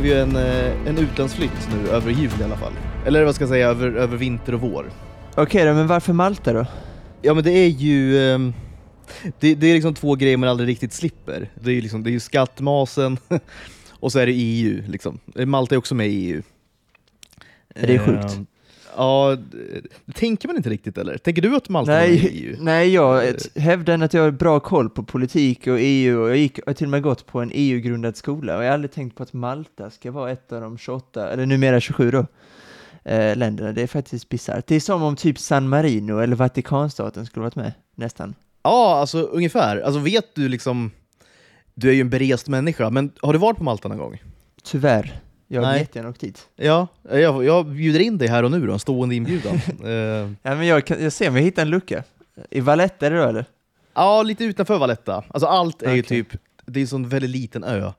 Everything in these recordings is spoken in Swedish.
blev ju en, eh, en utlandsflytt nu över jul i alla fall. Eller vad ska jag säga, över, över vinter och vår. Okej då, men varför Malta då? Ja men det är ju... ehm, Det, det är liksom två grejer man aldrig riktigt slipper. Det är ju, liksom, det är ju skattmasen och så är det EU. Liksom. Malta är också med i EU. Är det sjukt? Ja, det tänker man inte riktigt eller? Tänker du att Malta är med i Nej, EU? nej jag ett- hävdar att jag har bra koll på politik och EU och jag, gick, jag har till och med gått på en EU-grundad skola och jag har aldrig tänkt på att Malta ska vara ett av de 28, eller numera 27 då, eh, länderna. Det är faktiskt bisarrt. Det är som om typ San Marino eller Vatikanstaten skulle varit med, nästan. Ja, alltså ungefär. Alltså vet du liksom... Du är ju en berest människa, men har du varit på Malta någon gång? Tyvärr. Jag har Nej. jättegärna åkt dit. Ja, jag, jag bjuder in dig här och nu då, en stående inbjudan. Eh, Ja, men jag, kan, jag ser om jag hittar en lucka. I Valletta är det då eller? ja, lite utanför Valletta. Alltså allt är ju Okej. typ, det är en sån väldigt liten ö.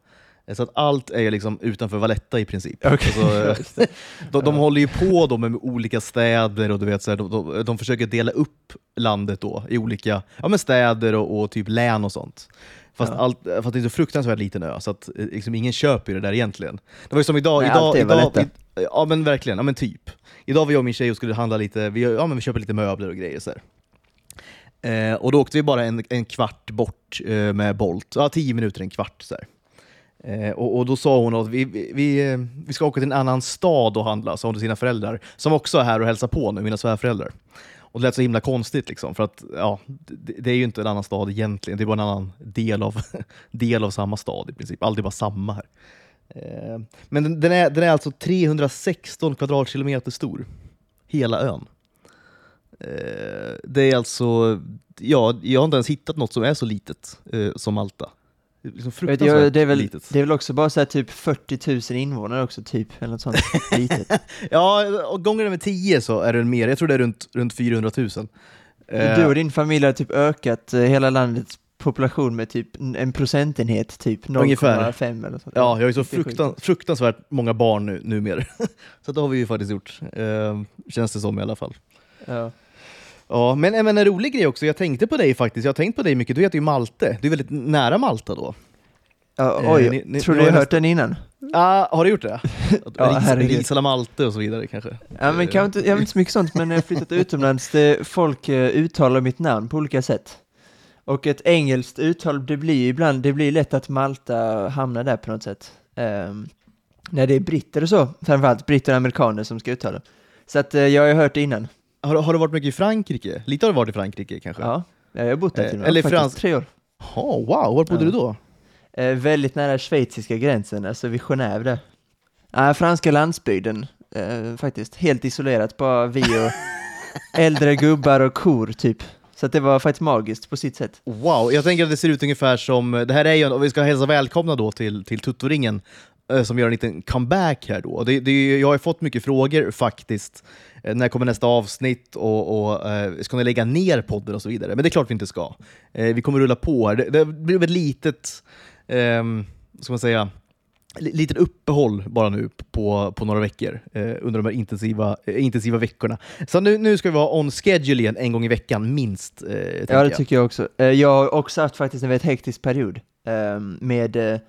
Så att allt är ju liksom utanför Valletta i princip. Okej, Alltså, det. de, de håller ju på då med olika städer och du vet, så här, de, de, de försöker dela upp landet då i olika ja, men städer och, och typ län och sånt. Fast, Ja. allt, fast det är så fruktansvärt liten ö, så att eh, liksom, ingen köper det där egentligen. Det var ju som idag, Nej, idag, idag i, Ja men verkligen, ja men typ. Idag var jag och min tjej och skulle handla lite, vi, ja, men vi köper lite möbler och grejer så. Eh, och då åkte vi bara en, en kvart bort eh, med Bolt, ja tio minuter, en kvart så. Eh, och, och då sa hon att vi, vi, vi, vi ska åka till en annan stad och handla, sa hon till sina föräldrar, som också är här och hälsar på nu, mina svärföräldrar. Och det lät så himla konstigt, liksom, för att ja, det, det är ju inte en annan stad egentligen, det är bara en annan del av, del av samma stad i princip. Allt är bara samma här. Eh, men den, den, är, den är alltså 316 kvadratkilometer stor, hela ön. Eh, det är alltså, ja, jag har inte ens hittat något som är så litet eh, som Malta. Liksom Vet fruktansvärt jag, det, är väl, litet. det är väl också bara så typ 40 000 invånare också, typ, eller något sånt litet. Ja, och gånger det med 10 så är det mer. Jag tror det är runt, runt 400 000. Eh, Du och din familj har typ ökat eh, hela landets population med typ en- en procentenhet, typ Ungefär. 0,5 eller sånt. Ja, jag har ju så fruktan, fruktansvärt många barn nu, numera. så det har vi ju faktiskt gjort, eh, känns det som i alla fall. Ja. Ja, men, men en rolig grej också, jag tänkte på dig faktiskt, jag har tänkt på dig mycket, du heter ju Malte, du är väldigt nära Malta då. Ja, Eh, oj, ni- ni- tror du jag har hört den innan? Ah, har du gjort det? Ja, herregud. Risala Malte och så vidare kanske? Ja, men kan jag, inte, jag vet inte så mycket sånt, men när jag flyttat utomlands, det, folk eh, uttalar mitt namn på olika sätt. Och ett engelskt uttal, det blir ibland, det blir lätt att Malta hamnar där på något sätt. Um, när det är britter och så, framförallt britter och amerikaner som ska uttala. Så att eh, jag har ju hört det innan. Har, du- har du varit mycket i Frankrike? Lite har du varit i Frankrike kanske? Ja, jag har bott där Eh, till med, eller frans- tre år. Oh, wow, var bodde Ja. du då? Eh, väldigt nära schweiziska gränsen, alltså vid Genève där. Nej, franska landsbygden, eh, faktiskt. Helt isolerat, bara vi och äldre gubbar och kor, typ. Så det var faktiskt magiskt på sitt sätt. Wow, jag tänker att det ser ut ungefär som, det här är ju, och vi ska hälsa välkomna då till, till Tuttoringen, eh, som gör en liten comeback här då. Det, det, jag har ju fått mycket frågor faktiskt, eh, när kommer nästa avsnitt och, och eh, ska ni lägga ner podden och så vidare? Men det är klart vi inte ska. Eh, vi kommer rulla på här. Det, det blir ett litet, ehm, ska man säga, li- litet uppehåll bara nu på, på några veckor eh, under de här intensiva, eh, intensiva veckorna. Så nu, nu ska vi vara on schedule igen en gång i veckan minst. Eh, Ja, det jag. tycker jag också. Eh, jag har också haft faktiskt en väldigt hektisk period eh, med, eh,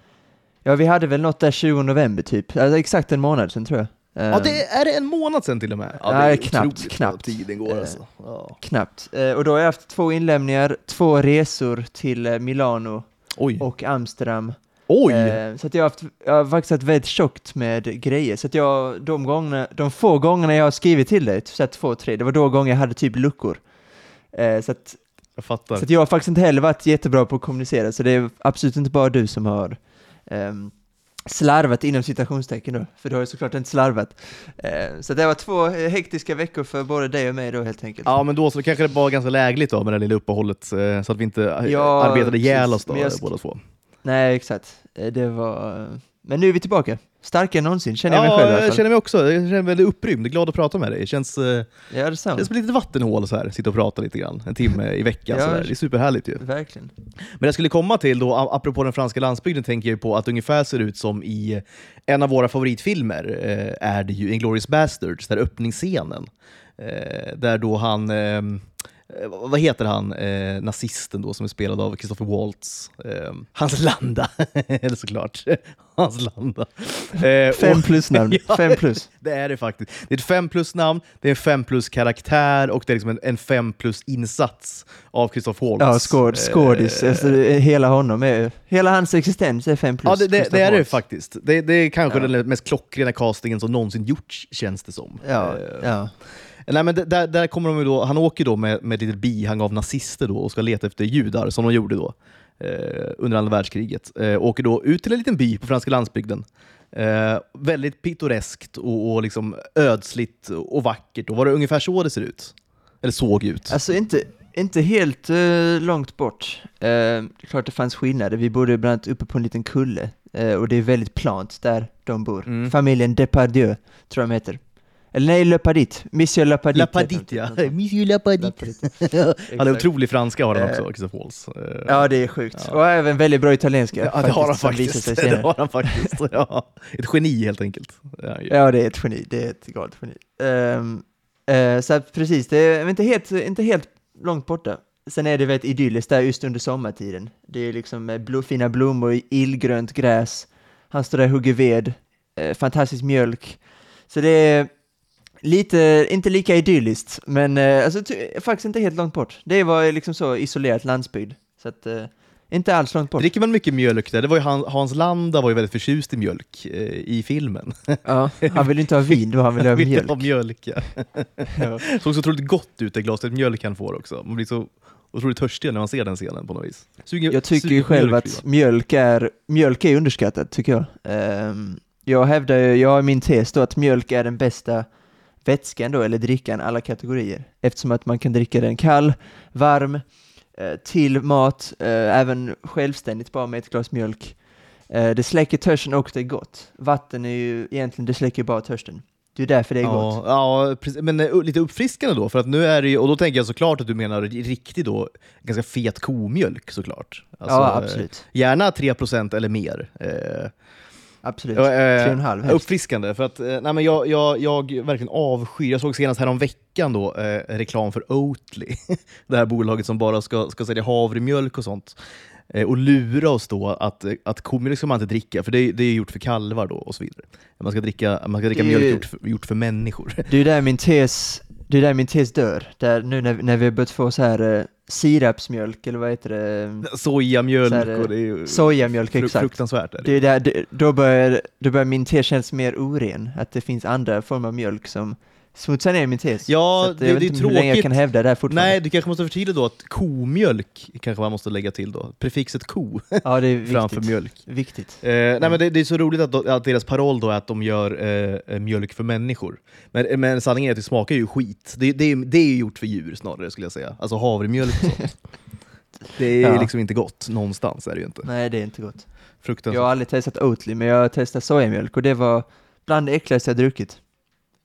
ja vi hade väl något där 20 november typ, alltså exakt en månad sedan tror jag. Ja, det är det en månad sedan till och med. Ja, det Nej, är knappt, knappt. Tiden går Eh, alltså. Ja. Knappt. Eh, och då har jag haft två inlämningar, två resor till eh, Milano Oj! och Amsterdam. Oj! Så att jag har, haft, jag har faktiskt haft väldigt tjockt med grejer. Så att jag, de, gångerna, de få gångerna jag har skrivit till dig, så att två, tre, det var då gånger jag hade typ luckor. Så, att, jag fattar. så att jag har faktiskt inte heller varit jättebra på att kommunicera, så det är absolut inte bara du som har ehm, slarvat inom citationstecken då, för du har ju såklart inte slarvat. Eh, så det var två eh, hektiska veckor för både dig och mig då helt enkelt. Ja, men då så kanske det var ganska lägligt då med det lilla uppehållet, eh, så att vi inte eh, Ja, arbetade ihjäl oss då, båda två. Nej, exakt. Det var... Men nu är vi tillbaka. Starkare än någonsin, känner jag mig själv i alla jag fall. känner mig också. Jag känner mig väldigt upprymd, glad att prata med dig. Det känns, eh, Ja, det är det sant. som ett litet vattenhål så här, sitta och prata lite grann, en timme i veckan. Ja. så där. Det är superhärligt ju. Verkligen. Men jag skulle komma till då, a- apropå den franska landsbygden, tänker jag ju på att det ungefär ser ut som i en av våra favoritfilmer, eh, är det ju Inglourious Basterds, där öppningsscenen. Eh, där då han, eh, vad heter han, eh, nazisten då som är spelad av Christopher Waltz? Eh, Hans Landa, såklart. Hans Landa. Eh, Fem plus namn, Ja, fem plus. Det är det faktiskt. Det är ett fem plus namn, det är en fem plus karaktär och det är liksom en, en fem plus insats av Christopher Waltz. Ja, skåd, skådis. Eh, Alltså, hela honom är, hela hans existens är fem plus. Ja, det, det, det är det faktiskt. Det, det är kanske Ja. den mest klockrena castingen som någonsin gjorts, känns det som. Ja, Eh, ja. Nej, men där, där kommer de då, han åker då med, med ett litet bihang av nazister då och ska leta efter judar, som de gjorde då eh, under andra världskriget. Eh, åker då ut till en liten by på franska landsbygden. Eh, väldigt pittoreskt och, och liksom ödsligt och vackert. Och var det ungefär så det ser ut? Eller såg ut? Alltså inte, inte helt eh, långt bort. Uh, det är klart det fanns skillnader. Vi bodde bland annat uppe på en liten kulle eh, och det är väldigt plant där de bor. Mm. Familjen Depardieu tror jag de heter. Eller nej, Le Padit. Monsieur Le Padit. Ja. Monsieur La Padit. Han Exakt. otrolig franska har han Eh, också, Christopher Waltz. Eh, Ja, det är sjukt. Ja. Och även väldigt bra italienska. Ja, det har han faktiskt. sig Det har han faktiskt. Ja. Ett geni helt enkelt. Ja, ja. Ja, det är ett geni. Det är ett galet geni. Ehm, eh, så precis, det är inte helt, inte helt långt borta. Sen är det väldigt idylliskt där just under sommartiden. Det är liksom eh, blo, fina blommor, illgrönt gräs. Han står där och hugger ved. Eh, fantastisk mjölk. Så det är lite, inte lika idylliskt, men eh, alltså, faktiskt inte helt långt bort. Det var liksom så isolerat landsbygd. Så att, eh, inte alls långt bort. Dricker man mycket mjölk där? Det var ju Han- Hans Landa var ju väldigt förtjust i mjölk eh, i filmen. Ja, han vill inte ha vin då, han vill ha Vill mjölk. ha mjölk ja. Ja. Såg så otroligt gott ut det glaset mjölk han får också. Man blir så otroligt törstig när man ser den scenen på något vis. Suger, Jag tycker ju själv mjölk, att mjölk är, mjölk är underskattat, tycker jag. Ehm, jag hävdar ju, jag har min tes då att mjölk är den bästa vätskan då, eller drickan alla kategorier. Eftersom att man kan dricka den kall, varm, eh, till mat, eh, även självständigt bara med ett glas mjölk. Eh, det släcker törsten och det är gott. Vatten är ju egentligen, det släcker bara törsten. Det är därför det är gott. Ja, ja precis. men lite uppfriskande då, för att nu är det ju, och då tänker jag såklart att du menar riktig då, ganska fet komjölk såklart. Alltså, ja, absolut. Gärna 3% eller mer. Eh, Absolut. Ja, Tre eh, och en halv. Uppfriskande, för att eh, nej, men jag, jag, jag verkligen avskyr, jag såg senast härom veckan då, eh, reklam för Oatly, det här bolaget som bara ska, ska sälja havremjölk och sånt. Eh, och lura oss då att, eh, att komjölk ska man inte dricka, för det, det är gjort för kalvar då och så vidare. Man ska dricka, man ska dricka ju- mjölk gjort för, gjort för människor. Det är ju där min tes, det är där min tes dör. Där nu när, när vi har börjat få så här eh, sirapsmjölk, eller vad heter det? Sojamjölk Så här, eh, och det är ju Sojamjölk, fru- exakt. fruktansvärt. Är det. Det är där, det, då, börjar, då börjar min tes kännas mer oren, att det finns andra former av mjölk som smutsar ner min tes. Ja, Så att det- jag vet det är inte länge jag tråkigt. kan hävda det här fortfarande. Nej, du kanske måste förtydliga då att komjölk kanske man måste lägga till då. Prefixet ko Ja, det är framför viktigt. mjölk. Viktigt. Eh, nej, men det, det är så roligt att, att deras paroll då är att de gör eh, eh, mjölk för människor. Men, men sanningen är att det smakar ju skit. Det, det, är, det är ju gjort för djur snarare skulle jag säga. Alltså havremjölk och sånt. Det är Ja. liksom inte gott någonstans, är det ju inte. Nej, det är inte gott. Fruktansvärt. Jag har aldrig testat Oatly, men jag har testat sojamjölk och det var bland det äckligaste jag druckit.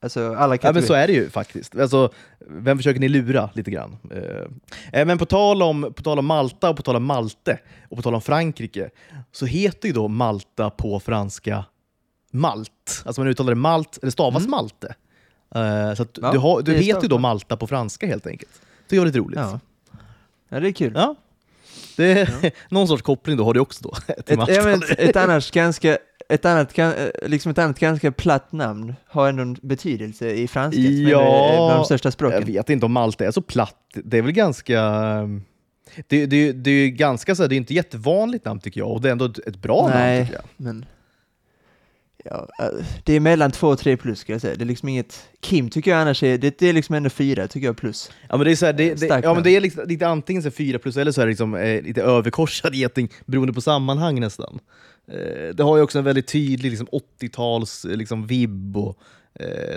Alltså alla Ja, men så är det ju faktiskt. Alltså, vem försöker ni lura lite grann? Eh, eh, men på tal, om, på tal om Malta och på tal om Malte och på tal om Frankrike så heter ju då Malta på franska Malt. Alltså man uttalar det Malt, eller stavas Mm. Malte. Eh, så Ja, du, har, du heter ju då Malta. På franska helt enkelt. Det var lite roligt. Ja. ja, det är kul. Ja. Det är, Någon sorts koppling då har du också då till Ett, ja, ett, ett annars ganska, ett annat, eh, liksom ett annat ganska platt namn har ändå en betydelse i franska, som är Ja, de största Jag språken. vet inte om Malta är så platt. Det är väl ganska... Det, det, det är ju ganska så det är inte jättevanligt namn tycker jag, och det är ändå ett, ett bra namn Nej, tycker jag. men... Ja, eh, det är mellan två och tre plus ska jag säga. Det är liksom inget... Kim tycker jag annars är... Det, det är liksom ändå fyra tycker jag plus. Ja men det är, så här, det, det, ja, men det är liksom, lite antingen så fyra plus eller så är det liksom, eh, lite överkorsad geting beroende på sammanhang nästan. Eh, det har ju också en väldigt tydlig liksom, 80-tals eh, liksom, vibb och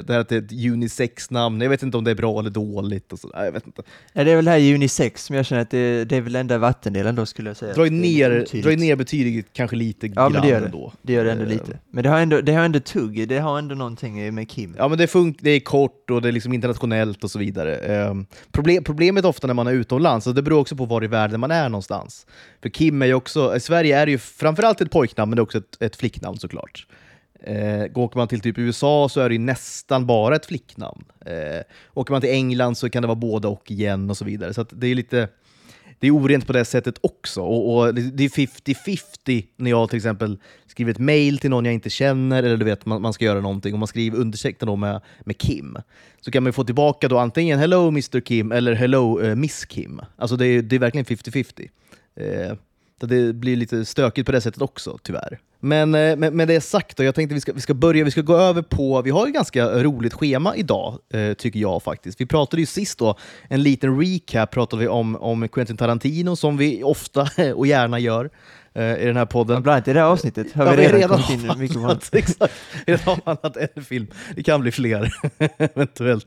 det här att det är ett unisex-namn. Jag vet inte om det är bra eller dåligt. Och så, nej, jag vet inte. Ja, det är väl det här unisex som jag känner att det, det är väl enda vattendelen då skulle jag säga. Dra ner, dra ner betyget kanske lite Ja, grann men det gör det. ändå. Det gör det ändå Eh, lite. Men det har ändå, det har ändå tugg, det har ändå någonting med Kim. Ja, men det, fun- det är kort och det är liksom internationellt och så vidare. Ehm, problem, problemet ofta när man är utomlands, och det beror också på var i världen man är någonstans. För Kim är ju också, i Sverige är det ju framförallt ett pojknamn, men det är också ett, ett flicknamn såklart. Eh, åker man till typ USA så är det ju nästan bara ett flicknamn. Eh, åker man till England så kan det vara båda och igen och så vidare. Så att det är lite det är orent på det sättet också. Och, och det är 50-50 när jag till exempel skriver ett mail till någon jag inte känner, eller du vet, man, man ska göra någonting, och man skriver undertecknad då med, med Kim. Så kan man få tillbaka då antingen “Hello Mr Kim” eller “Hello uh, Miss Kim”. Alltså det är, det är verkligen 50-50. Eh, så det blir lite stökigt på det sättet också, tyvärr. Men eh, med, det sagt, då, jag tänkte vi ska, vi ska börja, vi ska gå över på, vi har ett ganska roligt schema idag, eh, tycker jag faktiskt. Vi pratade ju sist då, en liten recap pratade vi om, om Quentin Tarantino, som vi ofta och gärna gör i den här podden. Bland annat i det här avsnittet har Ja, vi redan, redan kommit in mycket avhandlat, exakt. Redan avhandlat en film. Det kan bli fler, eventuellt.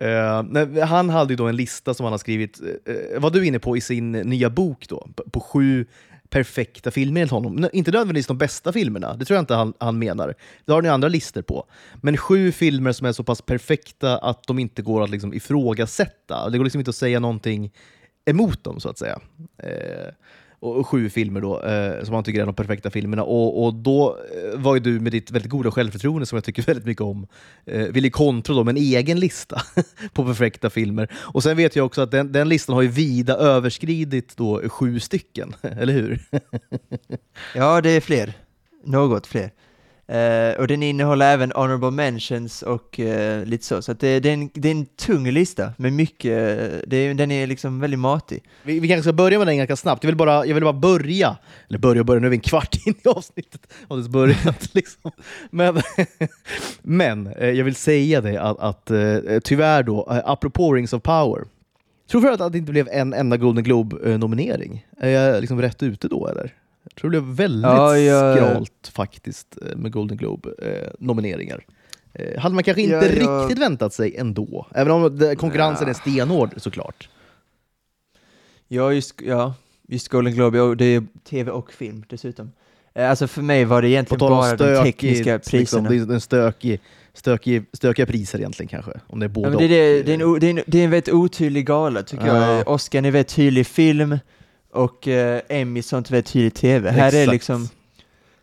Eh, han hade ju då en lista som han har skrivit, uh, var du inne på i sin nya bok då, på, sju perfekta filmer enligt honom. Inte nödvändigtvis de bästa filmerna, det tror jag inte han, han menar. Det har ni andra listor på. Men sju filmer som är så pass perfekta att de inte går att liksom ifrågasätta. Det går liksom inte att säga någonting emot dem, så att säga. Eh, och, sju filmer då, eh, som han tycker är de perfekta filmerna. Och, och då eh, var ju du med ditt väldigt goda självförtroende, som jag tycker väldigt mycket om, eh, ville kontra då med en egen lista på perfekta filmer. Och sen vet jag också att den, den listan har ju vida överskridit då sju stycken, eller hur? Ja, det är fler. Något fler. Uh, och den innehåller även honorable mentions och uh, lite så. Så att det, det, är en, det är en tung lista med mycket, eh, det är, den är liksom väldigt matig. Vi, vi kanske ska börja med den ganska snabbt. Jag vill bara, jag vill bara börja, eller börja och börja, nu är vi en kvart in i avsnittet, har det börjat. Liksom. Men, men jag vill säga det att, att tyvärr då, apropå Rings of Power, tror du att, att det inte blev en enda Golden Globe-nominering? Är jag liksom rätt ute då eller? Jag tror det blev väldigt Ja, jag- skralt faktiskt eh, med Golden Globe-nomineringar. Eh, hade man kanske inte Ja, jag- riktigt väntat sig ändå, även om konkurrensen är stenhård såklart. Ja, just, ja, just Golden Globe, ja, det är tv och film dessutom. Eh, alltså för mig var det egentligen bara de stökigt, tekniska liksom, priserna. det är stökig, stökig, stökiga priser egentligen kanske. Om det är Ja, båda men det, är det, det, är en, det, är en, det är en väldigt otydlig gala tycker Ja. jag. Oscar är en väldigt tydlig film och eh, Emmy sånt väldigt tydlig tv. Här är Exakt. liksom,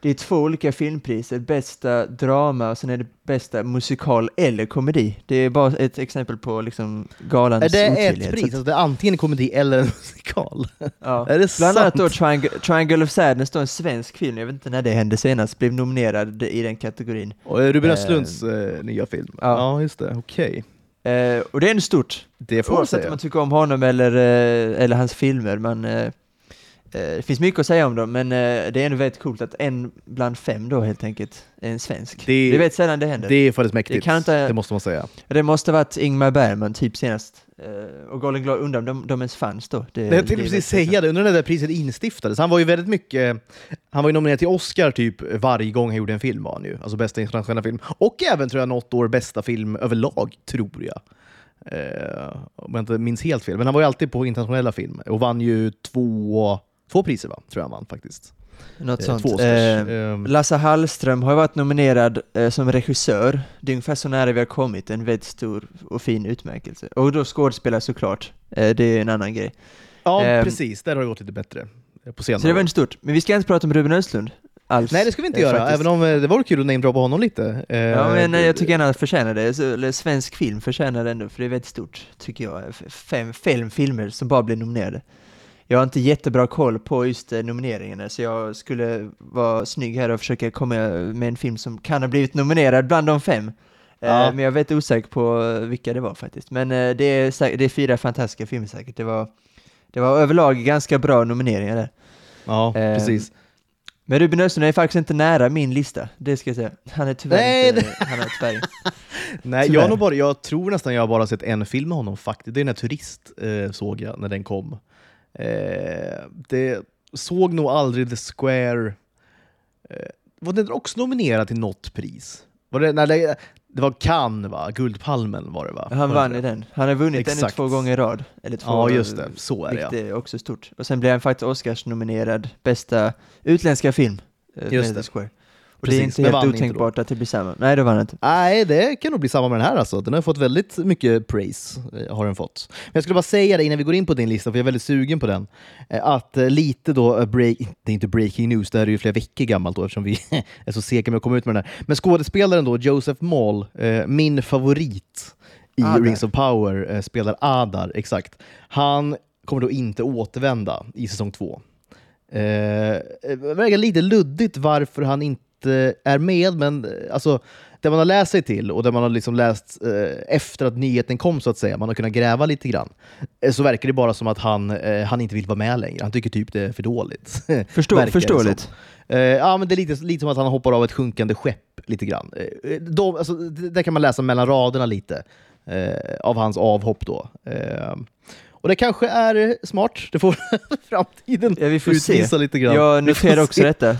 det är två olika filmpriser, bästa drama och sen är det bästa musikal eller komedi. Det är bara ett exempel på liksom galans Är det ett otydlighet. pris? Så att- Alltså det är antingen en komedi eller en musikal? Ja. Är det Bland annat sant? då Triangle, Triangle of Sadness, då en svensk film, jag vet inte när det hände senast, blev nominerad i den kategorin. Och Ruben Eh, Östlunds eh, nya film? ja. Ja, just det. Okej. Eh, och det är ändå stort, Det får oavsett om man tycker om honom eller, eh, eller hans filmer. Man, eh, det finns mycket att säga om dem, men eh, det är ändå väldigt coolt att en bland fem då helt enkelt är en svensk. Det- Det, väldigt sällan det händer. Det är faktiskt mäktigt, Det kan inte- det måste man säga. Det måste ha varit Ingmar Bergman typ senast. Eh, och Golden Globe, undrar om de, de ens fanns då? Det, jag tänkte precis säga det, undrar när det där priset instiftades. Han var ju väldigt mycket, han var ju nominerad till Oscar typ varje gång han gjorde en film var han ju. Alltså bästa internationella film. Och även tror jag något år bästa film överlag, tror jag. Eh, om jag inte minns helt fel. Men han var ju alltid på internationella film och vann ju två, två priser va? Tror jag han vann faktiskt. Något Eh, sånt. Eh, Ehm, Lasse Hallström har ju varit nominerad eh, som regissör. Det är ungefär så nära vi har kommit, en väldigt stor och fin utmärkelse. Och då skådespelare såklart, eh, det är en annan grej. ja, ehm, precis. Där har det gått lite bättre. eh, På senare Så det var inte stort. Men vi ska inte prata om Ruben Östlund alls. Nej, det ska vi inte eh, göra, faktiskt. även om det vore kul att namedroppa honom lite. Eh, Ja, men jag tycker gärna att förtjänar det. Så, eller svensk film förtjänar det ändå, för det är väldigt stort, tycker jag. F- Fem, fem filmer som bara blir nominerade. Jag har inte jättebra koll på just eh, nomineringarna, så jag skulle vara snygg här och försöka komma med en film som kan ha blivit nominerad bland de fem. Eh, Ja. Men jag väldigt osäker på eh, vilka det var faktiskt. Men eh, det är, det är fyra fantastiska filmer säkert. Det var, det var överlag ganska bra nomineringar där. Ja, Ehm, precis. Men Ruben Östlund är faktiskt inte nära min lista, det ska jag säga. Han är tyvärr Nej, inte, han är tyvärr Nej, Tyvärr. jag, bara, jag tror nästan jag har bara sett en film med honom faktiskt. Det är den här Turist, eh, såg jag när den kom. Eh, det såg nog aldrig The Square. Eh, var den också nominerad till något pris? Var det, nej, det, det var Cannes va? Guldpalmen var det va? Han vann i den. Han har vunnit den Exakt. två gånger i rad. Eller två, Ja, just det. Så är det ja. Är också stort. Och sen blev han faktiskt Oscars-nominerad bästa utländska film. eh, Just det. The Square. Och det är inte helt inte otänkbart att det blir samma. Nej, det vann inte. Nej, det kan nog bli samma med den här alltså. Den har fått väldigt mycket praise. eh, Har den fått. Men jag skulle bara säga det innan vi går in på din lista, för jag är väldigt sugen på den. eh, Att eh, lite då, break, det är inte breaking news, det här är ju flera veckor gammalt då, eftersom vi är så sega med att komma ut med den här. Men skådespelaren då, Joseph Mall, eh, min favorit i Adar. Rings of Power, spelar Adar, exakt. Han kommer då inte återvända i säsong två. Eh, det verkar lite luddigt varför han inte är med, men eh, alltså, det man har läst sig till och det man har liksom läst eh, efter att nyheten kom, så att säga, man har kunnat gräva lite grann, eh, så verkar det bara som att han, eh, han inte vill vara med längre. Han tycker typ det är för dåligt. Förstå, förståeligt. Eh, ja, men det är lite, lite som att han hoppar av ett sjunkande skepp lite grann. Eh, de, alltså, det, där kan man läsa mellan raderna lite eh, av hans avhopp då. Eh, och det kanske är smart, det får framtiden Ja, vi får utvisa se. lite grann. Jag noterade också se. detta.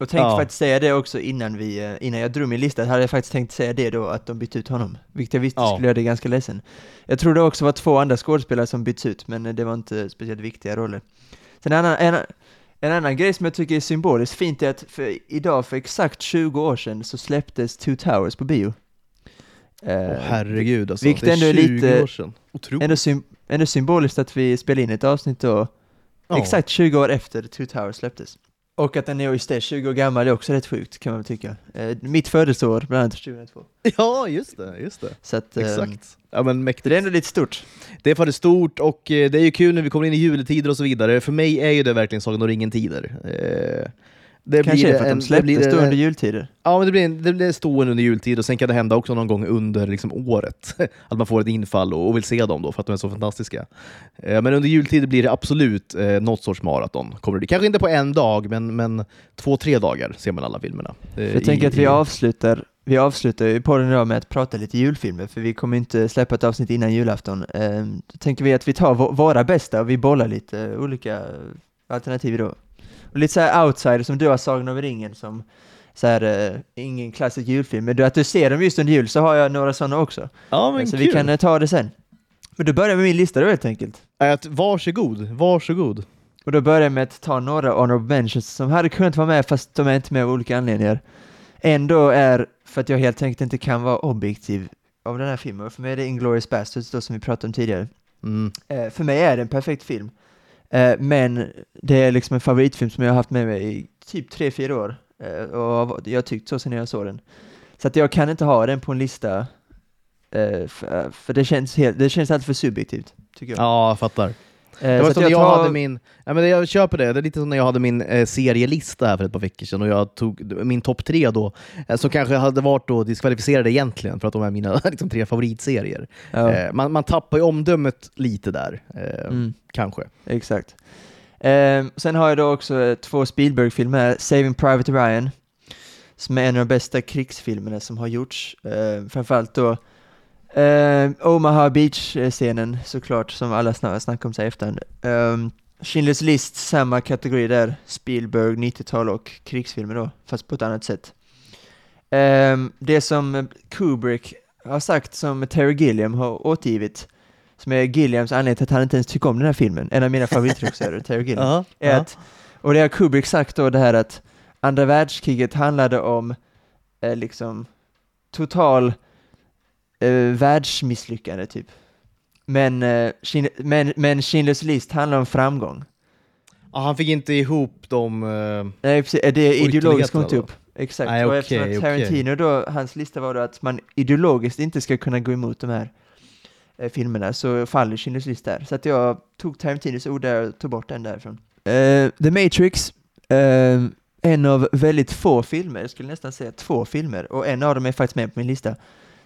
Och tänkte Ja. faktiskt säga det också innan, vi, eh, innan jag drog min lista, hade jag faktiskt tänkt säga det då, att de bytte ut honom. Vilket jag visste Ja. skulle göra det ganska ledsen. Jag tror det också var två andra skådespelare som byts ut, men eh, det var inte speciellt viktiga roller. Sen en annan, en, en annan grej som jag tycker är symboliskt fint är att för idag, för exakt 20 år sedan, så släpptes Two Towers på bio. Åh, herregud alltså. vilket det är ändå är 20 lite- år sedan. Otroligt. ändå, sym, ändå symboliskt att vi spelar in ett avsnitt då, Ja. Exakt 20 år efter Two Towers släpptes. Och att den är just det, 20 år gammal är också rätt sjukt kan man tycka. Eh, mitt födelseår, bland annat 2002. Ja, just det. Just det. Så att, Exakt. Ja, men mäktigt. det är ändå lite stort. Det är för det stort och eh, det är ju kul när vi kommer in i juletider och så vidare. För mig är ju det verkligen Sagan om ringen-tider. Eh, det Kanske är för att en- de släpptes blir en- under jultider. Ja, men det blir, en- det blir stående under jultid och sen kan det hända också någon gång under liksom, året. Att man får ett infall och, och vill se dem då för att de är så fantastiska. Eh, men under jultid blir det absolut eh, något sorts maraton. Kommer det. Kanske inte på en dag, men, men två, tre dagar ser man alla filmerna. Eh, Jag i- tänker att vi i- avslutar, vi avslutar ju podden idag med att prata lite julfilmer, för vi kommer inte släppa ett avsnitt innan julafton. Eh, då tänker vi att vi tar vå- våra bästa och vi bollar lite olika alternativ då. Och lite så här outsider som du har Sagan om ringen som så här, eh, ingen klassisk julfilm, men du, att du ser dem just under jul så har jag några sådana också. Ja, men så kul. vi kan eh, ta det sen. Men då börjar med min lista då helt enkelt. Att, varsågod, varsågod. Och då börjar jag med att ta några honorable mentions som hade kunnat vara med fast de är inte med av olika anledningar. En då är för att jag helt enkelt inte kan vara objektiv av den här filmen. För mig är det Inglourious Basterds då som vi pratade om tidigare. Mm. Eh, för mig är det en perfekt film. Eh, men det är liksom en favoritfilm som jag har haft med mig i typ 3-4 år. Eh, och jag har tyckt så sedan jag såg den. Så att jag kan inte ha den på en lista. Eh, för, eh, för det känns, helt, det känns alltid för subjektivt, tycker jag. Ja, jag fattar. Eh, Det var som när jag tar- hade min, ja, men jag köper det, det är lite som när jag hade min eh, serielista här för ett par veckor sedan och jag tog min topp tre då, eh, som kanske hade varit då diskvalificerade egentligen för att de är mina liksom, tre favoritserier. Ja. Eh, man, man tappar ju omdömet lite där, eh, Mm. kanske. Exakt. Ehm, sen har jag då också eh, två Spielberg-filmer, Saving Private Ryan, som är en av de bästa krigsfilmerna som har gjorts. Uh, framförallt då ehm, Omaha Beach-scenen såklart, som alla sna- snackar om sig efterhand. Um, Schindler's List, samma kategori där, Spielberg, 90-tal och krigsfilmer då, fast på ett annat sätt. Ehm, det som Kubrick har sagt, som Terry Gilliam har återgivit, som är Gilliams anledning till att han inte ens tycker om den här filmen, en av mina favoritregissörer, Terry Gilliam, Ja, är ja. att, och det har Kubrick sagt då det här att andra världskriget handlade om eh, liksom total eh, världsmisslyckande typ. Men, eh, men, men Schindler's list handlar om framgång. Ja, han fick inte ihop dem... eh, Nej, precis, eh, det är ideologiskt kom inte upp. Exakt, Nej, och eftersom att. Tarantino då, hans lista var då att man ideologiskt inte ska kunna gå emot de här eh, filmerna, så faller Schindler's list där. Så att jag tog Tarantinos ord där och tog bort den därifrån. Eh, The Matrix, eh, en av väldigt få filmer, jag skulle nästan säga två filmer, och en av dem är faktiskt med på min lista,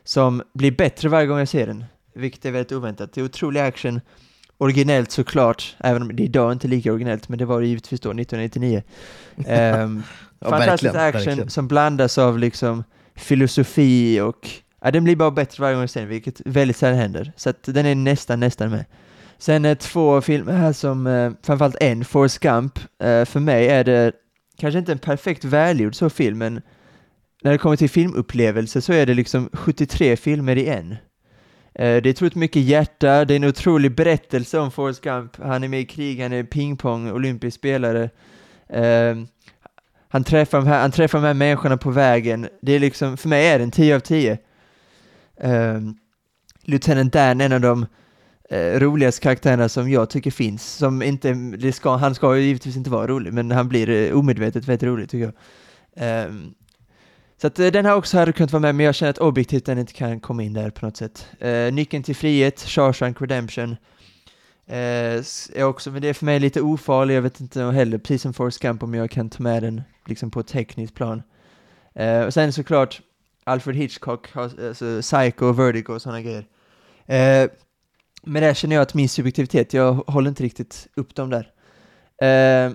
som blir bättre varje gång jag ser den, vilket är väldigt oväntat. Det är otrolig action, originellt såklart, även om det idag inte är lika originellt, men det var det givetvis då, 1999. Ehm, Ja, Fantastisk action verkligen. som blandas av liksom filosofi och ja, den blir bara bättre varje gång jag ser den, vilket väldigt sällan händer. Så att den är nästan, nästan med. Sen eh, två filmer här som, eh, framförallt en, Forrest Gump. Eh, för mig är det kanske inte en perfekt välgjord så film, men när det kommer till filmupplevelse så är det liksom 73 filmer i en. Eh, det är otroligt mycket hjärta, det är en otrolig berättelse om Forrest Gump. Han är med i krig, han är pingpong, olympisk spelare. Ehm, han träffar, de här, han träffar de här människorna på vägen. Det är liksom, för mig är det en 10 av 10. Ehm, Lieutenant Dan, en av de eh, roligaste karaktärerna som jag tycker finns. Som inte, det ska, han ska ju givetvis inte vara rolig, men han blir eh, omedvetet väldigt rolig tycker jag. Um, så att eh, den här också hade kunnat vara med, men jag känner att objektivt den inte kan komma in där på något sätt. Uh, Nyckeln till frihet, Shawshank Redemption, uh, är också, men det är för mig lite ofarlig, jag vet inte heller, precis som Forrest Gump, om jag kan ta med den liksom på ett tekniskt plan. Uh, och sen såklart Alfred Hitchcock, alltså Psycho, Vertigo och sådana grejer. Uh, men där känner jag att min subjektivitet, jag håller inte riktigt upp dem där. Uh,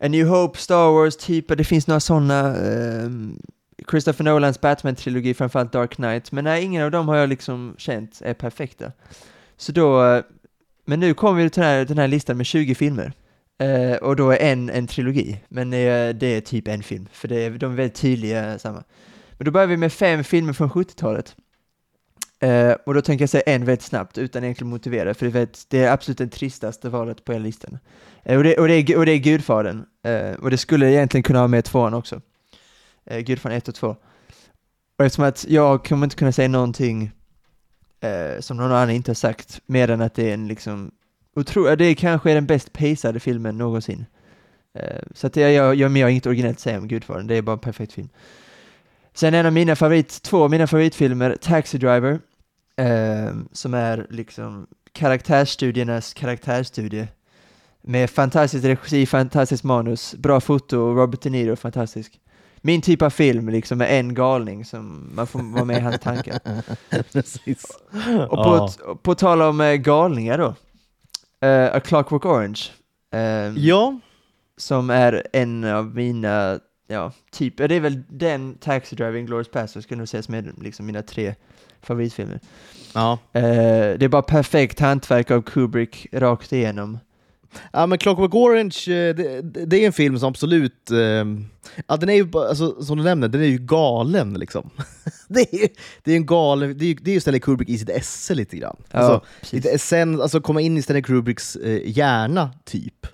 A New Hope, Star Wars, typ, det finns några sådana uh, ehm, Christopher Nolans Batman-trilogi, framförallt Dark Knight, men nej, ingen av dem har jag liksom känt är perfekta. Så då, eh, men nu kommer vi till den här, den här listan med 20 filmer. Uh, och då är en en trilogi, men uh, det är typ en film, för det är, de är väldigt tydliga samma. Men då börjar vi med fem filmer från 70-talet. Uh, eh, och då tänker jag säga en väldigt snabbt, utan egentligen motivera, för det är, det är absolut det tristaste valet på hela listan. och, det, och, det är, och det är Gudfadern, och det skulle egentligen kunna ha med tvåan också eh, Gudfadern 1 och 2. Och eftersom att jag kommer inte kunna säga någonting eh, som någon annan inte har sagt, mer än att det är en liksom, otro, det kanske är den bäst pacade filmen någonsin. Eh, så att jag, jag, jag, jag har inget originellt att säga om Gudfadern, det är bara en perfekt film. Sen en av mina favorit, två av mina favoritfilmer, Taxi Driver, eh, som är liksom karaktärsstudiernas karaktärsstudie. Med fantastisk regi, fantastiskt manus, bra foto, Robert De Niro, fantastisk min typ av film liksom med en galning som man får vara med i hans tankar. Precis. Och på, ja. på tal om uh, galningar då, uh, A Clockwork Orange. Uh, ja. Som är en av mina, ja, typ, det är väl den Taxi Driving, Glorious Pastor skulle nog sägas med liksom mina tre favoritfilmer. Ja. Uh, det är bara perfekt hantverk av Kubrick rakt igenom. Ja, men Clockwork Orange, eh, det, det, är en film som absolut... Eh, ja, den är ju, alltså, som du nämnde, den är ju galen. Liksom. det, är, det är en galen... Det är, det är ju Stanley Kubrick i sitt esse lite grann. Ja, alltså, lite essen, alltså komma in i Stanley Kubricks eh, hjärna, typ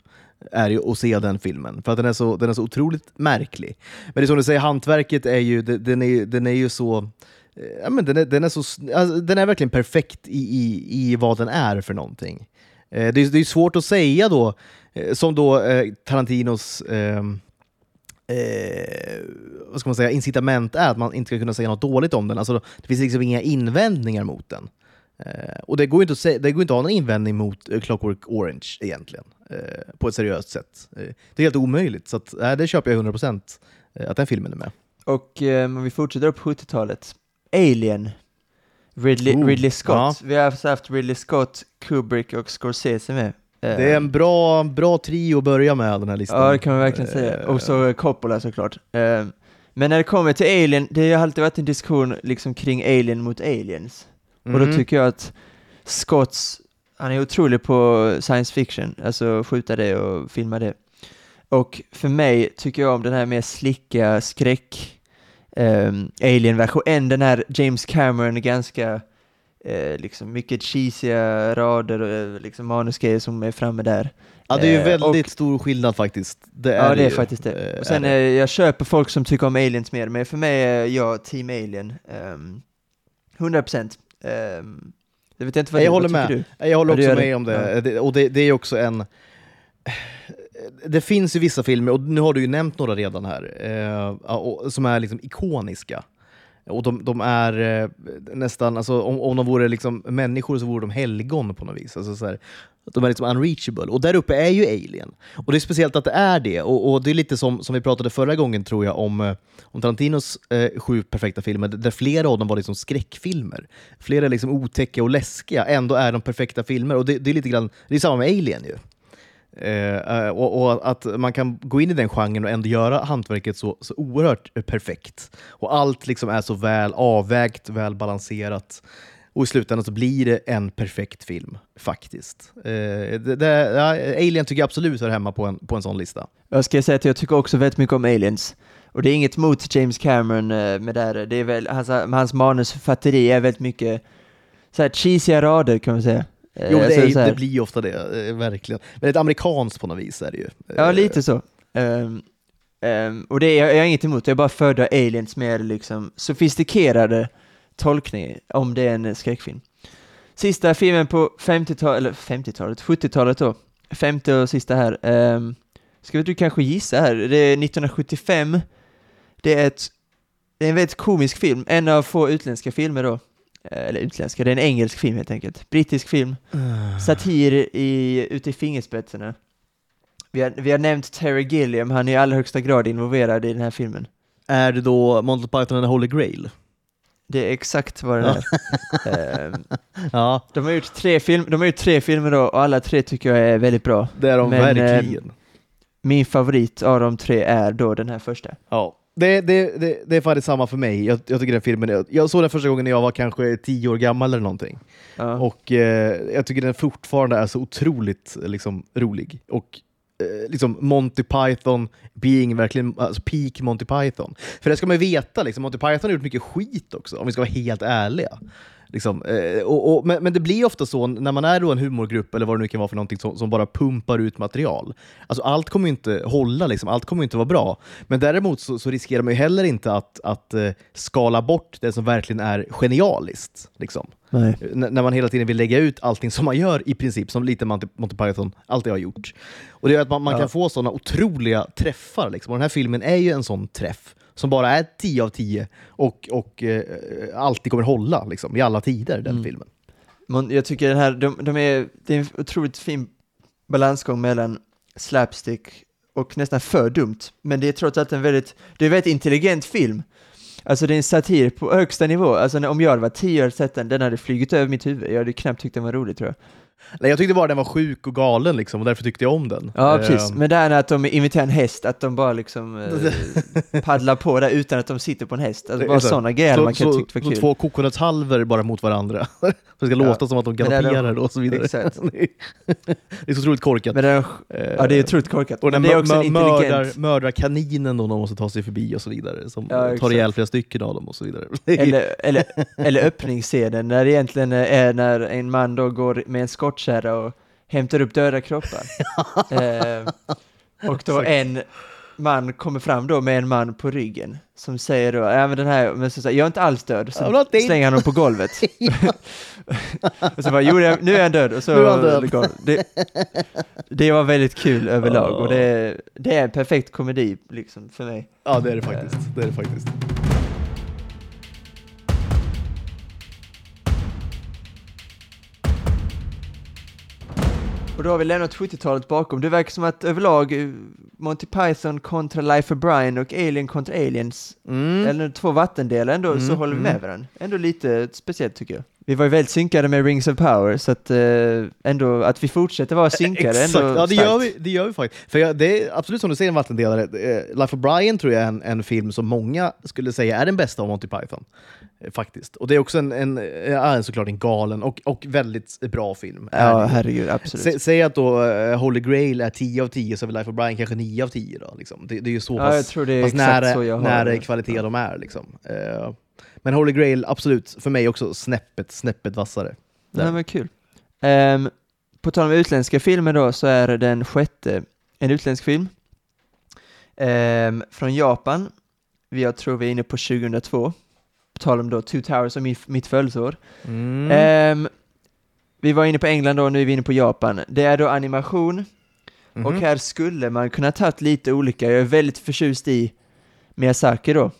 är ju att se den filmen, för att den är så, den är så otroligt märklig. Men det är som du säger, hantverket är ju, den är, den är ju så... Ja, men den, är, den, är så, alltså, den är verkligen perfekt i, i, i vad den är för någonting. Eh, det, är, det är svårt att säga då, eh, som då eh, Tarantinos ehm, eh, vad ska man säga, incitament är, att man inte ska kunna säga något dåligt om den. Alltså, det finns liksom inga invändningar mot den. Eh, och det går, inte att säga, det går inte att ha någon invändning mot eh, Clockwork Orange egentligen, eh, på ett seriöst sätt. Eh, det är helt omöjligt, så att, det köper jag 100% eh, att den filmen är med. Och om vi fortsätter upp 70-talet, Alien Ridley, oh, Ridley Scott. Ja. Vi har haft Ridley Scott, Kubrick och Scorsese med. Det är en bra, bra trio att börja med den här listan. Ja, det kan man verkligen säga. Och så Coppola såklart. Eh, men när det kommer till Alien, det har alltid varit en diskussion liksom kring Alien mot Aliens. Mm. Och då mm. tycker jag att Scotts, han är otrolig på science fiction, alltså skjuta det och filma det. Och för mig tycker jag om den här mer slicka skräck um, Alien-version, den här James Cameron ganska uh, liksom mycket cheesiga rader och uh, liksom manusgrejer som är framme där. Ja, det är ju eh, väldigt och, stor skillnad faktiskt. Det ja, det är ju, faktiskt det. Och sen, det. jag köper folk som tycker om aliens mer, men för mig är jag team alien. Um, 100 procent. Um, jag vet inte vad, jag du, håller vad med. Du? Jag håller också med om det. Ja. Och det, det är också en det finns ju vissa filmer, och nu har du ju nämnt några redan här, eh, som är liksom ikoniska. Och de, de är eh, nästan, alltså, om, om de vore liksom människor så vore de helgon på något vis. Alltså, så här, de är liksom unreachable. Och där uppe är ju Alien. Och det är speciellt att det är det. Och, och det är lite som, som vi pratade förra gången tror jag om, eh, om Tarantinos eh, sju perfekta filmer, där flera av dem var liksom skräckfilmer. Flera är liksom otäcka och läskiga, ändå är de perfekta filmer. Och det, det är lite grann, det är samma med Alien ju. Eh, eh, och, och, att man kan gå in i den genren och ändå göra hantverket så, så oerhört perfekt. Och allt liksom är så väl avvägt, väl balanserat. Och i slutändan så blir det en perfekt film, faktiskt. Eh, det, det, ja, Alien tycker jag absolut hör hemma på en, på en sån lista. Jag ska säga att jag tycker också väldigt mycket om Aliens. Och det är inget mot James Cameron eh, med det här. Det är väl, alltså, hans, hans manusförfatteri är väldigt mycket så här cheesiga rader kan man säga. Eh, jo, det, är, det blir ju ofta det, eh, verkligen. Väldigt amerikanskt på något vis är det ju. Ja, lite så. Um, Ehm, och det är jag, jag har inget emot, jag bara föredrar aliens mer liksom sofistikerade tolkning om det är en skräckfilm. Sista filmen på 50-talet, eller 50-talet, 70-talet då, femte och sista här. Um, ska du kanske gissa här, det är 1975. Det är, ett, det är en väldigt komisk film, en av få utländska filmer då. Eh, eller utländska, det är en engelsk film helt enkelt. Brittisk film. Satir i, ute i fingerspetsarna. Vi har, vi har nämnt Terry Gilliam, han är i allra högsta grad involverad i den här filmen. Är det då Monty Python and the Holy Grail? Det är exakt vad det är. Ehm, Ja, de, har gjort tre film, de har gjort tre filmer då och alla tre tycker jag är väldigt bra. det är de Men, verkligen. Min favorit av de tre är då den här första. Ja. Det, det, det, det är faktiskt samma för mig. Jag, jag tycker den filmen, jag, jag såg den första gången när jag var kanske tio år gammal eller någonting. Ja. Och eh, jag tycker den fortfarande är så otroligt liksom, rolig. Och eh, liksom Monty Python being verkligen alltså peak Monty Python. För det ska man ju veta, liksom, Monty Python har gjort mycket skit också, om vi ska vara helt ärliga. Liksom, eh, och, och, men, men det blir ofta så när man är då en humorgrupp eller vad det nu kan vara för någonting som, som bara pumpar ut material. Alltså allt kommer ju inte hålla, liksom, allt kommer inte vara bra. Men däremot så, så riskerar man ju heller inte att, att eh, skala bort det som verkligen är genialiskt. Liksom. När man hela tiden vill lägga ut allting som man gör i princip, som lite Monty, Monty Python alltid har gjort. Och det gör att man, man Ja. kan få sådana otroliga träffar. Liksom. Och den här filmen är ju en sån träff som bara är 10 av 10 och, och eh, alltid kommer hålla liksom, i alla tider, den Mm. filmen. Mon- Jag tycker den här, de, de är, det är en otroligt fin balansgång mellan slapstick och nästan för dumt. Men det är trots allt en väldigt, det är en väldigt intelligent film. Alltså det är en satir på högsta nivå. Alltså om jag hade varit tio år sett den, den hade flugit över mitt huvud. Jag hade knappt tyckt den var rolig tror jag. Nej, jag tyckte bara den var sjuk och galen liksom, och därför tyckte jag om den. Ja, Eh, precis. Men det här att de imiterar en häst, att de bara liksom eh, paddlar på där utan att de sitter på en häst. Alltså bara sådana grejer så, man kan så, tycka var så kul. två coconutshalvor bara mot varandra. så det ska låta som att de galopperar och så vidare. Exakt. det är så otroligt korkat. Men den, ja, det är otroligt korkat. Och den Men det är också mördar, mördar kaninen då de måste ta sig förbi och så vidare. Som Ja, tar ihjäl flera stycken av dem och så vidare. Eller, eller, eller öppningsscenen när det egentligen är när en man då går med en skottkärra och hämtar upp döda kroppar. eh, och då Exakt. en man kommer fram då med en man på ryggen som säger då, ja men den här, men så säger jag är inte alls död, så slänger han honom på golvet. och så bara, jo nu är han död, och så död. det, det var väldigt kul överlag, och det, det är en perfekt komedi liksom för mig. Ja, det är det faktiskt. Det är det faktiskt. Och då har vi lämnat 70-talet bakom. Det verkar som att överlag eh, Monty Python kontra Life of Brian och Alien kontra Aliens, Mm. eller två vattendelar ändå, så Mm, håller vi mm. med varandra. Ändå lite speciellt tycker jag. Vi var ju väldigt synkade med Rings of Power, så att eh, ändå, att vi fortsätter vara synkade Exakt, ändå ja det starkt. gör, vi, det gör vi faktiskt. För jag, det är absolut som du säger en vattendelare. Eh, Life of Brian tror jag är en, en film som många skulle säga är den bästa av Monty Python. Faktiskt. Och det är också en, en, ja, en såklart en galen och, och väldigt bra film. Ja, herregud, absolut. Sä, säg att då eh, Holy Grail är 10 av 10 så är Life of Brian kanske 9 av 10 då. Liksom. Det, det är ju så ja, jag pass, tror det är pass nära, nära kvalitet de är. Liksom. Eh, men Holy Grail, absolut, för mig också snäppet, snäppet vassare. Ja, Där. men kul. Ehm, på tal om utländska filmer då, så är det den sjätte en utländsk film ehm, från Japan. Jag tror vi är inne på 2002. På tal om då Two Towers och mitt, mitt födelseår. Mm. Ehm, vi var inne på England då, nu är vi inne på Japan. Det är då animation, Mhm. och här skulle man kunna tagit lite olika. Jag är väldigt förtjust i Miyazaki då.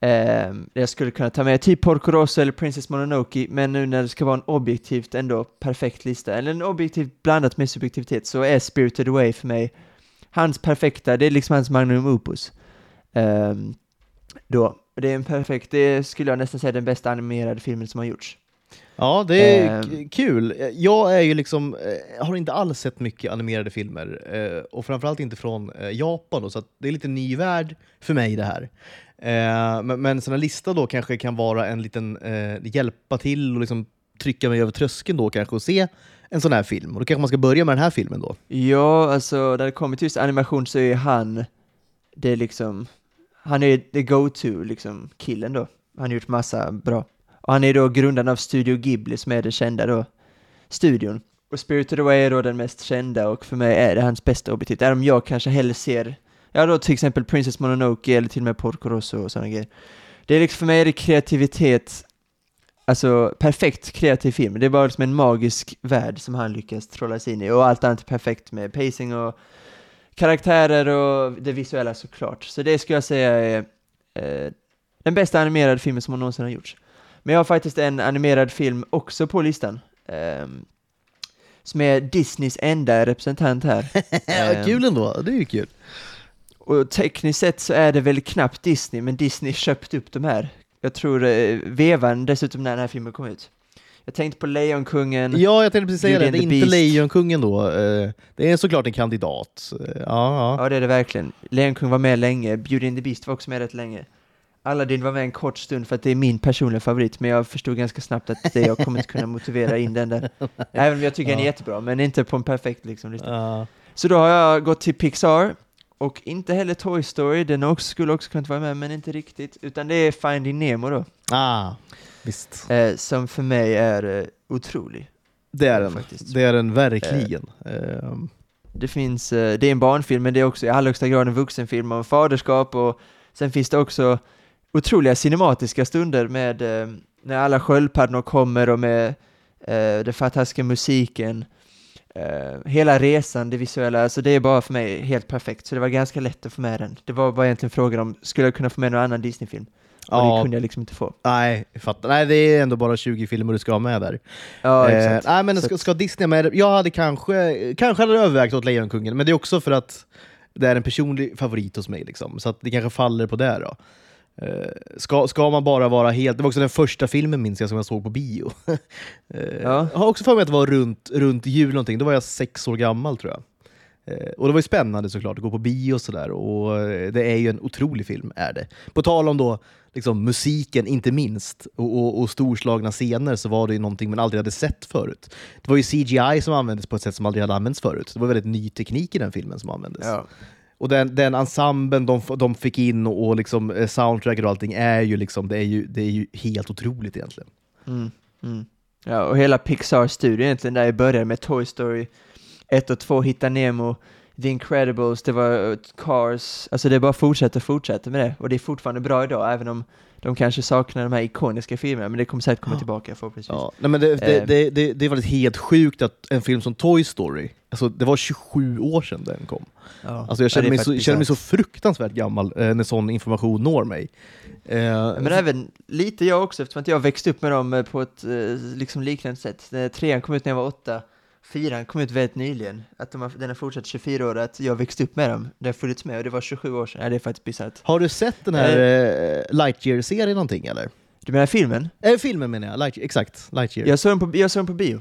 Ehm, jag skulle kunna ta med typ Porco Rosso eller Princess Mononoke, men nu när det ska vara en objektivt ändå perfekt lista, eller en objektivt blandat med subjektivitet, så är Spirited Away för mig hans perfekta, det är liksom hans magnum opus. Ehm, då. Det är en perfekt, det skulle jag nästan säga den bästa animerade filmen som har gjorts. Ja, det är k- kul. Jag är ju liksom, eh, har inte alls sett mycket animerade filmer eh, och framförallt inte från eh, Japan, då, så det är lite ny värld för mig det här. Eh, Men, men sån här lista då kanske kan vara en liten eh, hjälpa till och liksom trycka mig över tröskeln då kanske och se en sån här film. Och då kanske man ska börja med den här filmen då. Ja, alltså när det kommer till just animation så är han, det är liksom, han är the go-to liksom killen då. Han har gjort massa bra. Och han är då grundaren av Studio Ghibli som är den kända då, studion. Och Spirited Away är då den mest kända och för mig är det hans bästa objektiv. Även om jag kanske hellre ser ja då till exempel Princess Mononoke eller till och med Porco Rosso och sådana grejer. Det är liksom, för mig är det kreativitet, alltså perfekt kreativ film. Det är bara liksom en magisk värld som han lyckas trolla sig in i och allt annat är perfekt med pacing och karaktärer och det visuella såklart. Så det skulle jag säga är eh, den bästa animerade filmen som någonsin har gjorts. Men jag har faktiskt en animerad film också på listan. ehm, som är Disneys enda representant här. Ja, Ehm, kul ändå, det är ju kul. och tekniskt sett så är det väl knappt Disney, men Disney köpt upp de här. Jag tror eh, vevan dessutom när den här filmen kom ut. Jag tänkte på Lejonkungen. Ja, jag tänkte precis säga det, det är inte Beast. Lejonkungen då. eh, Det är såklart en kandidat. Eh, Ja, ja. Ja, det är det verkligen. Lejonkungen var med länge, Beauty and the Beast var också med rätt länge. Aladdin var med en kort stund för att det är min personliga favorit, men jag förstod ganska snabbt att det jag kommer inte kunna motivera in den där. Även om jag tycker den är Ja. jättebra, men inte på en perfekt liksom, lista. Ja. Så då har jag gått till Pixar, och inte heller Toy Story, den också, skulle också kunnat vara med, men inte riktigt, utan det är Finding Nemo då, Ah, visst. eh, som för mig är eh, otrolig. Det är den. faktiskt. Det är den verkligen. Ehm, Det finns, eh, det är en barnfilm, men det är också i allra högsta grad en vuxenfilm om faderskap och sen finns det också otroliga cinematiska stunder med eh, när alla sköldpaddor kommer och med eh, den fantastiska musiken. Eh, hela resan, det visuella, alltså det är bara för mig helt perfekt, så det var ganska lätt att få med den. Det var bara egentligen frågan om, skulle jag kunna få med någon annan Disney-film? Och det Ja, kunde jag liksom inte få. nej, fattar. Nej, det är ändå bara 20 filmer du ska ha med där. Ja, Eh, exakt. nej, men ska, ska Disney med? Jag hade kanske, kanske hade övervägt åt Lejonkungen, men det är också för att det är en personlig favorit hos mig. Liksom, så det kanske faller på det då. Eh, ska, ska man bara vara helt... Det var också den första filmen minns jag som jag såg på bio. Eh, Ja. Jag har också för mig att det var runt, runt jul någonting. Då var jag sex år gammal tror jag. Eh, Och det var ju spännande såklart att gå på bio och sådär. Och eh, det är ju en otrolig film, är det. På tal om då liksom, musiken, inte minst, och, och, och storslagna scener, så var det ju någonting man aldrig hade sett förut. Det var ju CGI som användes på ett sätt som aldrig hade använts förut. Det var väldigt ny teknik i den filmen som användes. Ja. Och den, den ensemblen de, de fick in och, och liksom, eh, soundtracket och allting är ju, liksom, det är ju, det är ju helt otroligt egentligen. Mm, mm. Ja, och hela Pixar-studion egentligen där i början med Toy Story 1 och 2, Hitta Nemo, The Incredibles, det var eh, Cars, alltså det bara fortsätta och fortsätta med det. Och det är fortfarande bra idag, även om de kanske saknar de här ikoniska filmerna, men det kommer säkert komma Ja. tillbaka förhoppningsvis. Ja, nej, men det, det, Eh. det, det, det är faktiskt helt sjukt att en film som Toy Story, alltså, det var 27 år sedan den kom. Ja. Alltså jag Ja, känner, är mig så, känner mig så fruktansvärt gammal eh, när sån information når mig. Eh, Men även lite jag också, eftersom jag växte upp med dem eh, på ett eh, liksom liknande sätt. När trean kom ut när jag var åtta, fyran kom ut väldigt nyligen. Att de har, den har fortsatt 24 år, att jag växte upp med dem. Det har funnits med och det var 27 år sedan. Ja, det är faktiskt bisarrt. har du sett den här eh, Lightyear-serien någonting eller? Du menar filmen? Eh, filmen menar jag, Light, exakt. Lightyear. Jag såg den på, jag såg den på bio.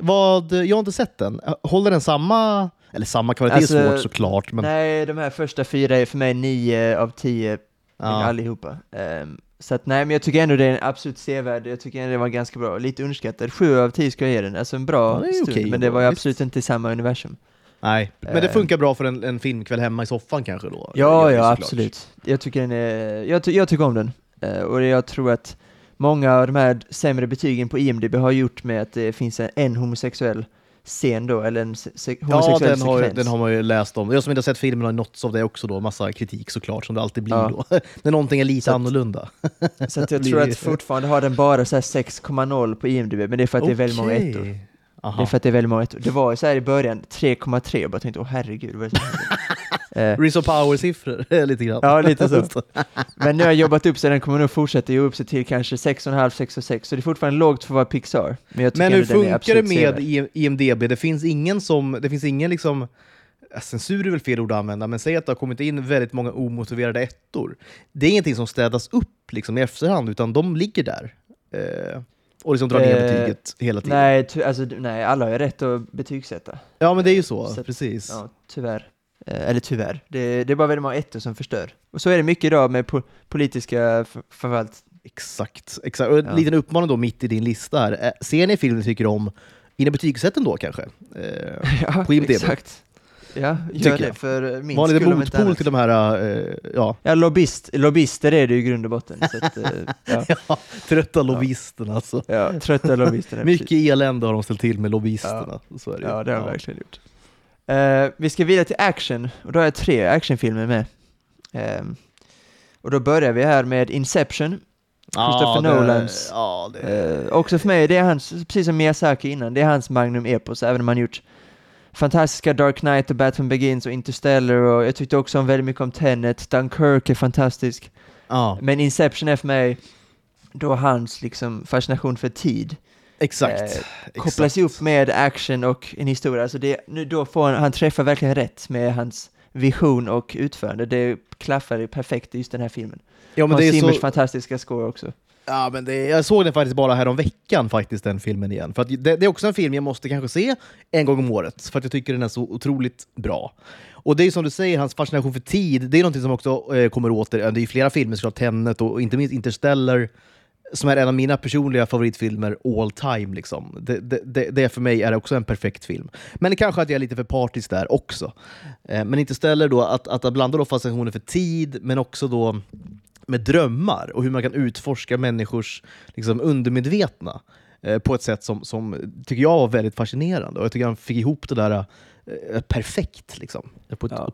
Vad, jag har inte sett den. Eh, Håller den samma, eller samma kvalitet Alltså, är svårt såklart, men Nej, de här första fyra är för mig nio av tio ja. allihopa. Ehm, så att nej, men jag tycker ändå det är en absolut sevärd. Jag tycker ändå det var ganska bra. Lite underskattad. Sju av tio ska jag ge den. Alltså en bra Ja, stund, okej men det var ju absolut inte i samma universum. nej. Men det Eh. funkar bra för en, en filmkväll hemma i soffan kanske då? Ja, ja, absolut. Jag tycker, den är, jag, ty, jag tycker om den. Eh, och jag tror att många av de här sämre betygen på IMDB har gjort med att det finns en, en homosexuell scen då, eller en se, se, Ja, homosexuell den har, sekvens. den har man ju läst om. Jag som inte har sett filmen har nåtts av det också då, massa kritik såklart, som det alltid blir Ja. då. När någonting är lite Så att- annorlunda. Så att jag tror att fortfarande har den bara så här 6,0 på IMDB, men det är för att det är väldigt många ettor. Aha. Det är för att det är väldigt många ettor. Det var så här i början, 3,3, jag bara tänkte åh herregud, vad är det som? Eh, Rizzo Power-siffror, lite grann. Ja, lite så. Men nu har jag jobbat upp så den kommer nog fortsätta ge upp sig till kanske 6,5, 6 och 6, så det är fortfarande lågt för att vara Pixar. Men, Men hur funkar det med. I- IMDB? Det finns ingen som, det finns ingen liksom, censur är väl fel ord att använda, men säg att det har kommit in väldigt många omotiverade ettor. Det är ingenting som städas upp liksom, i efterhand, utan de ligger där. Eh, och liksom drar ner Eh, betyget hela tiden. Nej, alltså, nej, alla har ju rätt att betygsätta. Ja, men det är ju så, Så precis. Ja, tyvärr. Eh, eller tyvärr, det, det är bara väldigt många ettor som förstör. Och så är det mycket idag med po politiska f- förvalt... Exakt. exakt. Och en Ja. liten uppmaning då mitt i din lista här. Eh, Ser ni filmen tycker om, in i betygssätten då kanske? Eh, Ja, På IMDb. exakt. Ja, Tycker gör det jag. för min var inte motpol till de här, eh, ja, Ja, lobbyist, lobbyister är det ju i grund och botten. Att, eh, ja, ja, trötta lobbyisterna alltså. ja, trötta lobbyister. Mycket elände har de ställt till med lobbyisterna. Så är det. Ja, det har de Ja. verkligen gjort. Eh, vi ska vidare till action, och då har jag tre actionfilmer med. Ehm, och då börjar vi här med Inception, Christopher det- Nolans. Ja, det, Eh, också för mig, det är hans, precis som Miyazaki innan, det är hans magnum epos, även om han gjort fantastiska Dark Knight och Batman Begins och Interstellar och jag tyckte också om väldigt mycket om Tenet, Dunkirk är fantastisk. ja, Men Inception är för mig då hans liksom fascination för tid exakt. eh, exakt. kopplas ihop med action och en historia. Alltså det, nu då får han, han träffar verkligen rätt med hans vision och utförande. Det klaffar ju perfekt i just den här filmen. Ja, men Hans det är Zimmers så, fantastiska score också. ja, men det, jag såg den faktiskt bara här om veckan faktiskt, den filmen igen. För att det, det är också en film jag måste kanske se en gång om året, för att jag tycker den är så otroligt bra. Och det är som du säger, hans fascination för tid, det är någonting som också eh, kommer åter. Det är flera filmer, såklart Tenet och inte minst Interstellar, som är en av mina personliga favoritfilmer all time. Liksom. Det, det, det, för mig är också en perfekt film. Men det kanske att jag är lite för partisk där också. Eh, men Interstellar då, att, att blanda då fascinationen för tid, men också då med drömmar och hur man kan utforska människors liksom, undermedvetna eh, på ett sätt som, som tycker jag var väldigt fascinerande. Och jag tycker han fick ihop det där eh, perfekt. Liksom, på ett Ja,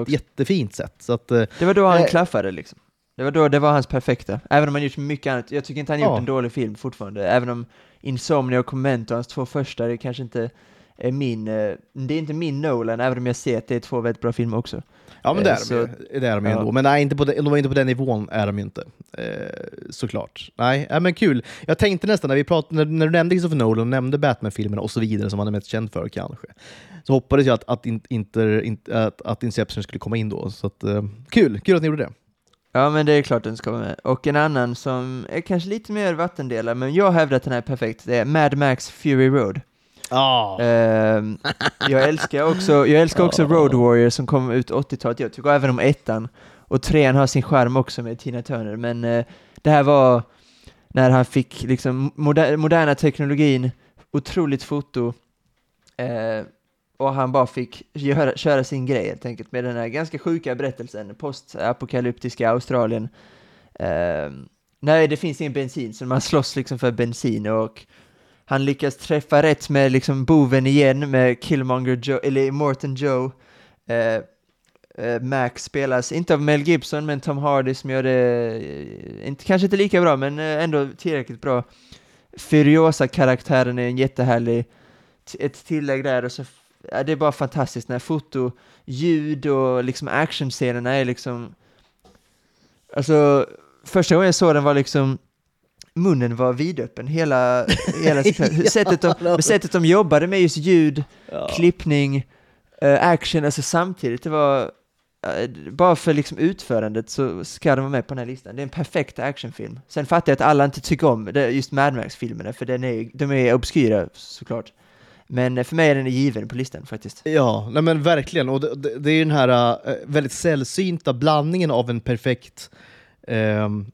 också. jättefint sätt. Att, eh, Det var då han Eh. klaffade liksom. Det var då det var hans perfekta. Även om han gjort mycket annat. Jag tycker inte han gjort Ja. en dålig film fortfarande. Även om Insomnia och Memento, hans två första, det kanske inte är min, eh, det är inte min Nolan, även om jag ser att det är två väldigt bra filmer också. ja, men det eh, är de så- ju, det är de ju ja. ändå. Men nej, inte på den, de var inte på den nivån, är de ju inte. Eh, såklart. Nej, men kul. Jag tänkte nästan, när, vi pratade, när, du nämnde Christopher Nolan och nämnde Batman-filmerna och så vidare, som han är mest känd för kanske, så hoppades jag att, att, in, inter, in, att, att Inception skulle komma in då. Så att, kul, kul att ni gjorde det. Ja, men det är klart den ska vara med. Och en annan som är kanske lite mer vattendelare, men jag hävdar att den här är perfekt, det är Mad Max Fury Road. Ah. Ehm, jag älskar också, jag älskar också Road Warrior som kom ut 80-talet, jag tycker även om ettan. Och trean har sin charm också med Tina Turner, men eh, det här var när han fick liksom moder moderna teknologin, otroligt foto, eh, och han bara fick göra, köra sin grej helt enkelt med den här ganska sjuka berättelsen, postapokalyptiska Australien. Eh, nej, det finns ingen bensin, så man slåss liksom för bensin och han lyckas träffa rätt med liksom boven igen med Killmonger Joe, eller Morton Joe. Ehm, eh, eh, Max spelas inte av Mel Gibson, men Tom Hardy som gör det, eh, inte, kanske inte lika bra, men eh, ändå tillräckligt bra. Furiosa-karaktären är en jättehärlig, ett tillägg där och så, det är bara fantastiskt när foto, ljud och liksom actionscenerna är liksom, alltså första gången jag såg den var liksom munnen var vidöppen hela, hela sättet, de, sättet de jobbade med just ljud, Ja. klippning, eh, action, alltså samtidigt, det var eh, bara för liksom utförandet så ska de vara med på den här listan. Det är en perfekt actionfilm. Sen fattar jag att alla inte tycker om det, just Mad Max-filmerna, för den är, de är obskyra såklart. Men eh, för mig är den given på listan faktiskt. Ja, nej men verkligen. Och det, det, är den här äh, väldigt sällsynta blandningen av en perfekt, ehm,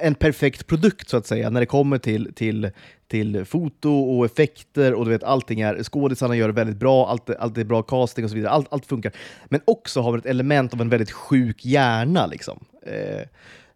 en perfekt produkt så att säga, när det kommer till, till, till foto och effekter och du vet allting är, skådisarna gör det väldigt bra, allt, allt är bra casting och så vidare, allt, allt funkar. Men också har vi ett element av en väldigt sjuk hjärna liksom. Eh,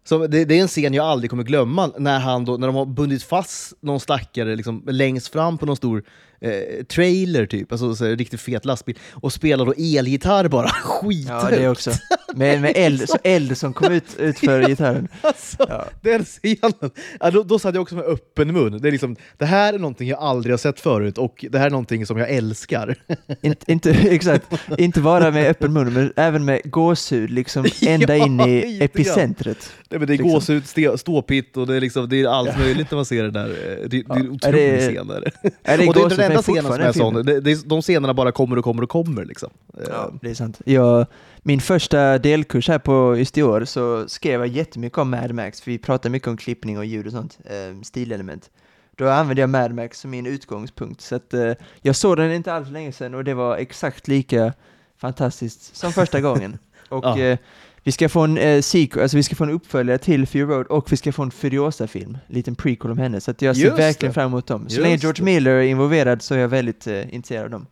så det, det är en scen jag aldrig kommer glömma, när, han då, när de har bundit fast någon stackare liksom, längst fram på någon stor eh, trailer, typ, alltså så här, riktigt fet lastbil, och spelar då elgitarr bara skithögt. Ja, det också. Med, med eld, så eld som kom ut, ut för gitarren. Alltså, Ja. Den scenen, ja, då, då satt jag också med öppen mun. Det, är liksom, det här är någonting jag aldrig har sett förut och det här är någonting som jag älskar. inte, inte, exakt, inte bara med öppen mun, men även med gåshud, liksom ända Ja, in i epicentret. Nej, men det är Liksom. gåshud, ståpitt och det är, liksom, det är allt möjligt när man ser det där. Det, det är Ja, en är otrolig det- scen. Är det. Är det och det är inte den enda scenen som är sån. De scenerna bara kommer och kommer och kommer. Liksom. Ja, Eh, det är sant. Jag, min första delkurs här på just i år så skrev jag jättemycket om Mad Max, för vi pratar mycket om klippning och ljud och sånt, eh, stilelement. Då använde jag Mad Max som min utgångspunkt, så att eh, jag såg den inte alls länge sedan och det var exakt lika fantastiskt som första gången. Och Ja. eh, vi ska få en eh, sequel, alltså vi ska få en uppföljare till Fury Road och vi ska få en Furiosa-film, en liten prequel om henne, så att jag ser Just verkligen det. fram emot dem. Så Just länge George. Miller är involverad så är jag väldigt eh, intresserad av dem.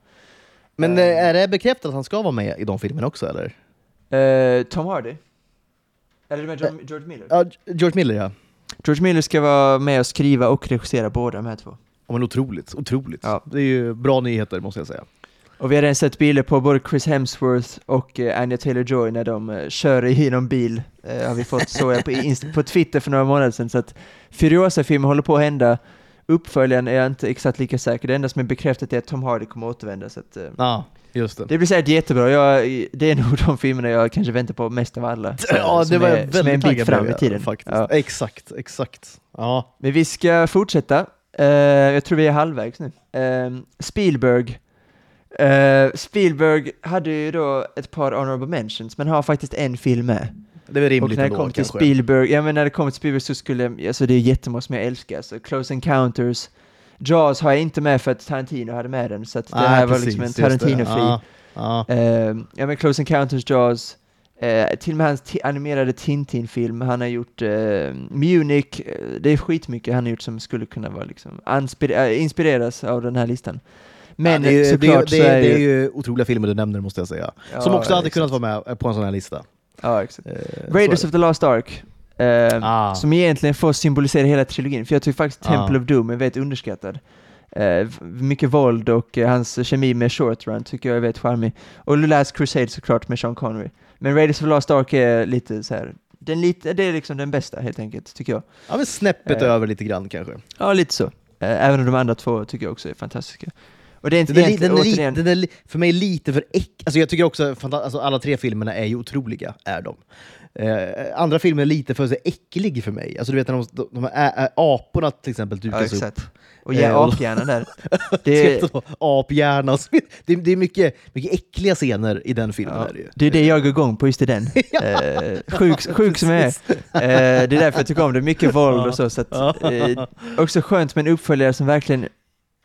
Men Eh. eh, är det bekräftat att han ska vara med i de filmerna också? Eller? Eh, Tom Hardy? Eller med George, George Miller? Ja, George Miller ja. George Miller ska vara med och skriva och regissera båda de här två. Ja, men otroligt, otroligt. Ja. Det är ju bra nyheter måste jag säga. Och vi har redan sett bilder på både Chris Hemsworth och eh, Anya Taylor-Joy när de eh, kör i någon bil. Eh, har vi fått så på, inst- på Twitter för några månader sedan. Så att Furiosa-filmen håller på att hända. Uppföljaren är jag inte exakt lika säker. Det enda som är bekräftat är att Tom Hardy kommer återvända. Så att, eh, Ja, just det. det blir säkert jättebra. Jag, det är nog de filmerna jag kanske väntar på mest av alla. Så- Ja, det som var är, jag som är en väldigt bit taggad fram i tiden. faktiskt. Ja. Exakt, exakt. Ja. Men vi ska fortsätta. Eh, jag tror vi är halvvägs nu. Eh, Spielberg. Eh, Spielberg hade ju då ett par honorable mentions, men har faktiskt en film med. Det är väl Och rimligt när det kom till kanske. Spielberg, ja men när det kom till Spielberg så skulle, alltså det är jättemånga som jag älskar, alltså Close Encounters, Jaws har jag inte med för att Tarantino hade med den, så att det Nej, här var precis, liksom en. Tarantino-fri. Ja, ja. Eh, ja men Close Encounters, Jaws, eh, till och med hans animerade Tintin-film, han har gjort Munich, det är skitmycket han har gjort som skulle kunna vara liksom, inspireras av den här listan. Men ja, det, är ju- det, såklart det, så är det är ju... otroliga filmer du nämner måste jag säga. Ja, Som också hade exakt. kunnat vara med på en sån här lista. Ja, exakt. Eh, Raiders of the Lost Ark, eh, Ah. som egentligen får symbolisera hela trilogin, för jag tycker faktiskt Ah. Temple of Doom är väldigt underskattad. Eh, mycket våld och eh, hans kemi med Short Run tycker jag är väldigt charmig. Och The Last Crusade såklart med Sean Connery. Men Raiders of the Lost Ark är lite så här. Den lite, det är liksom den bästa helt enkelt, tycker jag. Ja, men snäppet Eh. över lite grann kanske. Ja, lite så. Eh, även om de andra två tycker jag också är fantastiska. Och det är inte Den är, den är, återigen, den är för mig lite för äck... Alltså jag tycker också alltså alla tre filmerna är ju otroliga, är de. Eh, andra filmer är lite för så äcklig för mig. Alltså du vet när de, de, de här ä- aporna till exempel ja, dukas upp. exakt. Och ge Eh, och- aphjärnan där. Det. Aphjärna vidare. det, det är mycket, mycket äckliga scener i den filmen. Ja, Är det, ju. det är det jag går igång på just i den. Eh, sjuk, sjuk som jag är. Eh, det är därför jag tycker om det. Mycket våld och så. så att, eh, också skönt med en uppföljare som verkligen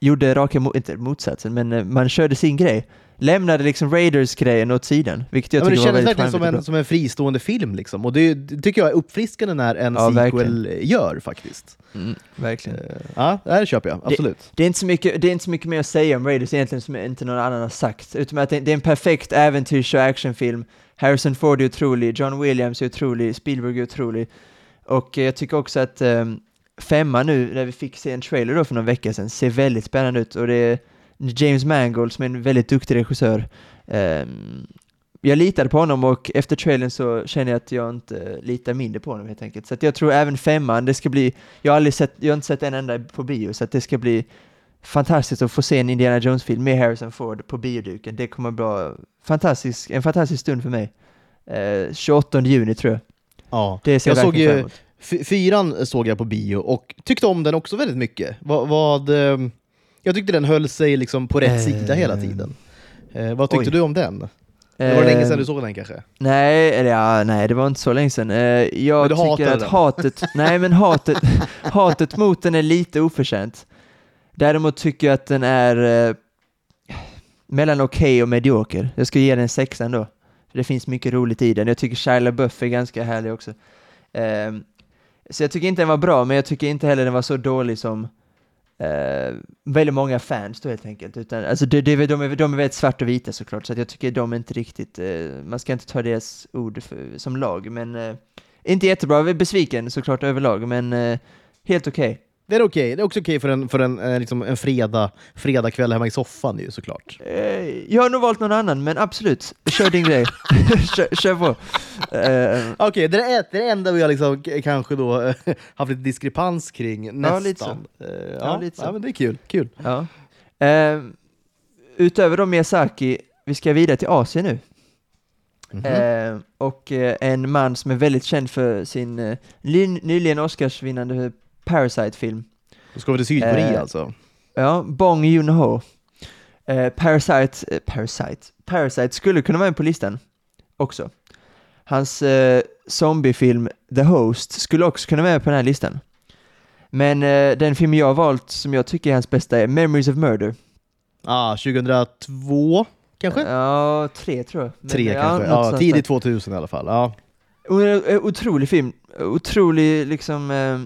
gjorde raka, mo- inte motsatsen, men eh, man körde sin grej. Lämnade liksom Raiders-grejen åt sidan, vilket jag Ja, det tycker var kändes väldigt verkligen som charmigt och en, som en fristående film. Liksom. Och det, det tycker jag är uppfriskande när en Ja, sequel gör faktiskt. Mm, verkligen. Eh, ja, det här köper jag. Absolut. Det är, inte så mycket, det är inte så mycket mer att säga om Raiders egentligen som inte någon annan har sagt, utom att det, det är en perfekt äventyrs och actionfilm. Harrison Ford är otrolig, John Williams är otrolig, Spielberg är otrolig. Och eh, jag tycker också att um, femma nu, när vi fick se en trailer då för någon vecka sedan, ser väldigt spännande ut och det är James Mangold som är en väldigt duktig regissör. Ehm, jag litade på honom och efter trailern så känner jag att jag inte litar mindre på honom helt enkelt. Så att jag tror även femman, det ska bli, jag har aldrig sett, jag har inte sett en enda på bio, så att det ska bli fantastiskt att få se en Indiana Jones-film med Harrison Ford på bioduken. Det kommer vara fantastisk, en fantastisk stund för mig. Eh, 28 juni tror jag. Ja. Det ser jag, såg ju- Fyran såg jag på bio och tyckte om den också väldigt mycket. Vad, vad, eh, jag tyckte den höll sig liksom på rätt Eh. sida hela tiden. Eh, vad tyckte Oj. du om den? Det var länge sedan Eh, du såg den kanske? Nej, eller ja, nej, det var inte så länge sedan. Eh, jag Men du tycker att den? hatet, nej men hatet, hatet mot den är lite oförtjänt. Däremot tycker jag att den är eh, mellan okej och medioker. Jag ska ge den en sexa ändå. Det finns mycket roligt i den. Jag tycker Shia LaBeouf är ganska härlig också. Ehm, så jag tycker inte den var bra, men jag tycker inte heller den var så dålig som eh, väldigt många fans då helt enkelt. Utan, alltså de, de, de, är, de är väldigt svart och vita såklart, så att jag tycker de är inte riktigt, eh, man ska inte ta deras ord för, som lag, men eh, inte jättebra. Jag är besviken såklart överlag, men eh, helt okej. Det är okej. Det är också okej för en, för en, eh, liksom en fredag, fredagkväll hemma i soffan ju såklart. Eh, jag har nog valt någon annan, men absolut, kör din grej. kör, kör på. Eh, Okej, det, är det enda vi har liksom kanske då haft lite diskrepans kring nästan. lite så. Ja, ja, lite så. ja, men det är kul. kul. ja. Eh, utöver då Miyazaki, vi ska vidare till Asien nu. Mhm. Eh, och eh, en man som är väldigt känd för sin ny- nyligen Oscarsvinnande Parasite-film. Då ska vi till Sydkorea eh, alltså. Ja, Bong Joon-ho. Eh, Parasite, eh, Parasite, Parasite skulle kunna vara med på listan också. Hans eh, zombiefilm The Host skulle också kunna vara med på den här listan. Men eh, den film jag har valt som jag tycker är hans bästa är Memories of Murder. Ah, 2002 kanske? Ja, tre tror jag. Men, Tre ja, kanske? Ja, tidigt där. 2000 i alla fall. Ja. O- eh, Otrolig film. Otrolig liksom eh,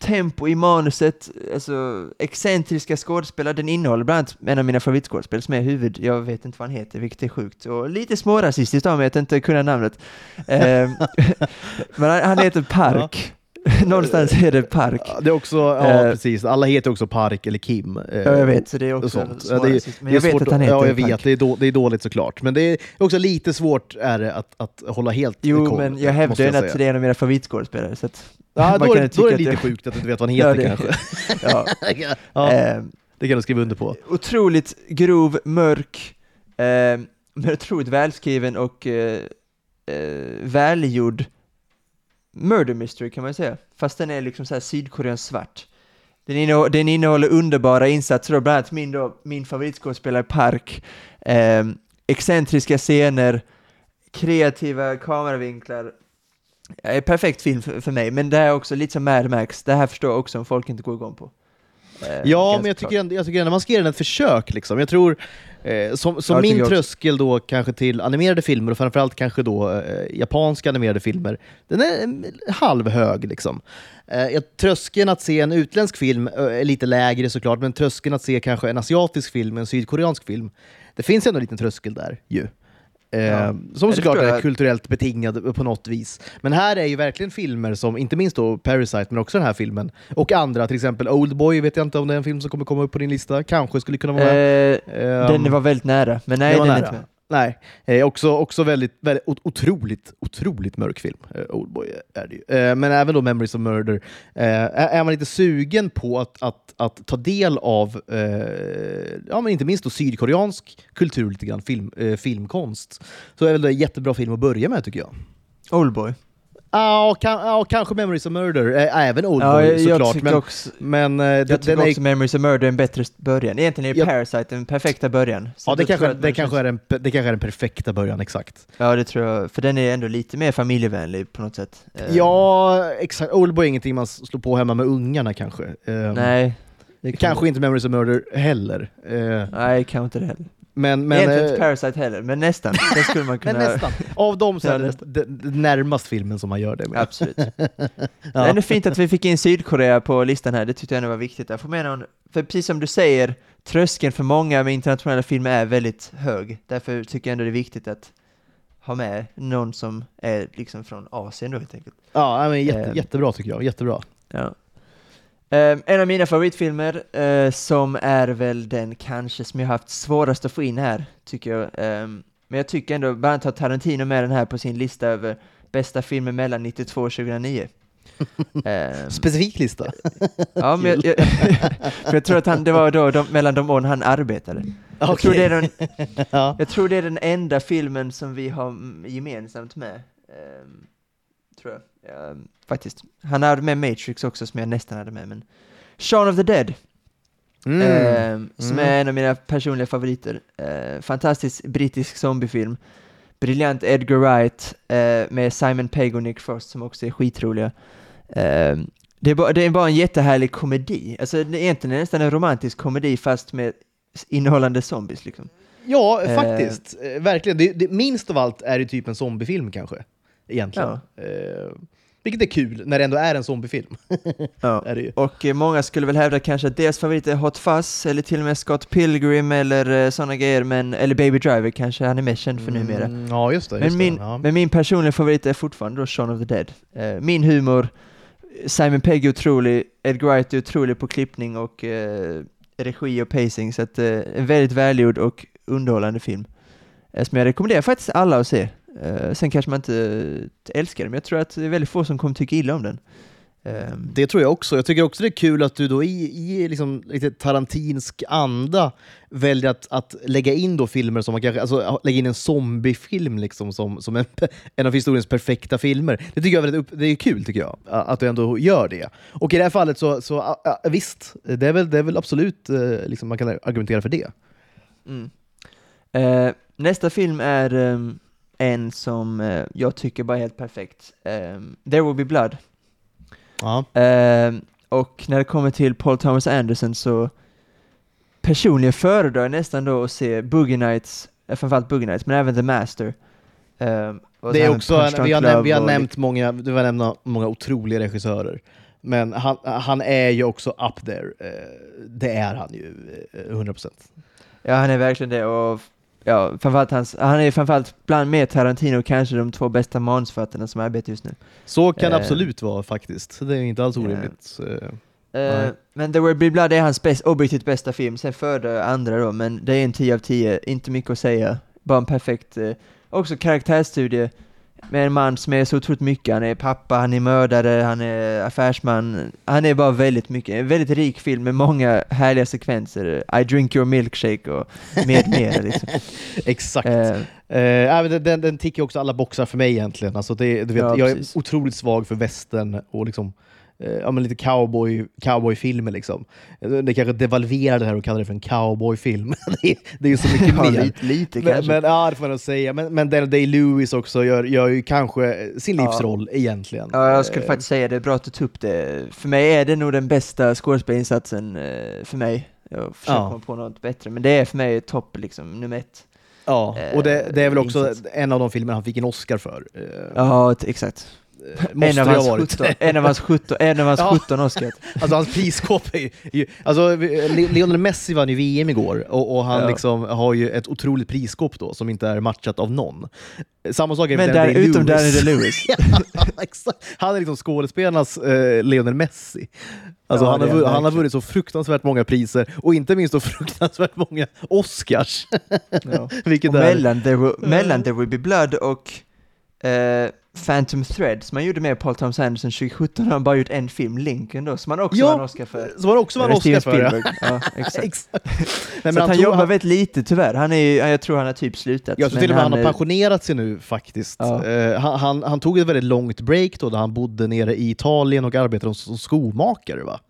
tempo i manuset, alltså excentriska skådespelare. Den innehåller bland annat en av mina favoritskådespelare som är huvud, jag vet inte vad han heter, vilket är sjukt. Och lite smårasistiskt av mig att inte kunna namnet. Eh, men han, han heter Park. någonstans är det Park. Ja, Det är också, ja Eh. precis, alla heter också Park eller Kim. eh, Ja, jag vet, så det är också sånt. Ja, svårare det är- Men jag vet svårt att han heter Ja, jag vet. Park. Det är, då, det är dåligt såklart. Men det är också lite svårt är det att, att hålla helt Jo, koll, men jag hävdar ju att det är en av mina favoritskådespelare. Så att, Ja, då, då är det lite det- sjukt att du inte vet vad han Ja, heter det- kanske. ja. ja, Eh, det kan du skriva under på. otroligt grov, mörk, eh, men otroligt välskriven och eh, välgjord murder mystery kan man säga. Fast den är liksom så här sydkoreansk svart. Den, innehå- den innehåller underbara insatser, då, bland annat min, då, min favoritskådespelare Park, eh, excentriska scener, kreativa kameravinklar. Eh, perfekt film för, för mig, men det är också lite som Mad Max, det här förstår jag också om folk inte går igång på. Eh, Ja, men jag tycker, ändå, jag tycker ändå man ska ge den ett försök. Liksom. Jag tror, eh, som, som min jag också. tröskel då kanske till animerade filmer och framförallt kanske då eh, japanska animerade filmer, den är eh, halvhög. Liksom. Eh, jag, tröskeln att se en utländsk film eh, är lite lägre såklart, men tröskeln att se kanske en asiatisk film, en sydkoreansk film, det finns ändå en liten tröskel där ju. Eh, Ja. Som såklart är jag. kulturellt betingad på något vis. Men här är ju verkligen filmer som, inte minst då Parasite, men också den här filmen, och andra, till exempel Oldboy, vet jag inte om det är en film som kommer komma upp på din lista, kanske skulle kunna vara med. Eh, Ehm, den var väldigt nära, men nej, den den är inte med. Nej, eh, också, också väldigt, väldigt otroligt, otroligt mörk film. Eh, Oldboy är det ju. Eh, men även då Memories of Murder. Eh, är, är man lite sugen på att, att, att ta del av, eh, ja men inte minst då sydkoreansk kultur, lite grann, film, eh, filmkonst, så är väl det en jättebra film att börja med tycker jag. Oldboy. Ja, kan, ja kanske Memories of Murder, eh, även Oldboy Ja, såklart. Men, också, men eh, jag den, tycker den är också Memories of Murder är en bättre början. Egentligen är Jag- Parasite den perfekta början. Ja, det kanske, det, kanske är den, det kanske är den perfekta början, exakt. Ja, det tror jag. För den är ändå lite mer familjevänlig på något sätt. Eh, Ja, exakt. Oldboy är ingenting man slår på hemma med ungarna kanske. Ehm, Nej. Kan Kanske inte Memories of Murder heller. Nej, kanske inte det heller. Men men, Egentligen eh, inte Parasite heller, men nästan. Det skulle man men kunna... nästan. Av dem så är det nästan. d- d- närmast filmen som man gör det med. Absolut. Det Ja. är ändå fint att vi fick in Sydkorea på listan här, det tyckte jag ändå var viktigt. Jag får med någon, för precis som du säger, tröskeln för många med internationella filmer är väldigt hög. Därför tycker jag ändå det är viktigt att ha med någon som är liksom från Asien då helt enkelt. Ja, men jätte, Eh. jättebra tycker jag. Jättebra. Ja. Ehm, en av mina favoritfilmer, eh, som är väl den kanske som jag haft svårast att få in här, tycker jag. Ehm, men jag tycker ändå, bland annat har Tarantino med den här på sin lista över bästa filmer mellan 92 och 2009. Ehm, Specifik lista. ja, men jag, jag, för jag tror att han, det var då de, mellan de åren han arbetade. Jag, tror det är den, ja. jag tror det är den enda filmen som vi har gemensamt med. Ehm, tror jag. Ehm, faktiskt. Han hade med Matrix också som jag nästan hade med, men Shaun of the Dead, Mm. ehm, som Mm. är en av mina personliga favoriter. Ehm, fantastisk brittisk zombiefilm. Briljant Edgar Wright eh, med Simon Pegg och Nick Frost som också är skitroliga. Ehm, det, är bara, det är bara en jättehärlig komedi. Alltså det är egentligen nästan en romantisk komedi fast med innehållande zombies liksom. Ja, faktiskt. Eh, verkligen. Det, det, minst av allt är det typ en zombiefilm kanske. Egentligen. Eh, vilket är kul, när det ändå är en zombiefilm. Ja. är det ju. Och eh, många skulle väl hävda kanske att deras favorit är Hot Fuzz, eller till och med Scott Pilgrim, eller eh, sådana grejer, men, eller Baby Driver kanske han är mest känd för numera. Mm, ja, just det. Just Men min, det. Ja. men min personliga favorit är fortfarande då Shaun of the Dead. Eh, min humor, Simon Pegg är otrolig, Edgar Wright är otrolig på klippning och eh, regi och pacing, så att eh, en väldigt välgjord och underhållande film. Eh, som jag rekommenderar faktiskt alla att se. Eh, sen kanske man inte eh, älskar den, men jag tror att det är väldigt få som kommer tycka illa om den. Ehm, Det tror jag också. Jag tycker också det är kul att du då i, i liksom lite tarantinsk anda väljer att, att lägga in då filmer som man kanske, alltså lägga in en zombiefilm liksom som, som en, en av historiens perfekta filmer. Det tycker jag är väldigt det är kul tycker jag, att du ändå gör det. Och i det här fallet så, så visst, det är väl, det är väl absolut eh, liksom man kan argumentera för det. Mm. Eh, nästa film är ehm, en som eh, jag tycker bara är helt perfekt. Ehm, There will be blood. Ja. Ehm, och när det kommer till Paul Thomas Anderson så personligen föredrar jag nästan då att se Boogie Nights, eh, framförallt Boogie Nights, men även The Master. Och Det är också, en, vi, har näm, vi har nämnt många, du har nämnt många otroliga regissörer. Men han, han är ju också up there. Eh, Det är han ju, eh, 100%. Ja, han är verkligen det och ja, framförallt hans, han är framförallt bland med Tarantino kanske de två bästa manusförfattarna som arbetar just nu. Så kan det Eh. absolut vara faktiskt. Det är inte alls orimligt. Eh, Nej. men The Will Be Blood är hans bäst, objektivt bästa film, sen före andra då, men det är en 10 av 10, inte mycket att säga. Bara en perfekt, eh, också karaktärstudie med en man som är så otroligt mycket, han är pappa, han är mördare, han är affärsman, han är bara väldigt mycket, en väldigt rik film med många härliga sekvenser, I drink your milkshake och med mer liksom. Exakt. Ja, men den, den, den tickar också alla boxar för mig egentligen. Alltså det, du vet, Ja, jag är precis. otroligt svag för västern och liksom, ja, men lite cowboy, cowboyfilmer. Liksom. Eh, Det kanske devalverar det här och kallar det för en cowboyfilm. det, är, det är ju så mycket ja, mer. lite, lite Men, kanske. men, ja, det får man nog säga. Men, men Daniel Day-Lewis också gör, gör ju kanske sin Ja. livsroll egentligen. Ja, jag skulle Eh, faktiskt säga det, är bra att du tog upp det. För mig är det nog den bästa skådespelarinsatsen eh, för mig. Jag försöker Ja. komma på något bättre, men det är för mig topp liksom, nummer ett. Ja, eh, och det, det är väl också insats. en av de filmer han fick en Oscar för. Eh, Ja, exakt. Eh, Måste en, av hans ha varit. 17, en av hans 17, en av hans Ja. 17 Oscar. Alltså hans prisskåp är ju- ju... Alltså, Lionel Messi vann ju VM igår och, och han Ja. liksom har ju ett otroligt prisskåp då som inte är matchat av någon. Samma sak är Men där, Daniel utom Day-Lewis. Daniel Lewis. Ja. Han är liksom skådespelarnas eh, Lionel Messi. Alltså Ja, han, har, han har vunnit så fruktansvärt många priser och inte minst så fruktansvärt många Oscars. Ja. Vilket Och är... mellan, there will, mellan There Will Be Blood och eh, Phantom Thread, som han gjorde med Paul Thomas Anderson 2017, har han bara gjort en film, Lincoln då, som han också Ja, vann Oscar för. Som han också vann Oscar för. Ja. Ja, exakt. Exakt. Nej, så men att han tror- jobbar väldigt lite tyvärr. Han är, jag tror han har typ slutat. Jag tror till och med han har är- pensionerat sig nu faktiskt. Ja. Eh, han, han, han tog ett väldigt långt break då, där han bodde nere i Italien och arbetade som skomakare. Va?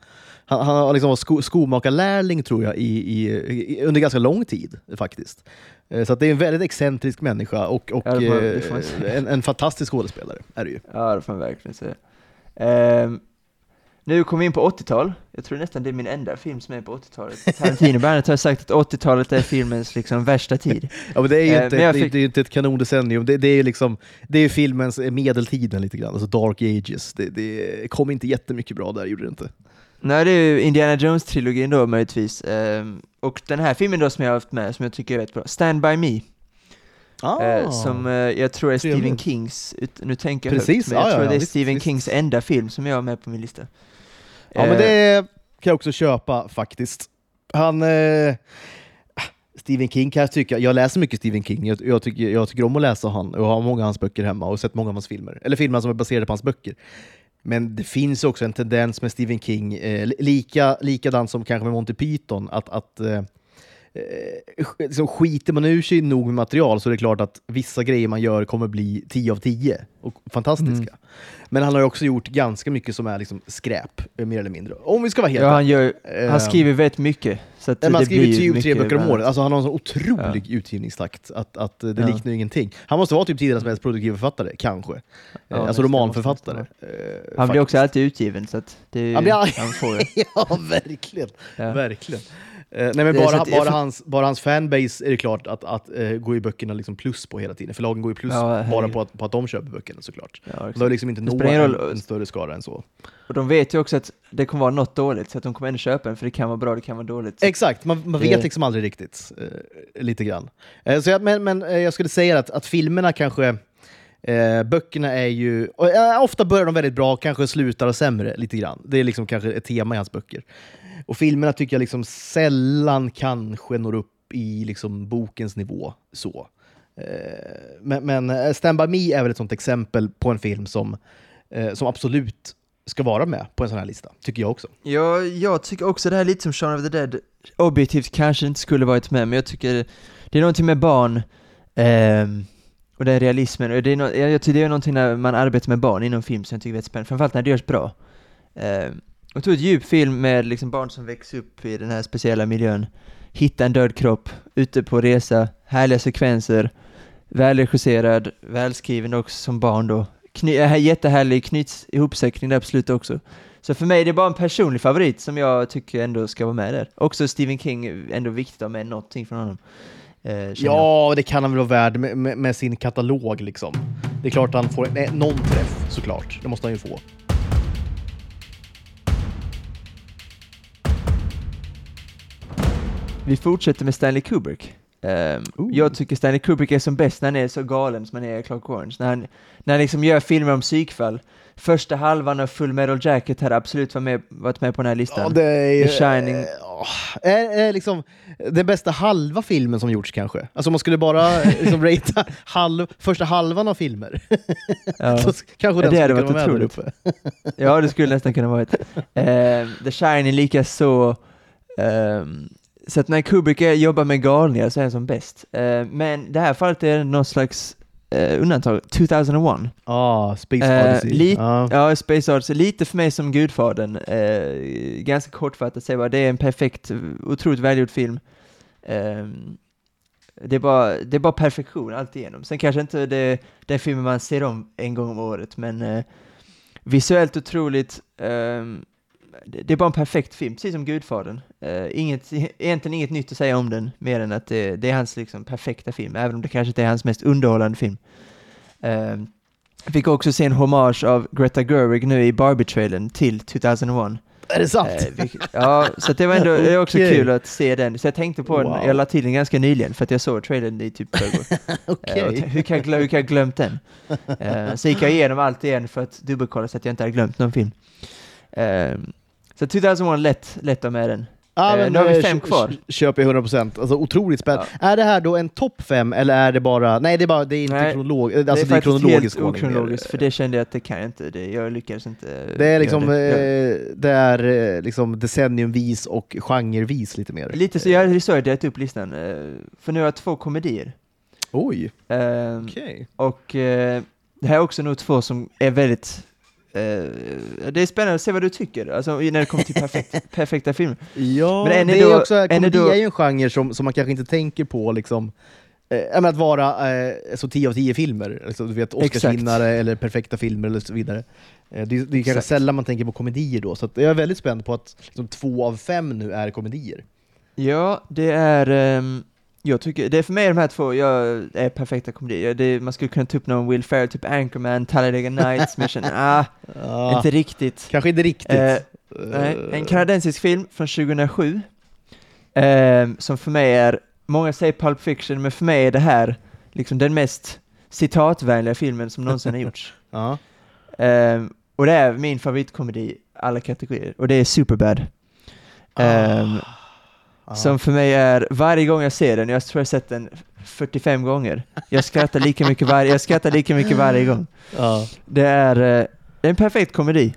Han, han har liksom var sko, skomakarlärling tror jag i, i, i, under ganska lång tid faktiskt. Eh, så att det är en väldigt excentrisk människa och, och Ja, får- eh, en, en fantastisk skådespelare är det ju. Ja, det får man verkligen säga. Ehm, nu kommer vi in på 80-tal. Jag tror nästan det är min enda film som är på 80-talet. Tarantino bland annat har sagt att 80-talet är filmens liksom värsta tid. Ja, men det är ju Eh, inte, det, fick- det är inte ett kanondecennium, det, det är ju liksom, det är filmens medeltiden lite grann, alltså dark ages. Det, det kom inte jättemycket bra där, gjorde det inte. Nej, det är ju Indiana Jones-trilogin då möjligtvis. Ehm, och den här filmen då som jag har haft med, som jag tycker är rätt bra, Stand By Me. Ah. Eh, som eh, jag tror är Stephen Trevligt. Kings, ut, nu tänker jag Precis, högt, men jag ja, ja, tror ja, det är visst, Stephen visst. Kings enda film som jag har med på min lista. Ja, men Eh, det kan jag också köpa faktiskt. Han... Eh, Stephen King kan jag tycka, jag läser mycket Stephen King, jag, jag, tycker, jag tycker om att läsa han, jag har många av hans böcker hemma och sett många av hans filmer, eller filmer som är baserade på hans böcker. Men det finns också en tendens med Stephen King, eh, li- lika, likadant som kanske med Monty Python, att, att eh, eh, liksom skiter man ur sig nog med material så är det klart att vissa grejer man gör kommer bli 10 av 10 och fantastiska. Mm. Men han har ju också gjort ganska mycket som är liksom skräp, eh, mer eller mindre. Om vi ska vara helt Ja, han, gör, Eh, han skriver väldigt mycket. Så att Nej, man det skriver typ tre böcker om året. Alltså, han har en sån otrolig utgivningstakt att, att eh, det Ja. liknar ingenting. Han måste vara typ tidernas mest produktiva författare, kanske. Eh, Ja, alltså nästan romanförfattare. eh, Han blir också faktiskt. alltid utgiven, så att det Han blir- han får ju. ja, verkligen. Ja. verkligen. Eh, nej, men bara, att bara, hans, bara hans fanbase är det klart att, att eh, går ju böckerna liksom plus på hela tiden. Förlagen går ju plus Ja, bara på att, på att de köper böckerna såklart. Ja, De behöver liksom inte Det nå spelar ingen en, större skara än så. Och de vet ju också att det kommer vara något dåligt, så att de kommer ändå köpa den, för det kan vara bra, det kan vara dåligt. Exakt, man, man Det- vet liksom aldrig riktigt. Eh, lite grann. Eh, så jag, men men eh, jag skulle säga att, att filmerna kanske... Eh, böckerna är ju... Och, eh, ofta börjar de väldigt bra, kanske slutar sämre lite grann. Det är liksom kanske ett tema i hans böcker. Och filmerna tycker jag liksom sällan kanske når upp i liksom bokens nivå. så. Eh, men men eh, Stand By Me är väl ett sånt exempel på en film som, eh, som absolut ska vara med på en sån här lista, tycker jag också. Ja, jag tycker också det här är lite som Shaun of the Dead, objektivt kanske inte skulle varit med, men jag tycker det är någonting med barn, eh, och den realismen, och det är no- jag tycker det är någonting när man arbetar med barn inom film som jag tycker är väldigt spännande, framförallt när det görs bra. Eh, jag tog ett djup film med liksom barn som växer upp i den här speciella miljön, hitta en död kropp, ute på resa, härliga sekvenser, välregisserad, välskriven också som barn då. Kny, äh, jättehärlig knyts ihopsäckning där på slutet också. Så för mig är det bara en personlig favorit som jag tycker ändå ska vara med där. Också Stephen King, ändå viktigt att ha med någonting från honom. Eh, ja, jag. Ja, det kan han väl vara värd med, med, med sin katalog liksom. Det är klart han får nej, någon träff såklart. Det måste han ju få. Vi fortsätter med Stanley Kubrick. Ehm, Ooh. jag tycker Stanley Kubrick är som bäst när han är så galen som han är i Clock Orange. När han, när han liksom gör filmer om psykfall. Första halvan av Full Metal Jacket hade absolut varit med, varit med på den här listan. Ja, det är, The Shining. åh, är, är liksom den bästa halva filmen som gjorts kanske. Alltså om man skulle bara liksom ratea halv, första halvan av filmer. Ja. så kanske Ja, den det skulle hade varit otroligt. uppe. Ja, det skulle nästan kunna vara ett. Ehm, The Shining lika så. Så att när Kubrick jobbar med galningar så är han som bäst. Ehm, men det här fallet är någon slags eh, undantag. 2001. Ja, Space Eh, Odyssey. li- ja. Ja, Space Odyssey, lite för mig som Gudfadern. Eh, ganska kortfattat säga bara, det är en perfekt, otroligt välgjord film. Det, är bara, det är bara perfektion allt igenom. Sen kanske inte det, är filmen man ser om en gång om året, men eh, visuellt otroligt, ehm, det, är bara en perfekt film, precis som Gudfadern. Eh, inget, egentligen inget nytt att säga om den, mer än att det, det är hans liksom, perfekta film, även om det kanske inte är hans mest underhållande film. Ehm, jag fick också se en hommage av Greta Gerwig nu i Barbie-trailern till 2001. Är det sant? Eh, vilk- ja, så det var ändå det är också Okej. kul att se den. Så jag tänkte på den, Wow. jag la till den ganska nyligen för att jag såg trailern i typ förrgår. Eh, och t- hur, kan jag hur kan jag glömt den? Eh, så gick jag igenom allt igen för att dubbelkolla så att jag inte hade glömt någon film. Eh, så 2001, lätt, lätt att med den. Ja, Eh, nu har vi eh, fem kvar. kö- Köper jag 100%. Alltså otroligt spännande. Är det här då en topp fem eller är det bara... Nej, det är, bara, det är inte Nej, kronolog, alltså det är det är faktiskt kronologisk helt okronologiskt, för det kände jag att det kan jag inte. Det, jag lyckades inte. Det är liksom, det. Eh, det är eh, liksom decenniumvis och genrevis lite mer. Lite så, jag, är så jag delat upp listan. eh, För nu har jag två komedier. Oj, Ehm, okej. Och eh, det här är också nog två som är väldigt... eh, det är spännande att se vad du tycker, alltså när det kommer till perfekt, perfekta filmer. Ja, Men en är det är då- också, en är komedi då- är ju en genre som, som man kanske inte tänker på liksom. Eh, att vara eh, så 10 av 10 filmer, alltså, du vet Oscarsvinnare eller perfekta filmer eller så vidare. Eh, det, det är kanske sällan man tänker på komedier då, så jag är väldigt spänd på att liksom, två av fem nu är komedier. Ja, det är... ehm, jag tycker, det är för mig de här två, jag är perfekta komedier. Det, man skulle kunna ta upp någon Will Ferrell, typ Anchorman, Talladega Nights, men jag känner, ah, Ja, inte riktigt. kanske inte riktigt. Eh, Nej, en kanadensisk film från 2007, ehm, som för mig är, många säger Pulp Fiction, men för mig är det här liksom den mest citatvänliga filmen som någonsin har gjorts. ja. Ehm, och det är min favoritkomedi alla kategorier, och det är Superbad. Ehm, Ja. Som för mig är, varje gång jag ser den, jag tror jag har sett den 45 gånger, jag skrattar lika mycket varje, jag skrattar lika mycket varje gång. ja. Det är eh, en perfekt komedi.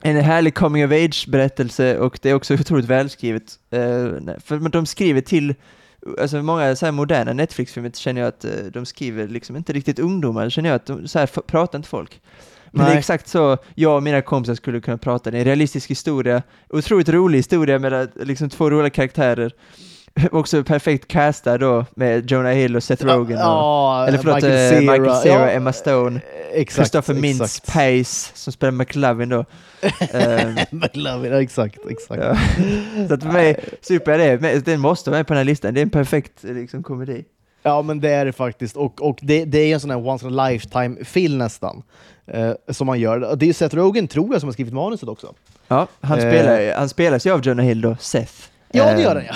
En härlig coming of age-berättelse och det är också otroligt välskrivet. Eh, för de skriver till, alltså många så moderna Netflix-filmer känner jag att eh, de skriver liksom inte riktigt ungdomar, känner jag att de, så här pratar inte folk. Men det är Nej. exakt så jag och mina kompisar skulle kunna prata. Det är en realistisk historia, otroligt rolig historia med liksom två roliga karaktärer. Också perfekt castad då med Jonah Hill och Seth Rogen. och, Ja, eller förlåt, Michael eh, Cera. Michael Cera, Ja, Emma Stone. eh, Exakt. Christopher Mintz. Pace som spelar McLovin då. Ehm, McLovin, exakt, exakt. ja. Så att för mig, Super är det, den måste vara med på den här listan. Det är en perfekt liksom, komedi. Ja men det är det faktiskt, och, och det, det är en sån här once in a lifetime-film nästan. Eh, som man gör. Det är Seth Rogen, tror jag, som har skrivit manuset också. Ja, han, Eh. spelar, han spelas ju av Jonah Hill då, Seth. Ja, det Ehm, gör den ja.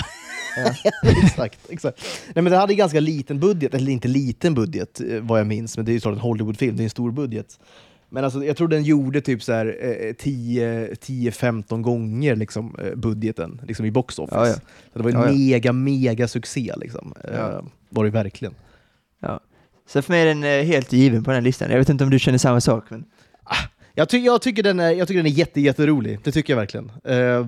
ja. exakt, exakt. Nej, men det hade ganska liten budget, eller inte liten budget eh, vad jag minns, men det är ju såklart en Hollywoodfilm, det är en stor budget. Men alltså, jag tror den gjorde typ så här, eh, 10 10-15 gånger liksom, eh, budgeten liksom i box office. Ja, ja. Så det var en Ja, ja. mega, mega succé. Liksom. Eh, Ja. var det verkligen. Så för mig är den eh, helt given på den här listan. Jag vet inte om du känner samma sak, men Jag, ty jag, tycker den är, jag tycker den är jätte, jätterolig, det tycker jag verkligen. Eh,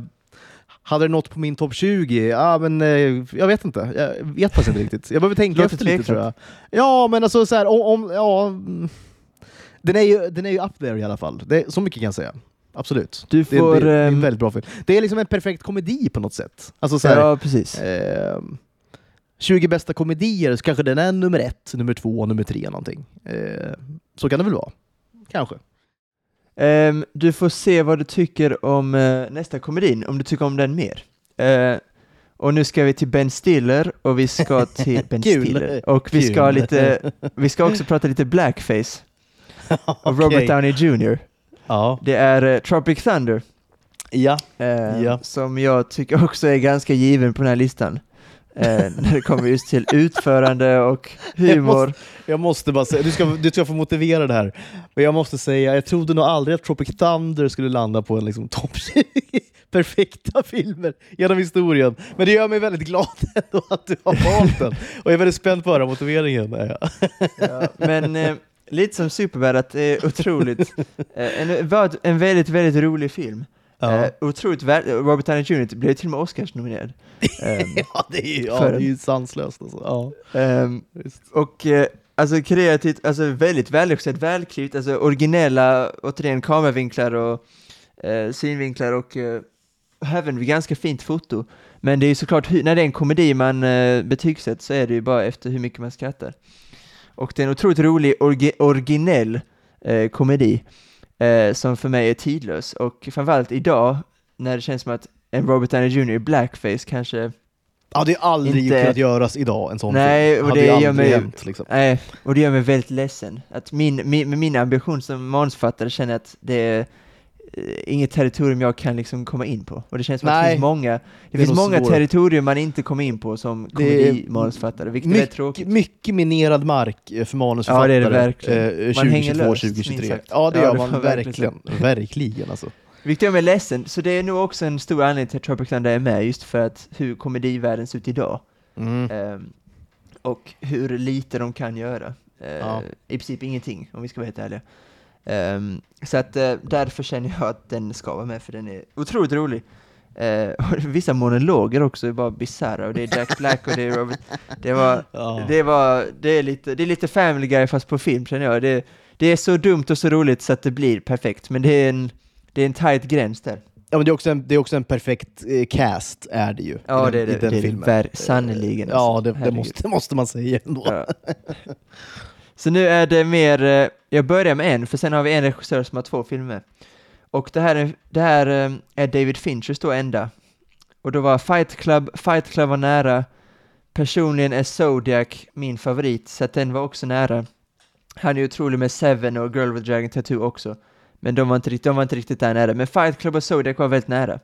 hade det nått på min topp 20? Ja, men eh, jag vet inte. Jag vet faktiskt inte riktigt. Jag behöver tänka efter lite tror jag. Ja, men alltså så här, om, om ja, mm. den, är ju, den är ju up there i alla fall. Det, så mycket kan jag säga. Absolut. Du Det, får, det, det är en ehm, väldigt bra film. Det är liksom en perfekt komedi på något sätt. Alltså så här, ja, precis. eh, 20 bästa komedier, så kanske den är nummer ett, nummer två, nummer tre någonting. Eh, så kan det väl vara. Kanske. Ehm, du får se vad du tycker om eh, nästa komedin, om du tycker om den mer. Eh, och nu ska vi till Ben Stiller och vi ska till Ben. Stiller och vi ska lite, vi ska också prata lite blackface av Okej. Robert Downey Jr. Ja. Det är eh, Tropic Thunder Ja. Ja. som jag tycker också är ganska given på den här listan. Eh, när det kommer just till utförande och Jag humor. måste, jag måste bara säga, du ska, du ska få motivera det här, men jag måste säga, jag trodde nog aldrig att Tropic Thunder skulle landa på en liksom, topp 20 perfekta filmer genom historien. Men det gör mig väldigt glad ändå att du har valt den. Och jag är väldigt spänd på att höra motiveringen. Ja, men eh, lite som Superbad, att det är otroligt, eh, en, en väldigt, väldigt rolig film. Ja. Eh, otroligt Robert Downey Jr. blev till och med Oscars-nominerad. Ehm, ja, det är, ja, det ju sanslöst alltså. Ja, visst. och eh, alltså kreativt, alltså väldigt välregisserat, välklippt, alltså originella, återigen kameravinklar och eh, synvinklar och eh, även ganska fint foto. Men det är ju såklart, när det är en komedi man eh, betygsätter så är det ju bara efter hur mycket man skrattar. Och det är en otroligt rolig, orgi- originell komedi eh, som för mig är tidlös. Och framförallt idag, när det känns som att en Robert Downey Jr. i blackface kanske Ja, det har aldrig Inte- kunnat göras idag, en sån Nej, film. och det gör mig- hänt, liksom. Nej, och det gör mig väldigt ledsen. Att min, min, med min ambition som manusförfattare känner att det är inget territorium jag kan liksom komma in på. Och det känns som att det Nej, finns många, det, är finns många territorium man inte kommer in på som Det är komedimanusförfattare, vilket är Mycket, tråkigt. mycket minerad mark eh, för manusförfattare. Ja, det är det verkligen. eh, Man hänger 2022, löst, minst 2023. sagt. Ja, det Ja, gör det man verkligen verkligen. Verkligen alltså. Vilket gör mig ledsen, så det är nog också en stor anledning till att Tropic Thunder är med, just för att hur komedivärlden ser ut idag. Mm. Ehm, och hur lite de kan göra. Eh, Ja. I princip ingenting, om vi ska vara helt ärliga. Ehm, så att eh, därför känner jag att den ska vara med, för den är otroligt rolig. Eh, och vissa monologer också är bara bisarra, och det är Jack Black och det är Robert... Det var... Ja. Det, var, det, är lite, det är lite Family Guy fast på film känner jag. Det, det är så dumt och så roligt så att det blir perfekt, men det är en, det är en tight gräns där. Ja, men det är också en, det är också en perfekt eh, cast, är det ju. Ja, i det är det. i den det är filmen. sannerligen. Ja, alltså. det, det, måste, måste man säga ändå. Ja. Så nu är det mer, eh, jag börjar med en, för sen har vi en regissör som har två filmer. Och det här är, det här eh, är David Finchers då enda. Och då var Fight Club, Fight Club var nära. Personligen är Zodiac min favorit, så att den var också nära. Han är ju otrolig med Seven och Girl with Dragon Tattoo också. Men de var inte, riktigt- de var inte riktigt där nära. Men Fight Club och Zodiac var väldigt nära.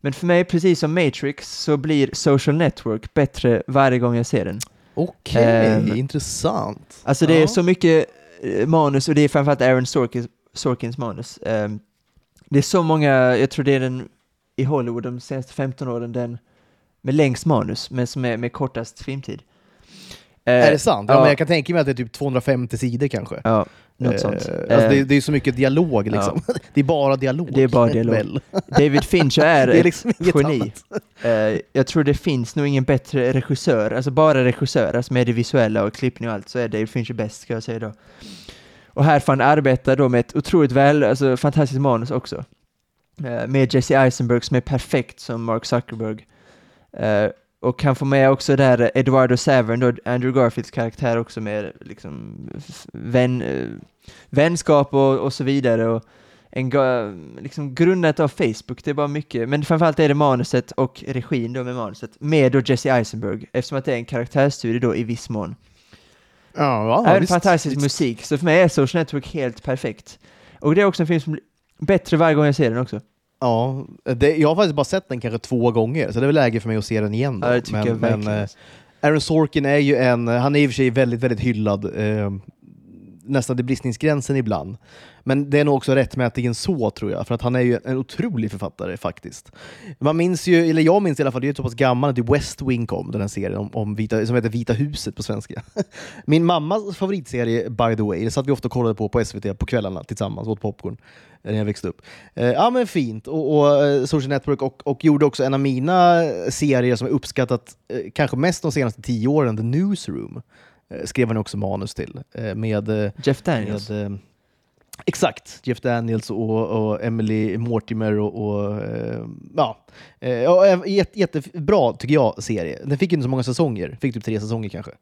Men för mig, precis som Matrix, så blir Social Network bättre varje gång jag ser den. Okej, Ehm, intressant. Alltså det är Ja. så mycket eh, manus och det är framförallt Aaron Sorkins, Sorkins manus. Ehm, det är så många, jag tror det är den i Hollywood de senaste 15 åren, den med längst manus, men som är med kortast filmtid. Eh, Är det sant? Ja, ja. men jag kan tänka mig att det är typ 250 sidor kanske. Ja, något Eh, sånt. Alltså Eh, det, är- det är så mycket dialog liksom. Det är bara dialog. Det är bara dialog. väl? David Fincher är, Det är ett liksom inget geni. annat. Eh, jag tror det finns nog ingen bättre regissör, alltså bara regissör, alltså med det visuella och klippning och allt, så är David Fincher bäst ska jag säga då. Och här får han arbeta då med ett otroligt väl, alltså fantastiskt manus också. Eh, med Jesse Eisenberg som är perfekt som Mark Zuckerberg. Och han får med också där Eduardo Savern, då Andrew Garfields karaktär också med liksom vän, eh, vänskap och, och så vidare. Och en liksom grundat av Facebook, det är bara mycket, men framförallt är det manuset och regin då med manuset, med då Jesse Eisenberg, eftersom att det är en karaktärsstudie då i viss mån. Ja, ja, Även visst, fantastisk visst. musik, så för mig är Social Network helt perfekt. Och det är också en film som blir bättre varje gång jag ser den också. Ja, det, jag har faktiskt bara sett den kanske två gånger, så det är väl läge för mig att se den igen. Då. Ja, det tycker men, jag. Men, eh, Aaron Sorkin är ju en, han är i och för sig väldigt, väldigt hyllad, eh, nästan till bristningsgränsen ibland. Men det är nog också rättmätigen så tror jag, för att han är ju en otrolig författare faktiskt. Man minns ju, eller jag minns i alla fall, det är ju så pass gammalt, att West Wing kom, den här serien om, om vita, som heter Vita huset på svenska. Min mammas favoritserie, by the way, det satt vi ofta och kollade på på SVT på kvällarna tillsammans, åt popcorn när jag växte upp. Eh, ja men fint, och, och eh, Social Network och, och gjorde också en av mina serier som jag uppskattat eh, kanske mest de senaste tio åren, The Newsroom. Eh, skrev han också manus till. Eh, med, eh, Jeff Daniels. med Exakt, Jeff Daniels och, och Emily Mortimer och, och ja, jätte, jättebra tycker jag serie. Den fick inte så många säsonger, fick typ tre säsonger kanske.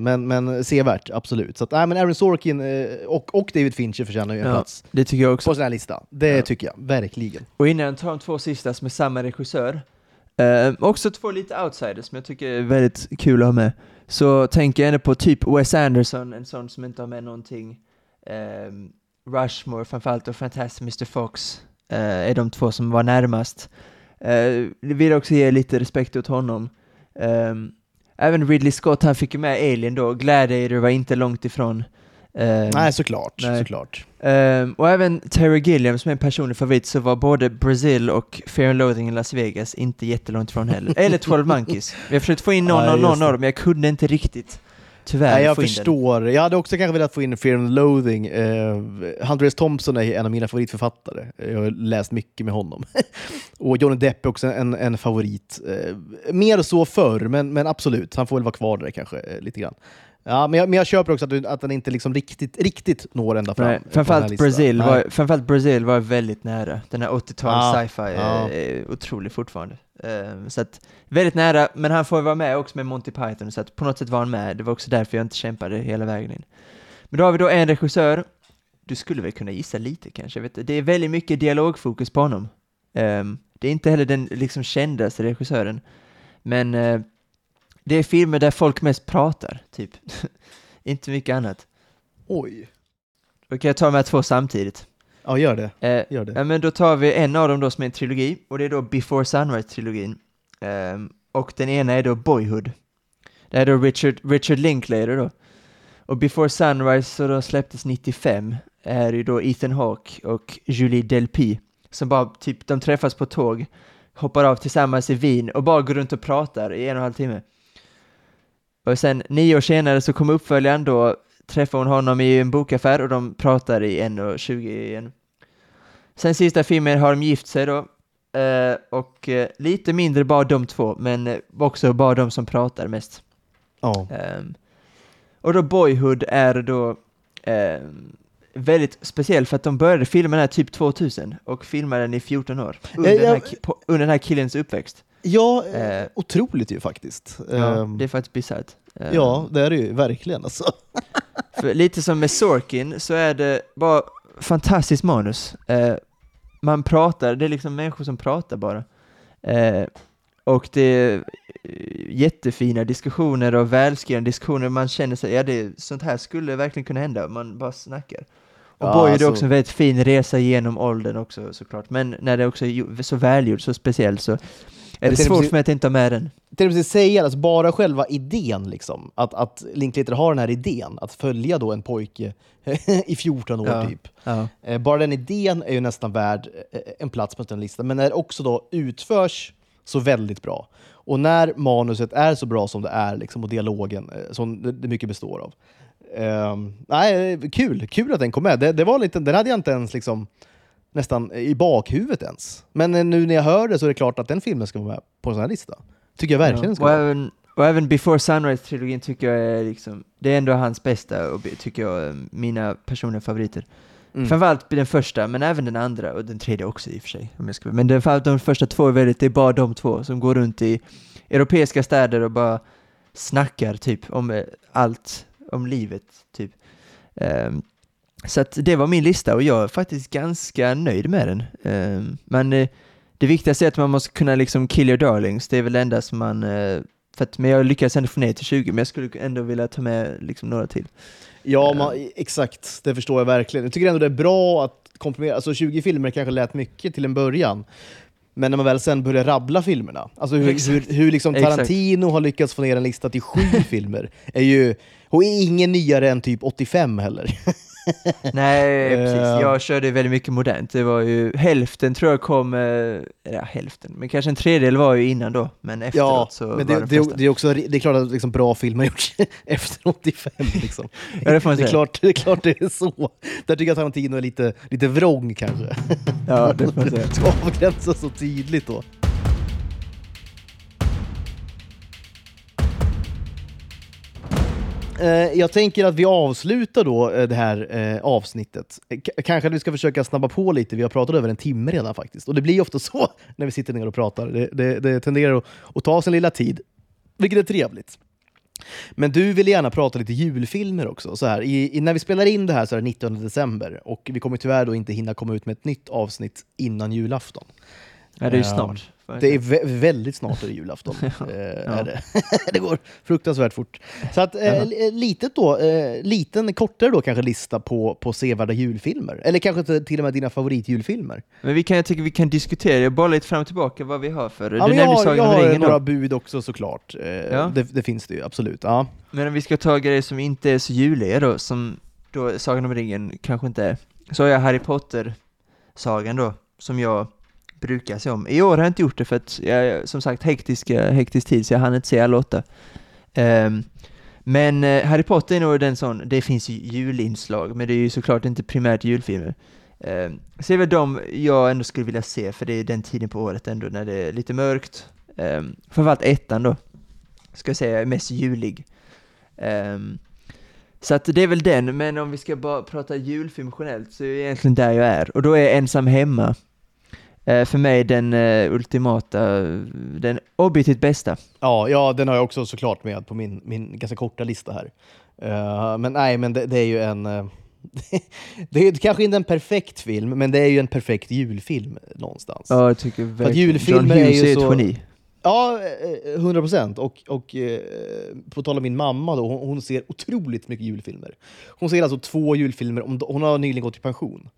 Men, men sevärt, absolut. Så att, nej, men Aaron Sorkin och, och David Fincher förtjänar ju en Ja, plats det tycker jag också. på sån här lista. Det Ja. tycker jag, verkligen. Och innan tar de två sista som är samma regissör, eh, också två lite outsiders som jag tycker är väldigt kul att ha med, så tänker jag ändå på typ Wes Anderson, en sån som inte har med någonting. Um, Rushmore framförallt och Fantastic Mr Fox uh, är de två som var närmast. Uh, vill också ge lite respekt åt honom. Um, även Ridley Scott, han fick ju med Alien då, Gladiator var inte långt ifrån. Ehm, Nej, såklart. nej. såklart. ehm, och även Terry Gilliam som är en personlig favorit, så var både Brazil och Fear and Loathing i Las Vegas inte jättelångt ifrån heller. Eller 12 Monkeys. Vi har försökt få in någon, Ja, någon av dem, men jag kunde inte riktigt, tyvärr, Nej, jag den. förstår. Jag hade också kanske velat få in Fear and Loathing. Uh, Hunter S. Thompson är en av mina favoritförfattare. Jag har läst mycket med honom. och Johnny Depp är också en, en favorit. Eh, mer så förr, men, men absolut. Han får väl vara kvar där kanske eh, lite grann. Ja, men, jag, men jag köper också att, du, att den inte liksom riktigt, riktigt når ända fram. Nej, framförallt. Brazil Nej. var, framförallt Brazil var väldigt nära. Den här 80-tals Ja, sci-fi är, ja. är otrolig fortfarande. Ehm, så att, väldigt nära, men han får vara med också med Monty Python, så att på något sätt var han med. Det var också därför jag inte kämpade hela vägen in. Men då har vi då en regissör, du skulle väl kunna gissa lite kanske, vet, det är väldigt mycket dialogfokus på honom. Ehm, det är inte heller den liksom kändaste regissören, men eh, det är filmer där folk mest pratar, typ. inte mycket annat. Oj. Då kan jag ta de här två samtidigt. Ja, gör det. Eh, Gör det. Ja, men då tar vi en av dem då som är en trilogi, och det är då Before Sunrise-trilogin. Ehm, och den ena är då Boyhood. Det är då Richard, Richard Linklater då. Och Before Sunrise, så då släpptes 95, är ju då Ethan Hawke och Julie Delpy, som bara typ, de träffas på tåg, hoppar av tillsammans i Wien och bara går runt och pratar i en och en halv timme. Och sen nio år senare så kommer uppföljaren, då träffar hon honom i en bokaffär och de pratar i en och 20 igen. Sen sista filmen har de gift sig då, eh, och eh, lite mindre bara de två, men eh, också bara de som pratar mest. Ehm, och då Boyhood är då ehm, väldigt speciell för att de började filma den här typ 2000 och filmade den i 14 år under, Eh, den, här, jag- under den här killens uppväxt. Ja, eh, Eh. otroligt ju faktiskt. Ja, Ehm, det är faktiskt bisarrt. Ehm, ja, det är det ju verkligen. Alltså. För lite som med Sorkin så är det bara fantastiskt manus. Eh, man pratar, det är liksom människor som pratar bara. Eh, och det är eh, jättefina diskussioner och välskrivna diskussioner. Man känner sig, ja det, sånt här skulle verkligen kunna hända. Man bara snackar. Och Ja, Boyd är alltså- också en väldigt fin resa genom åldern också såklart. Men när det också är så välgjord, så speciell så är det svårt för mig att inte ha med den. Det vill säga, alltså bara själva idén, liksom, att, att Linklater har den här idén, att följa då en pojke i 14 år Ja. typ. Ja. Eh, bara den idén är ju nästan värd eh, en plats på den listan, men när det också då utförs så väldigt bra. Och när manuset är så bra som det är, liksom, och dialogen eh, som det, mycket består av. Ehm, nej, kul, kul att den kom med. Det, det var lite, den hade jag inte ens liksom, nästan i bakhuvudet ens. Men eh, nu när jag hör det så är det klart att den filmen ska vara med på en sån här lista. Tycker jag verkligen den ska och, vara. även, och även Before Sunrise-trilogin tycker jag är liksom, det är ändå hans bästa och tycker jag är mina personliga favoriter. Mm. Framförallt den första, men även den andra och den tredje också i och för sig. Om jag ska, men det, de första två är väldigt, det är bara de två som går runt i europeiska städer och bara snackar typ om eh, allt, om livet typ. Ehm, så att det var min lista och jag är faktiskt ganska nöjd med den. Ehm, men eh, det viktigaste är att man måste kunna liksom kill your darlings, det är väl det enda som man eh, för att, men jag lyckades ändå få ner till 20, men jag skulle ändå vilja ta med liksom några till. Ja, man, exakt. Det förstår jag verkligen. Jag tycker ändå det är bra att komprimera. Alltså 20 filmer kanske lät mycket till en början. Men när man väl sen börjar rabbla filmerna, alltså hur, Exakt. hur, hur liksom Exakt. Tarantino har lyckats få ner en lista till sju filmer, är ju och är ingen nyare än typ 85 heller. Nej, precis. Eh. Jag körde väldigt mycket modernt. Det var ju hälften tror jag kom, eh, ja hälften, men kanske en tredjedel var ju innan då, men efteråt ja, så men var det, det det, det är också det är klart att liksom bra filmer gjorts efter 85. Liksom. Ja, det får man det, är säga. klart, det är klart det är så. Där tycker jag Tarantino är lite, lite vrång kanske. Ja, det får man säga. Ska avgränsa så tydligt då. Jag tänker att vi avslutar då eh, det här eh, avsnittet. Eh, K- kanske att vi ska försöka snabba på lite, vi har pratat över en timme redan faktiskt. Och det blir ofta så när vi sitter ner och pratar. Det, det, det tenderar att, att ta sin lilla tid, vilket är trevligt. Men du vill gärna prata lite julfilmer också. Så här, i, i, när vi spelar in det här så är det 19 december och vi kommer tyvärr då inte hinna komma ut med ett nytt avsnitt innan julafton. Ja, det är ju snart. Jag Det är vä- väldigt snart är det julafton. Ja. Eh, Ja. är det. det går fruktansvärt fort. Så att, eh, litet då, eh, liten kortare då kanske lista på, på sevärda julfilmer. Eller kanske till- och med dina favoritjulfilmer. Men vi kan, jag tycker vi kan diskutera, jag bara lite fram och tillbaka vad vi har för. Ja, du jag, nämnde har- Sagan jag om har ringen några då. bud också såklart. Eh, Ja. det, det finns det ju, absolut. Ja. Men om vi ska ta grejer som inte är så juliga då, som då Sagan om ringen kanske inte är. Så har jag Harry Potter-sagan då, som jag brukar se om. I år har jag inte gjort det för att jag, som sagt, hektisk, eh, hektisk tid, så jag hann inte se alla åtta. Um, ehm, men eh, Harry Potter är nog den sån, det finns ju julinslag, men det är ju såklart inte primärt julfilmer. Ehm, um, så det är väl de jag ändå skulle vilja se, för det är den tiden på året ändå när det är lite mörkt. Um, framförallt ettan då, ska jag säga är mest julig. Um, så att det är väl den, men om vi ska bara prata julfilm generellt så är det egentligen där jag är. Och då är jag Ensam Hemma för mig den eh, ultimata, den objektivt bästa. Ja, ja, den har jag också såklart med på min, min ganska korta lista här. Eh, men nej, men det, det är ju en... eh, det är kanske inte en perfekt film, men det är ju en perfekt julfilm någonstans. Ja, jag tycker verkligen. julfilmer John är Hughes ju är, ett så- geni. Ja, eh, 100 procent. Och, och eh, på tal om min mamma, då, hon, hon ser otroligt mycket julfilmer. Hon ser alltså två julfilmer, om, hon har nyligen gått i pension.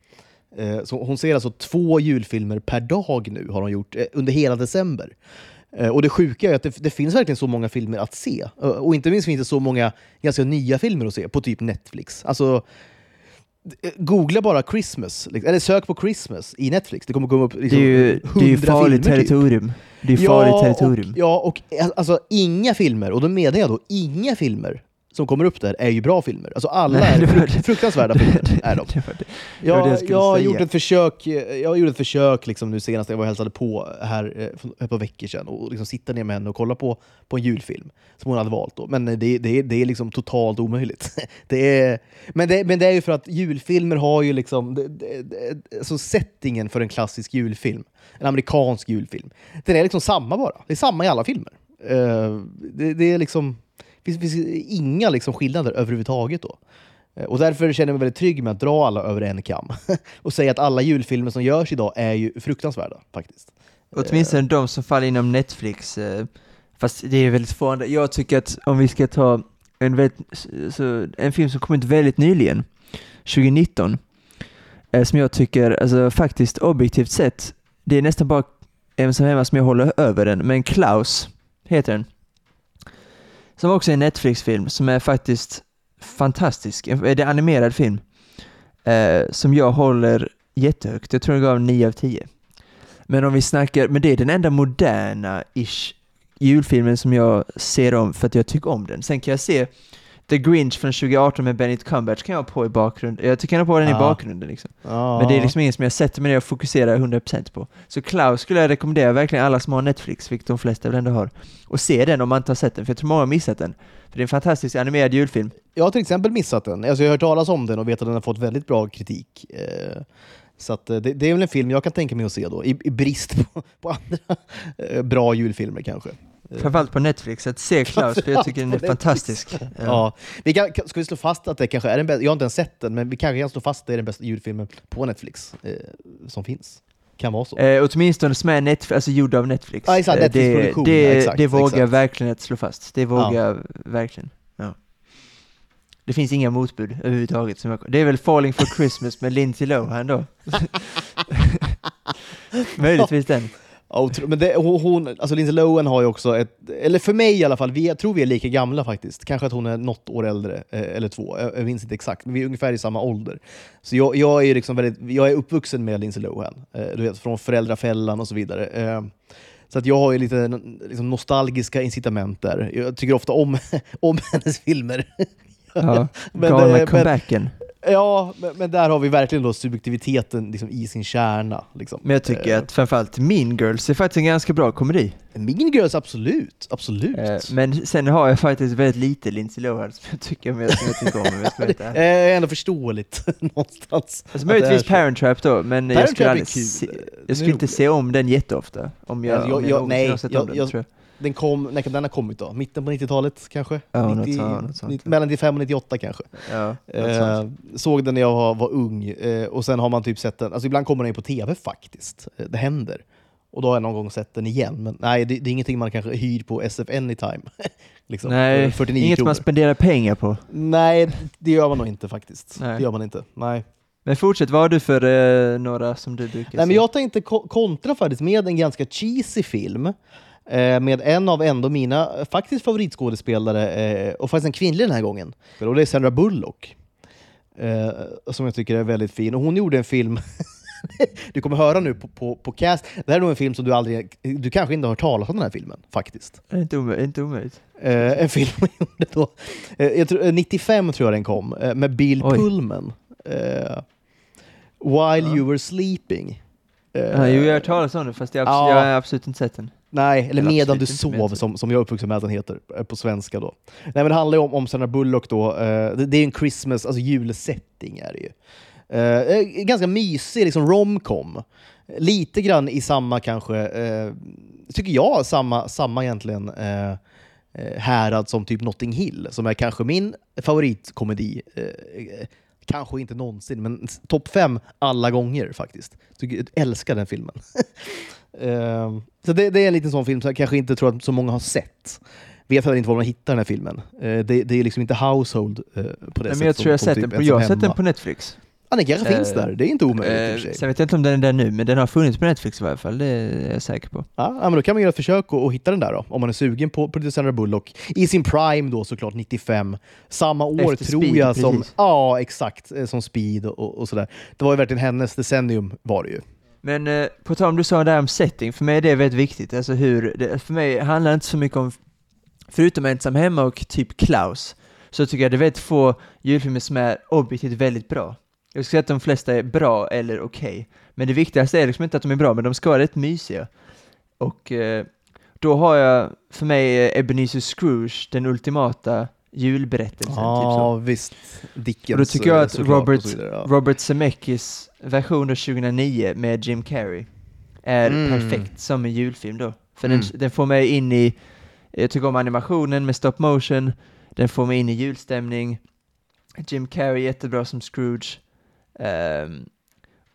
Eh, Så hon ser alltså två julfilmer per dag nu, har hon gjort, eh, under hela december. Eh, Och det sjuka är att det, det finns verkligen så många filmer att se. Och inte minst finns det så många ganska nya filmer att se på typ Netflix. Alltså, googla bara Christmas, liksom, eller sök på Christmas i Netflix. Det kommer komma upp Det liksom, är ju, det är ju 100 farligt filmer typ. territorium. Det är farligt territorium. Och, ja, och alltså inga filmer, och då menar jag då inga filmer som kommer upp där är ju bra filmer. Alltså alla är fruktansvärda filmer. Är de. Jag, jag gjort ett försök, jag gjorde ett försök liksom nu senast jag var och hälsade på här eh, för ett par veckor sedan och liksom sitta ner med henne och kolla på, på en julfilm som hon hade valt. Då. Men det, det, det är liksom totalt omöjligt. Det är, men, det, men det är ju för att julfilmer har ju liksom... Det, det, det, alltså settingen för en klassisk julfilm, en amerikansk julfilm, den är liksom samma bara. Det är samma i alla filmer. Eh, det, det är liksom... Finns, finns inga liksom skillnader överhuvudtaget då. Eh, Och därför känner jag mig väldigt trygg med att dra alla över en kam. och säga att alla julfilmer som görs idag är ju fruktansvärda faktiskt. Åtminstone de som faller inom Netflix. eh, Fast det är väldigt få. Jag tycker att om vi ska ta en, väldigt, en film som kom ut väldigt nyligen, 2019, eh, som jag tycker, alltså faktiskt objektivt sett, det är nästan bara Ensam hemma som jag håller över den, men Klaus heter den. Som också är en Netflix-film som är faktiskt fantastisk. Det är en animerad film eh, som jag håller jättehögt. Jag tror jag gav 9 av 10. Men om vi snackar, men det är den enda moderna-ish julfilmen som jag ser om för att jag tycker om den. Sen kan jag se The Grinch från 2018 med Benedict Cumberbatch kan jag ha på i bakgrunden. Jag tycker jag ha på den i Ja. bakgrunden liksom. Ja. Men det är liksom ingen som jag sätter mig ner och fokuserar 100% på. Så Klaus skulle jag rekommendera verkligen alla som har Netflix, vilket de flesta väl ändå har, och se den om man inte har sett den, för jag tror många har missat den. För det är en fantastisk animerad julfilm. Jag har till exempel missat den. Alltså jag har hört talas om den och vet att den har fått väldigt bra kritik. Eh, Så eh, det, det är väl en film jag kan tänka mig att se då, i, i brist på, på andra eh, bra julfilmer kanske. Eh, Framförallt på Netflix, att se Klaus, för jag tycker den är på fantastisk. Ja. Ja. Vi kan, ska vi slå fast att det kanske är den bästa, jag har inte ens sett den, men vi kanske kan slå fast att det är den bästa julfilmen på Netflix eh, som finns. Kan vara så. Eh, åtminstone som är Netflix, alltså gjord av Netflix. Ja, exakt, Eh, det, Netflix-produktion, det, ja, exakt, det vågar jag exakt. verkligen att slå fast. Det vågar jag verkligen. Ja. Det finns inga motbud överhuvudtaget. Som jag, det är väl Falling for Christmas med Lindsay Lohan då? Möjligtvis den. Otro- men det, hon, alltså Lindsay Lohan har ju också ett, eller för mig i alla fall, vi, jag tror vi är lika gamla faktiskt. Kanske att hon är något år äldre, eh, eller två, jag, jag minns inte exakt, men vi är ungefär i samma ålder. Så jag, jag är liksom väldigt, jag är uppvuxen med Lindsay Lohan, eh, du vet, från Föräldrafällan och så vidare. Eh, så att jag har ju lite liksom, nostalgiska incitament där. Jag tycker ofta om, om hennes filmer. Ja, Men galna comebacken. Ja, men, men där har vi verkligen då subjektiviteten liksom, i sin kärna. Liksom. Men jag tycker Eh, att framförallt Mean Girls är faktiskt en ganska bra komedi. Mean Girls, absolut. absolut. Eh, men sen har jag faktiskt väldigt lite Lindsay Lohan som jag tycker, jag, jag om. jag ärlig. Eh, ändå förståeligt någonstans. Alltså möjligtvis det är. Parent Trap då, men jag Parent skulle, är aldrig kul. se, är jag skulle inte se om den jätteofta. Om jag, Alltså, jag- om jag, jag- nej, jag- jag- tror jag. Den kom, när kan den ha kommit då? Mitten på 90-talet kanske? Ja, något så- något sånt, 90, ja. mellan 95 och 98 kanske. Ja, Eh, såg den när jag var, var ung, eh, och sen har man typ sett den, alltså ibland kommer den ju på tv faktiskt. Eh, det händer. Och då har jag någon gång sett den igen. Men nej, det, det är ingenting man kanske hyr på SF Anytime. liksom, Nej, för 49 inget kronor. man spenderar pengar på. Nej, det gör man nog inte faktiskt. Nej. Det gör man inte. Nej. Men fortsätt, vad har du för eh, några som du brukar Nej, men se? jag tänkte ko- kontra faktiskt med en ganska cheesy film. Eh, med en av ändå mina faktiskt favoritskådespelare, eh, och faktiskt en kvinnlig den här gången. Och det är Sandra Bullock. Eh, som jag tycker är väldigt fin. Och hon gjorde en film, du kommer höra nu på, på, på cast, det här är nog en film som du aldrig, du kanske inte har hört talas om den här filmen, faktiskt. Inte, omö- inte omöjligt. Eh, en film hon gjorde då, eh, jag tror, eh, 95 tror jag den kom, eh, med Bill Oj. Pullman. While Ja. you were sleeping. Eh, Ja, jo, jag har hört talas om det, fast jag, ja. jag har absolut inte sett den. Nej, eller Medan du sov, som, som jag är uppvuxen med att den heter eh, på svenska. då. Nej, men det handlar ju om, om Sandra Bullock då. eh, det, det är en Christmas, alltså julsetting är det ju. Eh, ganska mysig liksom romcom. Lite grann i samma kanske, eh, tycker jag, samma, samma egentligen eh, härad som typ Notting Hill, som är kanske min favoritkomedi. Kanske inte någonsin, men topp fem alla gånger faktiskt. Jag älskar den filmen. Eh, så det, det är en liten sån film som jag kanske inte tror att så många har sett. Vet heller inte var man hittar den här filmen. Eh, det, det är liksom inte household eh, på det Nej, sättet men jag tror jag sett typ den på, jag har sett den på Netflix. Ja, den kanske finns Eh, där, det är inte omöjligt och Eh, sen vet jag inte om den är där nu, men den har funnits på Netflix i varje fall, det är jag säker på. Ja, men då kan man göra ett försök och, och hitta den där då, om man är sugen på, på lite Sandra Bullock. I sin prime då såklart, 95. Samma år Efter tror Speed, jag som, precis. ja exakt, som Speed och, och sådär. Det var ju verkligen hennes decennium var det ju. Men eh, på tal om du sa där om setting, för mig är det väldigt viktigt. Alltså hur, det, för mig handlar det inte så mycket om, förutom Ensam Hemma och typ Klaus, så tycker jag det är väldigt få julfilmer som är objektivt väldigt bra. Jag skulle säga att de flesta är bra eller okej. Men det viktigaste är liksom inte att de är bra, men de ska vara rätt mysiga. Och eh, då har jag, för mig, Ebenezer Scrooge, den ultimata julberättelsen. typ så. Ja, visst. Dickens Och då tycker jag eh, att och Robert, så vidare, ja. Robert Zemeckis version av 2009 med Jim Carrey är Mm. perfekt som en julfilm då. För Mm. den, den får mig in i, jag tycker om animationen med stop motion, den får mig in i julstämning. Jim Carrey är jättebra som Scrooge. Ehm,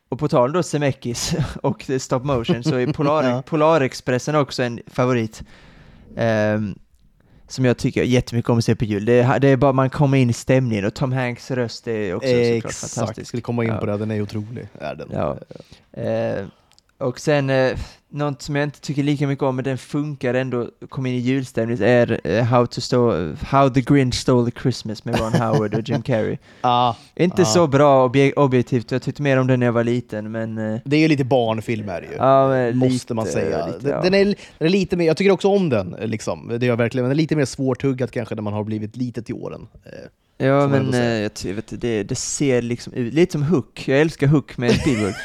och på tal då Zemeckis och stop motion så är Polar, Ja. Polarexpressen också en favorit. Ehm, som jag tycker jättemycket om att se på jul. Det är, det är bara man kommer in i stämningen och Tom Hanks röst är också såklart Exakt, fantastisk. skulle komma in Ja. på det, den är otrolig. Är den. Ja. Eh, och sen, eh, något som jag inte tycker lika mycket om, men den funkar ändå, kom in i julstämning, är eh, How, to Sto- How the Grinch Stole the Christmas med Ron Howard och Jim Carrey. Ah, Inte Ah. så bra obje- objektivt, jag tyckte mer om den när jag var liten, men... Eh, det är ju lite barnfilm är det ju. ja, Måste lite, man säga. Lite, ja. den, är, den är lite mer, jag tycker också om den, liksom. det gör jag verkligen, men den är lite mer svårtuggat kanske när man har blivit lite till åren. Eh, Ja, men jag, ty- vet, det, det ser liksom ut, lite som Hook, jag älskar Hook med Spielberg.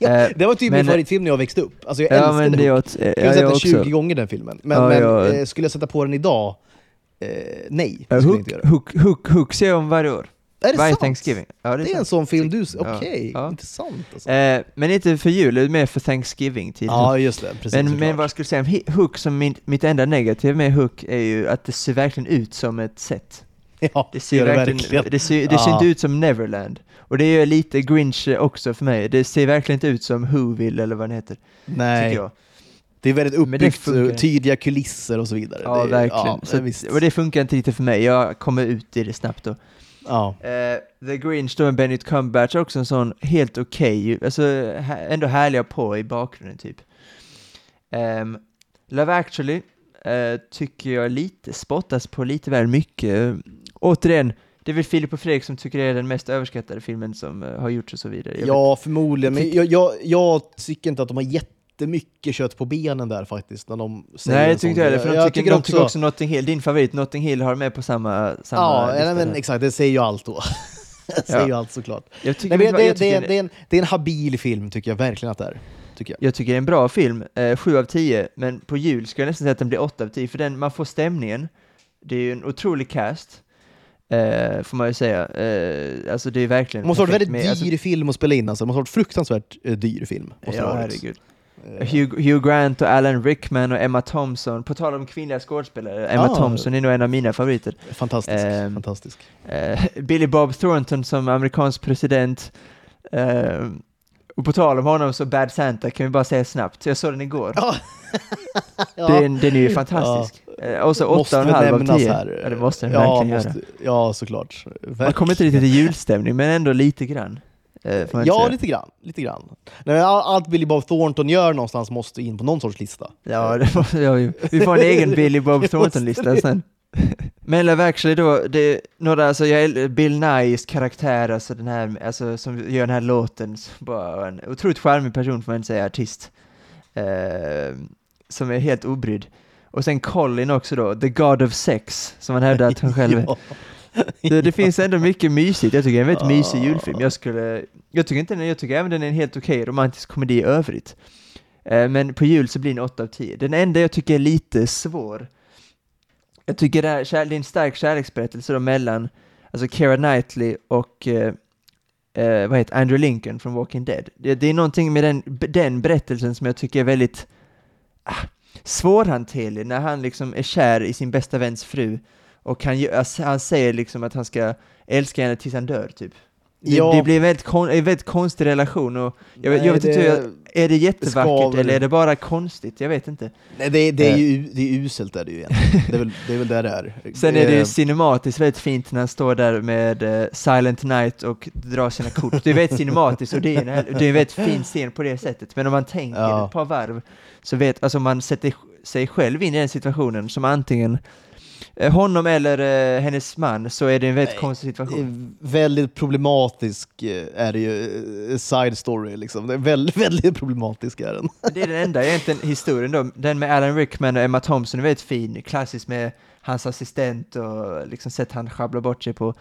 Ja, det var typ men- min favoritfilm när jag växte upp. Alltså jag ja, älskade men det är åt, eh, Jag ja, har sett jag den också. 20 gånger den filmen. Men, Ja, men jag- eh, skulle jag sätta på den idag? Eh, nej, det Eh, jag Hook, inte. Hook, Hook, Hook ser jag om varje år. Är det Varje sant? Thanksgiving. Ja, Det är, en sant. sån film du... Ja. Okej, Ja. intressant alltså. Eh, men inte för jul, utan mer för Thanksgiving-tid. ja, just det. Precis, men, men vad jag skulle säga om Hook, som min, mitt enda negativ med Hook är ju att det ser verkligen ut som ett set. ja, Det ser verkligen, det ser, det ser Ja. inte ut som Neverland. Och det är lite Grinch också för mig. Det ser verkligen inte ut som Whoville eller vad den heter, Nej, det är väldigt uppbyggt, eh, tydliga kulisser och så vidare. Ja, det, verkligen. Ja, så, och det funkar inte riktigt för mig. Jag kommer ut i det snabbt då. ja. Eh, The Grinch då med Benedict Cumberbatch är också en sån helt okej, alltså hä- ändå härliga på i bakgrunden typ. Ehm, Love actually eh, tycker jag lite spottas på lite väl mycket. Återigen, det är väl Filip och Fredrik som tycker det är den mest överskattade filmen som eh, har gjorts och så vidare. Jag vet- ja, förmodligen. Men jag, jag, jag tycker inte att de har jättemycket kött på benen där faktiskt. När de säger Nej, jag tycker inte heller, grej. för de, Jag tycker, de tycker också Notting Hill, din favorit Notting Hill har med på samma, samma Ja, nej, men exakt. Det säger ju allt då. det säger Ja. ju allt såklart. Jag tycker, Nej, men jag, det, jag, det, tycker det, det, är en, det är en habil film, tycker jag verkligen att det är. Tycker jag. Jag tycker det är en bra film, eh, 7 av 10, men på jul ska jag nästan säga att den blir 8 av 10, för den, man får stämningen, det är ju en otrolig cast, eh, får man ju säga. Eh, alltså det är verkligen måste ha varit väldigt dyr alltså, film att spela in, alltså. det måste ha varit fruktansvärt eh, dyr film. Måste Ja, herregud. Eh, Hugh, Hugh Grant och Alan Rickman och Emma Thompson, på tal om kvinnliga skådespelare, Emma Ah. Thompson är nog en av mina favoriter. Fantastisk. Ehm, fantastisk. Eh, Billy Bob Thornton som amerikansk president. Och på tal om honom så Bad Santa kan vi bara säga snabbt, jag såg den igår. Ja. Den, den är ju fantastisk. Eh, Och så Måste åtta och en väl halv av nämnas tio. här. Ja, det måste den ja, verkligen måste, göra. Ja, såklart. Man kommer inte riktigt i julstämning, men ändå lite grann. Eh, Ja, lite grann. Lite grann. Nej, allt Billy Bob Thornton gör någonstans måste in på någon sorts lista. Ja, det ja, vi- vi får en egen Billy Bob Thornton-lista sen. Men Love actually då, det är några, alltså jag, Bill Nyes karaktär, alltså den här, alltså som gör den här låten, bara en otroligt charmig person får man inte säga, artist. Eh, som är helt obrydd. Och sen Colin också då, the God of Sex, som han hävdar att han själv är. Det, det finns ändå mycket mysigt, jag tycker det är en väldigt mysig Ah. julfilm. Jag skulle, jag tycker inte jag tycker även den är en helt okej romantisk komedi i övrigt. Eh, men på jul så blir den 8 av 10. Den enda jag tycker är lite svår, jag tycker det, här, det är en stark kärleksberättelse då mellan, alltså Keira Knightley och eh, eh, vad heter Andrew Lincoln från Walking Dead. Det, det är någonting med den, den berättelsen som jag tycker är väldigt ah, svårhanterlig när han liksom är kär i sin bästa väns fru och han, alltså, han säger liksom att han ska älska henne tills han dör typ. Det, Ja. det blir en väldigt, kon, en väldigt konstig relation och jag, vet- jag vet Nej, inte, hur jag, är det jättevackert eller är det bara konstigt? Jag vet inte. Nej, det, det är Eh. ju det är uselt är det ju egentligen. Det är väl det är väl där det är. Sen är det ju Eh, cinematiskt väldigt fint när han står där med eh, Silent Night och drar sina kort. Det är väldigt cinematiskt och det är, en, det är en väldigt fin scen på det sättet. Men om man tänker Ja. ett par varv så vet, alltså man sätter sig själv in i den situationen som antingen honom eller eh, hennes man så är det en väldigt Nej, konstig situation. är väldigt problematisk eh, är det ju, eh, side story liksom. Det är väldigt, väldigt problematisk är den. Det är den enda egentligen historien då. Den med Alan Rickman och Emma Thompson är väldigt fin, klassisk med hans assistent och liksom sätt han sjabblar bort sig på.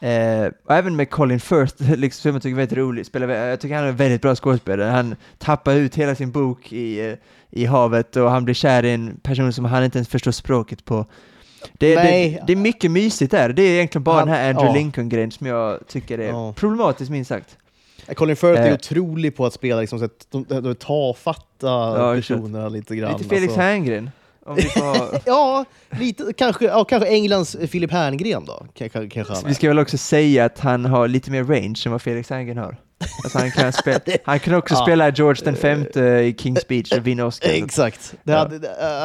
Eh, och även med Colin Firth, liksom, som jag tycker är väldigt rolig, spelar, jag tycker han är en väldigt bra skådespelare. Han tappar ut hela sin bok i, eh, i havet och han blir kär i en person som han inte ens förstår språket på. Det, det, Nej. det är mycket mysigt där, det är egentligen bara Han- den här Andrew ja. Lincoln-grejen som jag tycker är Ja. problematisk minst sagt. Colin Firth är Eh. otrolig på att spela liksom, så att de, de, tafatta Ja, personerna lite grann. Lite Felix alltså. Herngren. Får. Ja, lite, kanske, ja, kanske Englands Filip Herngren då. Kanske, kanske Vi ska väl också säga att han har lite mer range än vad Felix Herngren har. Alltså han, kan spela, han kan också Ja. spela George den femte i King's Speech och vinna Oscar. Exakt. Det Ja. hade,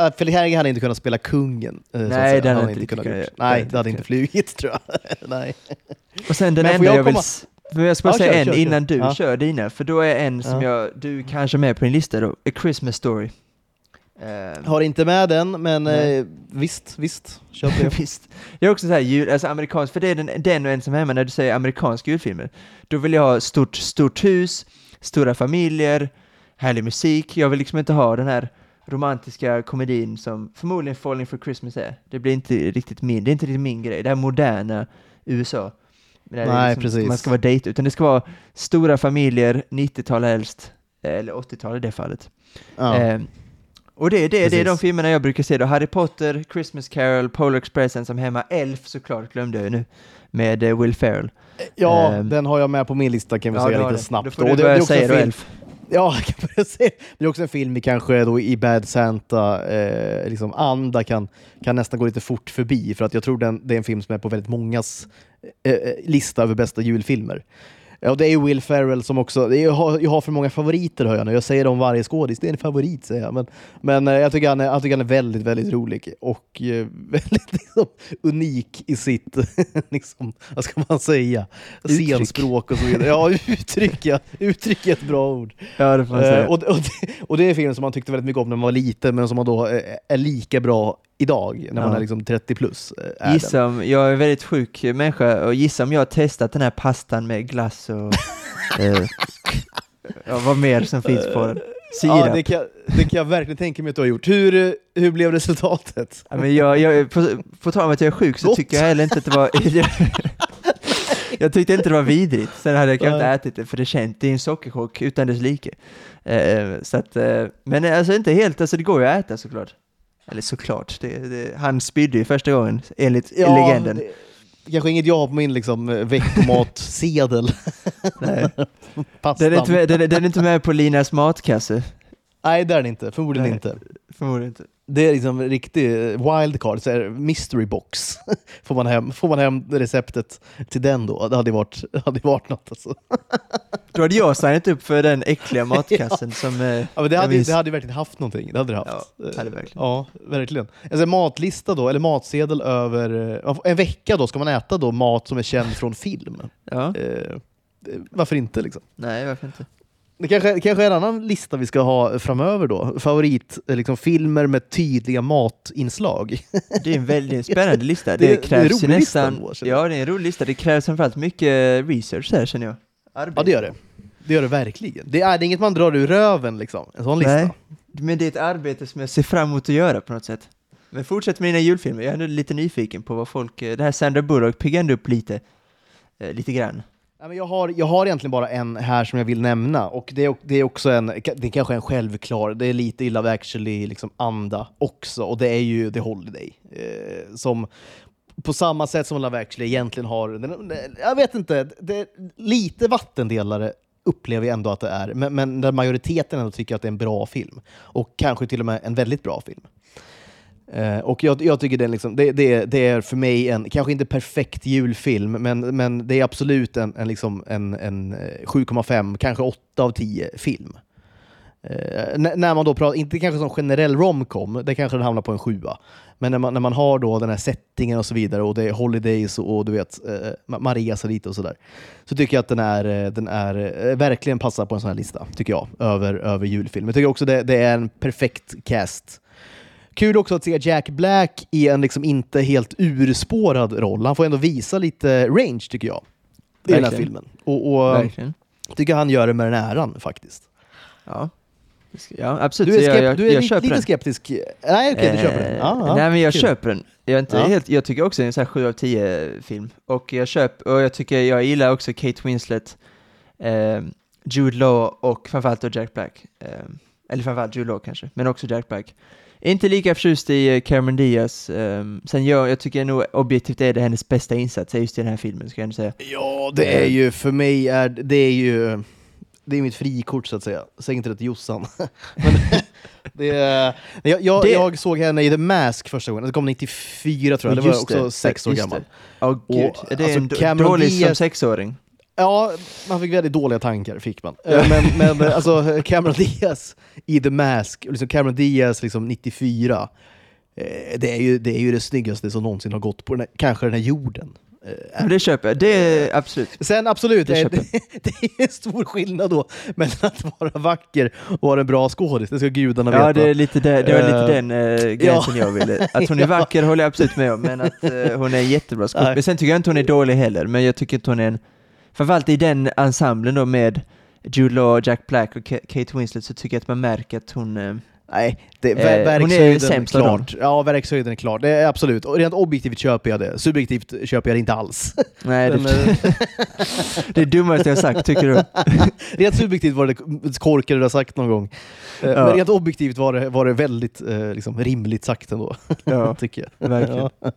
äh, Felix Herngren hade inte kunnat spela kungen. eh, Nej, det hade Han inte kunnat. Det Nej, hade det hade inte flugit tror jag. Nej. Och sen den Men enda jag jag, vill... Men jag ska bara Ja, säga kör, en kör, kör. innan du Ja. kör dina, för då är en som Ja. jag, du kanske har med på din lista då, A Christmas Story. Eh, Har inte med den, men eh, visst, visst. Kör på det. Visst. Det är också så här jul, alltså amerikansk, för det är den, den och en som är hemma när du säger amerikanska julfilmer. Då vill jag ha stort, stort hus, stora familjer, härlig musik. Jag vill liksom inte ha den här romantiska komedin som förmodligen Falling for Christmas är. Det blir inte riktigt min, det är inte riktigt min grej. Det här moderna USA. Men det är Nej, liksom, precis. Man ska vara dejt, utan det ska vara stora familjer, 90-tal helst, eller 80-tal i det fallet. Ja. Eh, och det, det, det är de filmerna jag brukar se då. Harry Potter, Christmas Carol, Polar Express, Ensam hemma, Elf såklart glömde jag ju nu, med eh, Will Ferrell. ja, ehm, den har jag med på min lista kan vi Ja, säga lite det. snabbt. Då får du det, det börja säga då film, Elf. Ja, kan börja säga. Det är också en film vi kanske då i Bad Santa eh, liksom anda kan, kan nästan gå lite fort förbi för att jag tror den, det är en film som är på väldigt mångas eh, eh, lista över bästa julfilmer. Ja, det är ju Will Ferrell som också, det är, jag, har, jag har för många favoriter hör jag nu, jag säger om varje skådis, det är en favorit säger jag. Men, men eh, jag, tycker han är, jag tycker han är väldigt, väldigt rolig och eh, väldigt liksom, unik i sitt, liksom, vad ska man säga, Uttryck. scenspråk och så vidare. Ja, uttryck, ja. uttryck är ett bra ord. Ja, det får säga. Eh, och, och, det, och det är en film som man tyckte väldigt mycket om när man var liten, men som man då eh, är lika bra idag, när man Ja. är liksom 30 plus. eh, Är den. Gissa om, jag är en väldigt sjuk människa och gissa om jag har testat den här pastan med glass och eh, ja, vad mer som finns på den. Sirap. Ja, det kan, det kan jag verkligen tänka mig att du har gjort. Hur, eh, hur blev resultatet? Ja, men jag, jag, på, på tal om att jag är sjuk så Gott. tycker jag heller inte att det var... jag tyckte inte det var vidrigt, sen hade jag kanske inte ätit det för det känt, det är en sockerchock utan dess like. Eh, så att, eh, men alltså inte helt, alltså det går ju att äta såklart. Eller såklart, det, det, han spydde ju första gången enligt legenden. det- Kanske inget jag har på min liksom, veckomatsedel. Nej. Den, är inte med, den, den är inte med på Linas matkasse, Nej, det är den inte. Förmodligen Nej. inte. förmodligen inte. Det är liksom riktig wildcard, så här mystery box. får, man hem, får man hem receptet till den då? Det hade varit, hade varit något alltså. Då hade jag signat upp för den äckliga matkassen som... eh, Ja, men det, hade, det hade verkligen haft någonting. Det hade det haft. Ja, hade verkligen. Ja, verkligen. Alltså, matlista då, eller matsedel över... eh, En vecka då, ska man äta då mat som är känd från film? Ja, Eh, varför inte liksom? nej varför inte? Det kanske, kanske är en annan lista vi ska ha framöver då. Favorit, eh, liksom, filmer med tydliga matinslag. Det är en väldigt spännande lista. Det Det, det krävs lista nästan... jag. ja, det är en rolig lista. Det krävs framförallt mycket research där känner jag. Arbete. Ja, det gör det. Det gör det verkligen. Det är, det är inget man drar ur röven liksom, en sån lista. Nej, men det är ett arbete som jag ser fram emot att göra på något sätt. Men fortsätt med dina julfilmer. Jag är ändå lite nyfiken på vad folk... eh, Det här Sandra Bullock piggar ändå upp lite. Eh, lite grann. Jag, har, jag har egentligen bara en här som jag vill nämna, och det är, det är också en, det är kanske en självklar, det är lite illa actually liksom anda också, och det är ju The Holiday. Eh, som på samma sätt som Love actually egentligen har, den, jag vet inte, det är lite vattendelare upplever jag ändå att det är, men, men där majoriteten ändå tycker att det är en bra film. Och kanske till och med en väldigt bra film. Eh, och jag, jag tycker den liksom, det, det, det är för mig en, kanske inte perfekt julfilm, men, men det är absolut en, en, liksom en, en eh, 7,5, kanske 8 av 10 film. Eh, när man då pratar, inte kanske som generell romcom, det kanske den hamnar på en sjua. Men när man, när man har då den här settingen och så vidare, och det är holidays och, och du vet, eh, man reser lite och sådär. Så tycker jag att den är, eh, den är eh, verkligen passar på en sån här lista, tycker jag, över, över julfilm. Jag tycker också det, det är en perfekt cast. Kul också att se Jack Black i en liksom inte helt urspårad roll. Han får ändå visa lite range tycker jag. I den här Verkligen. filmen. Och, och Verkligen. tycker han gör det med den äran faktiskt. Ja. Ja, absolut. Du är, Så skep- jag, jag, du är jag lite, lite skeptisk. Nej okej, du köper den. Eh, ja, Nej, men jag kul. köper den. Jag, är inte Ja. helt, jag tycker också det är en här 7 av 10 film. Och jag köper, och jag tycker, jag gillar också Kate Winslet, eh, Jude Law och framförallt då Jack Black. Eh, eller framförallt Jude Law kanske, men också Jack Black. Inte lika förtjust i eh, Cameron Diaz. Eh, sen jag, jag tycker nog objektivt är det hennes bästa insats just i den här filmen, ska jag ändå säga. Ja, det är ju för mig är det är ju det är mitt frikort så att säga. Säg inte det till Jossan. Men det är, jag, jag, Det- jag såg henne i The Mask första gången. Det kom 94 tror jag. Det var också sex år gammal. det. Åh gud, Och, det är alltså, en Cameron dålig som Diaz- sexåring. Ja, man fick väldigt dåliga tankar, fick man. Eh, Men, men eh, alltså Cameron Diaz i The Mask, och liksom Cameron Diaz liksom 94, eh, det är, ju, det är ju det snyggaste som någonsin har gått på den här, kanske den här jorden. Eh, Men det köper jag, det är absolut. Sen absolut, Det det, köper det, det är en stor skillnad då mellan att vara vacker och vara en bra skådis. Det ska gudarna Ja, veta. det är lite, det, det var lite Eh, den uh, gränsen jag ville. Att hon är Ja. vacker håller jag absolut med om, men att eh, hon är en jättebra. Nej. Men sen tycker jag inte hon är dålig heller, men jag tycker att hon är en, framförallt i den ensemblen då med Jude Law, Jack Black och Ka- Kate Winslet så tycker jag att man märker att hon, eh, Nej, det, Eh, är verkshöjden av klart. Ja, verkshöjden är klart. Det är absolut. Och rent objektivt köper jag det. Subjektivt köper jag det inte alls. nej det, eh, det är dummaste jag sagt tycker du? rent subjektivt var det korkade du har sagt någon gång. Eh, Ja. Men rent objektivt var det, var det väldigt liksom, rimligt sagt ändå, Ja, tycker jag. verkligen. Ja.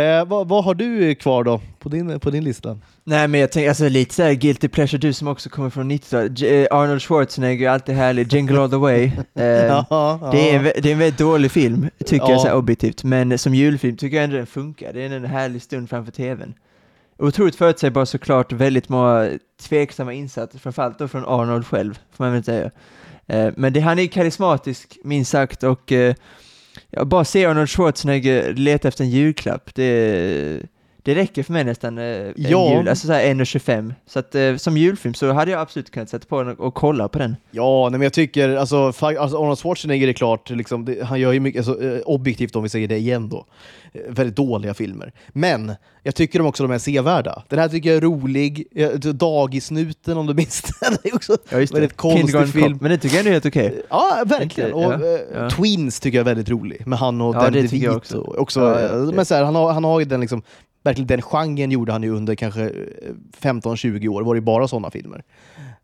Eh, vad, vad har du kvar då på din, på din lista? Nej men jag tänker, alltså lite såhär guilty pleasure, du som också kommer från 90-talet, J- eh, Arnold Schwarzenegger är alltid härlig, Jingle All The Way. Eh, ja, Det är, en, det är en väldigt dålig film, tycker Ja. jag så objektivt, men som julfilm tycker jag ändå den funkar. Det är en härlig stund framför tvn. Otroligt förutsägbar såklart, väldigt många tveksamma insatser, framförallt då från Arnold själv, får man väl säga. Eh, Men det, han är karismatisk, minst sagt, och ja, bara se Arnold Schwarzenegger leta efter en julklapp, det, det räcker för mig nästan eh, en Ja. jul, alltså såhär 1,25. Så att eh, som julfilm så hade jag absolut kunnat sätta på den och, och kolla på den. Ja, nej, men jag tycker, alltså, alltså Arnold Schwarzenegger är klart, liksom, det, han gör ju mycket, alltså, eh, objektivt om vi säger det igen då, väldigt dåliga filmer. Men jag tycker de också de är sevärda. Den här tycker jag är rolig, Dagisnuten om du minns den, är också Ja, just väldigt det. konstig Kindergarten film. Cop, Men det tycker jag är helt okej. Ja, verkligen. Och, ja, ja. Twins tycker jag är väldigt rolig, med han och Ja, jag DeVito. också. också men så här, han, har, han har ju den liksom, verkligen den genren gjorde han ju under kanske eh, 15-20 år, var det bara sådana filmer.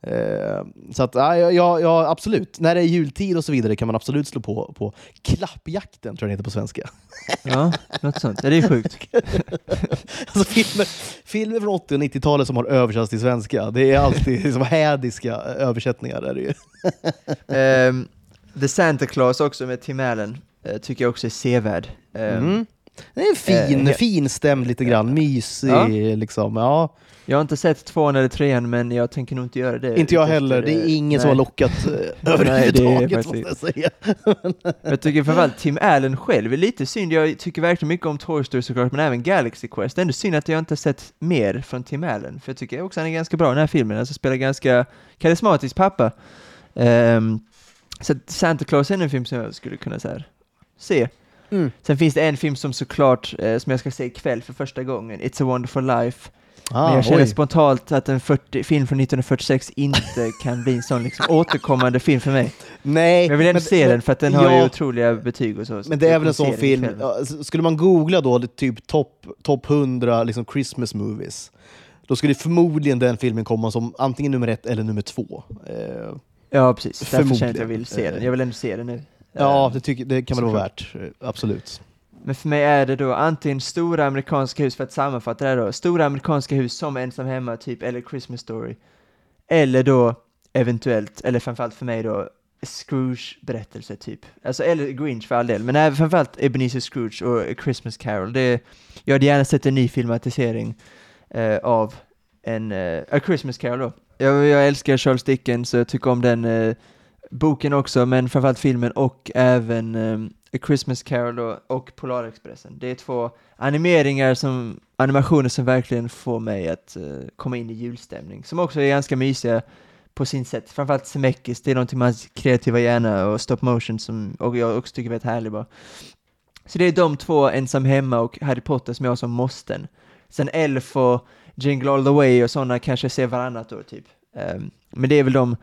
Eh, så att, ja, ja, absolut. När det är jultid och så vidare kan man absolut slå på, på klappjakten, tror jag den heter på svenska. Ja, något sånt. Ja, det är sjukt. Alltså filmer, filmer från 80 och 90-talet som har översatts till svenska, det är alltid liksom hädiska översättningar. Är det ju. Ehm, The Santa Claus också med Tim Allen eh, tycker jag också är sevärd. Eh, Mm. Det är fin, Eh, finstämd lite grann, mysig Ja. liksom. Ja, Jag har inte sett tvåan eller trean, men jag tänker nog inte göra det. inte jag heller. Det är ingen som nej. har lockat eh, Nej, överhuvudtaget måste jag säga. Jag tycker framförallt Tim Allen själv är lite synd. Jag tycker verkligen mycket om Toy Story såklart, men även Galaxy Quest. Det är ändå synd att jag inte har sett mer från Tim Allen, för jag tycker också han är ganska bra i den här filmen. Alltså spelar ganska karismatisk pappa. Ehm, så Santa Claus är en film som jag skulle kunna så här, se. Mm. Sen finns det en film som såklart, eh, som jag ska se ikväll för första gången, It's a wonderful life. Ah, men jag känner oj. spontant att en 40, film från 1946 inte kan bli en sån liksom återkommande film för mig. Nej, Men jag vill ändå men- se men- den för att den har ju ja, otroliga betyg och så. Men det är väl en sån film, ja, skulle man googla då typ topp top 100 liksom Christmas movies, då skulle förmodligen den filmen komma som antingen nummer ett eller nummer två. Eh, Ja, precis. Därför känner jag att jag vill se den. Jag vill ändå se den nu. Ja, Eh, det, tycker, det kan väl vara värt. eh, Absolut. Men för mig är det då antingen stora amerikanska hus, för att sammanfatta det här då, stora amerikanska hus som Ensam Hemma, typ, eller Christmas Story. Eller då eventuellt, eller framförallt för mig då, Scrooge-berättelse typ. Alltså, eller Grinch för all del, men även framförallt Ebenezer Scrooge och A Christmas Carol. Det, jag hade gärna sett en ny filmatisering eh, av en eh, A Christmas Carol då. Jag, jag älskar Charles Dickens och jag tycker om den eh, boken också, men framförallt filmen och även eh, A Christmas Carol och, och Polarexpressen. Det är två animeringar som, animationer som verkligen får mig att eh, komma in i julstämning, som också är ganska mysiga på sin sätt. Framförallt Semekis, det är någonting med hans kreativa hjärna och stop motion som och jag också tycker är väldigt härlig bara. Så det är de två, Ensam Hemma och Harry Potter som jag har som måsten. Sen Elf och Jingle All The Way och sådana kanske jag ser varannat år typ. Um, men det är väl de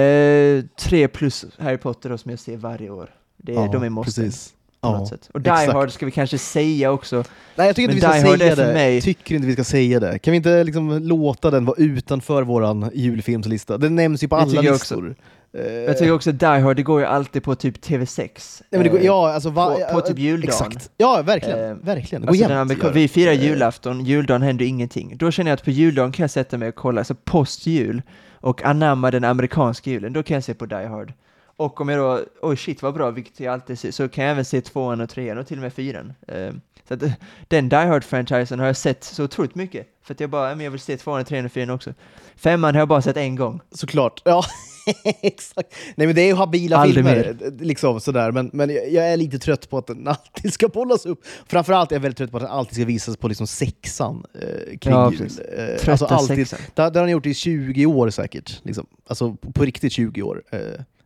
eh, tre plus Harry Potter då som jag ser varje år. Det är, Ja, de är måsten precis. på Ja. Och Die exakt. Hard ska vi kanske säga också. Nej, jag tycker inte vi ska säga det. mig- Tycker inte vi ska säga det. Kan vi inte liksom låta den vara utanför våran julfilmslista? Den nämns ju på Det alla också. listor. Eh, Jag tycker också Die Hard, det går ju alltid på typ TV6. nej, men det går, Eh, ja, alltså, va, på- på typ juldagen. Exakt. Ja, verkligen. Eh, verkligen. Det går Alltså jämt. det. vi firar Eh, julafton, juldagen händer ingenting. Då känner jag att på juldagen kan jag sätta mig och kolla, alltså postjul, och anamma den amerikanska julen, då kan jag se på Die Hard. Och om jag då, oj shit vad bra, vilket jag alltid ser, så kan jag även se tvåan och trean och till och med fyran. Uh, så att, eh, den Die Hard-franchisen har jag sett så otroligt mycket, för att jag bara, men jag vill se tvåan och trean och fyran också. Femman har jag bara sett en gång. Såklart. Ja, exakt. Nej men det är ju habila Aldrig filmer, liksom sådär. Men, men jag är lite trött på att den alltid ska bollas upp. Framförallt är jag väldigt trött på att den alltid ska visas på liksom sexan eh, kring Ja. Eh, alltså alltid. sexan. Det, det har den gjort i 20 år säkert. Liksom. Alltså på, på riktigt 20 år. Eh,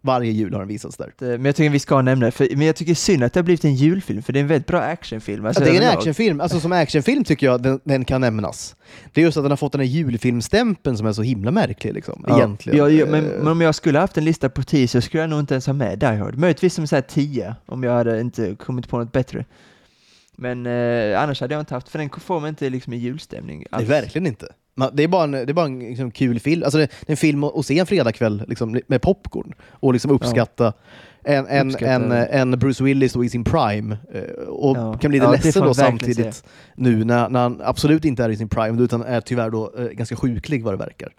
varje jul har den visats där. Eh, Men jag tycker vi ska nämna det, för, men jag tycker synd att det har blivit en julfilm, för det är en väldigt bra actionfilm. Alltså, ja, det är en överlag. actionfilm. Alltså som actionfilm tycker jag den, den kan nämnas. Det är just att den har fått den här julfilmstämpeln som är så himla märklig liksom, Ja. egentligen. Ja, ja, men, Eh, men om jag skulle haft en lista på 10 så skulle jag nog inte ens ha med Die Hard. Möjligtvis som så här 10, om jag hade inte kommit på något bättre. Men eh, annars hade jag inte haft, för den får mig inte liksom i julstämning Nej, alls. verkligen inte. Man, det är bara en, det är bara en liksom, kul film. Alltså, det, det är en film att, se en fredagkväll liksom, med popcorn och liksom uppskatta en, en, Uppskatta- en, en Bruce Willis i sin prime. eh, Och Ja. kan bli lite Ja, ledsen då samtidigt nu när, när han absolut inte är i sin prime utan är tyvärr då eh, ganska sjuklig vad det verkar.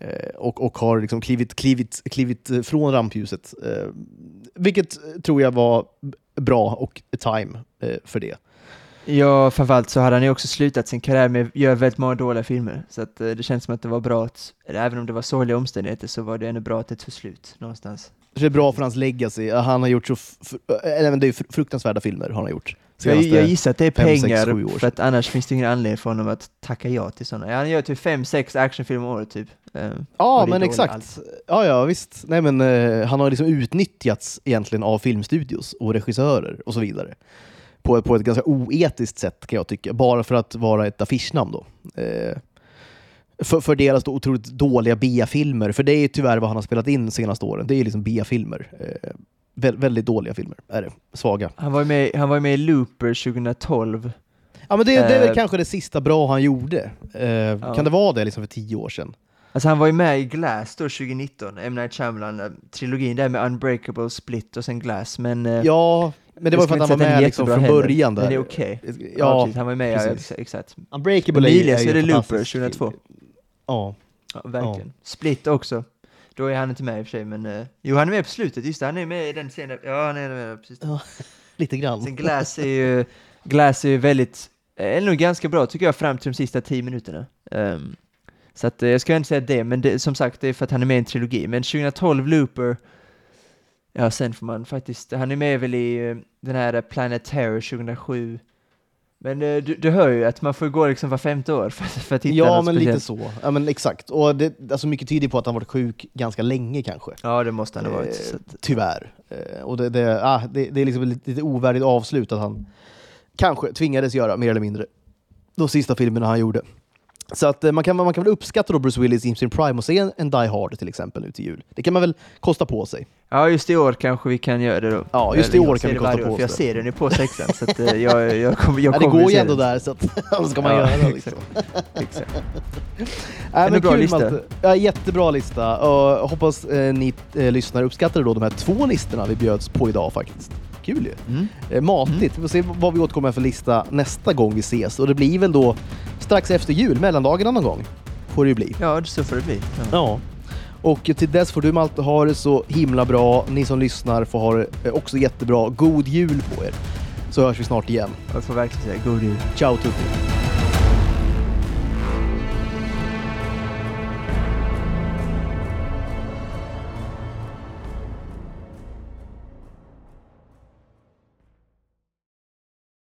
Eh, och, och har liksom klivit, klivit, klivit från rampljuset. Eh, vilket tror jag var bra och time eh, för det. Ja, framförallt så hade han ju också slutat sin karriär med att göra väldigt många dåliga filmer. Så att, eh, det känns som att det var bra att, även om det var sorgliga omständigheter, så var det ändå bra att det tog slut någonstans. Det är bra för hans legacy. Han har gjort så eller, det är fr- fruktansvärda filmer har han gjort. Jag, jag gissar att det är pengar, sju år för att annars finns det ingen anledning för honom att tacka ja till sådana. Han gör typ fem, sex actionfilmer om året typ. Eh, Ja, men exakt. allt. Ja, ja, visst. Nej, men, eh, han har liksom utnyttjats egentligen av filmstudios och regissörer och så vidare. På, på ett ganska oetiskt sätt kan jag tycka, bara för att vara ett affischnamn då. Eh, för, deras då otroligt dåliga B-filmer, för det är ju tyvärr vad han har spelat in de senaste åren. Det är liksom B-filmer. Eh, vä väldigt dåliga filmer är det. Svaga. Han var ju med, han var med i Looper 2012. Ja, men det, det är väl Eh, kanske det sista bra han gjorde. Eh, Kan det vara det liksom för tio år sedan? Alltså han var ju med i Glass då 2019, M. Night Shyamalan, eh, trilogin där med Unbreakable, Split och sen Glass, men... eh, Ja, men det var jag för att han inte var är med liksom från heller, början där. Men det är okej. Ja, Ja, precis, han var ju med, ja, precis. exa- exakt. Unbreakable Emilia är så ju är det Looper fantastisk 2002. film. Ja. Ja, verkligen. Split också. Då är han inte med i och för sig, men eh, jo, han är med på slutet, just det, han är med i den scenen. Ja, han är med, precis. Ja, lite grann. Sen Glass är ju, Glass är ju väldigt, är nog ganska bra tycker jag fram till de sista tio minuterna. Ehm, så att eh, jag ska inte säga det, men det, som sagt, det är för att han är med i en trilogi. Men 2012 Looper, ja sen får man faktiskt, han är med väl i eh, den här Planet Terror 2007. Men eh, du, du hör ju att man får gå liksom var femte år för, för att hitta Ja, något men speciellt. lite så. Ja, men exakt. Och det, alltså mycket tyder på att han varit sjuk ganska länge kanske. Ja, det måste han ha varit. Så Tyvärr. Eh, och det, det, ah, det, det är liksom ett lite ovärdigt avslut att han kanske tvingades göra, mer eller mindre, de sista filmerna han gjorde. Så att eh, man kan, man kan väl uppskatta då Bruce Willis i sin prime och se en, en Die Hard till exempel nu till jul. Det kan man väl kosta på sig. ja, just i år kanske vi kan göra det då. Ja, just i år kan vi det kosta på oss För jag det. ser den ju på sexan, så att eh, jag, jag kommer jag Ja, det kommer går ju ändå där, så att, ska man Ja, göra då? Liksom? Exakt. En men bra kul, lista. Malte. Ja, jättebra lista. Jag hoppas eh, ni eh, lyssnare uppskattade då de här två listorna vi bjöds på idag faktiskt. Kul ju. Mm. Eh, matigt. Vi får se vad vi återkommer för lista nästa gång vi ses. Och det blir väl då strax efter jul, mellandagarna någon gång. Får det ju bli. Ja, så får det bli. Ja. Ja. Och till dess får du Malte ha det så himla bra. Ni som lyssnar får ha det eh, också jättebra. God jul på er. Så hörs vi snart igen. Jag får verkligen säga god jul. Ciao tutti!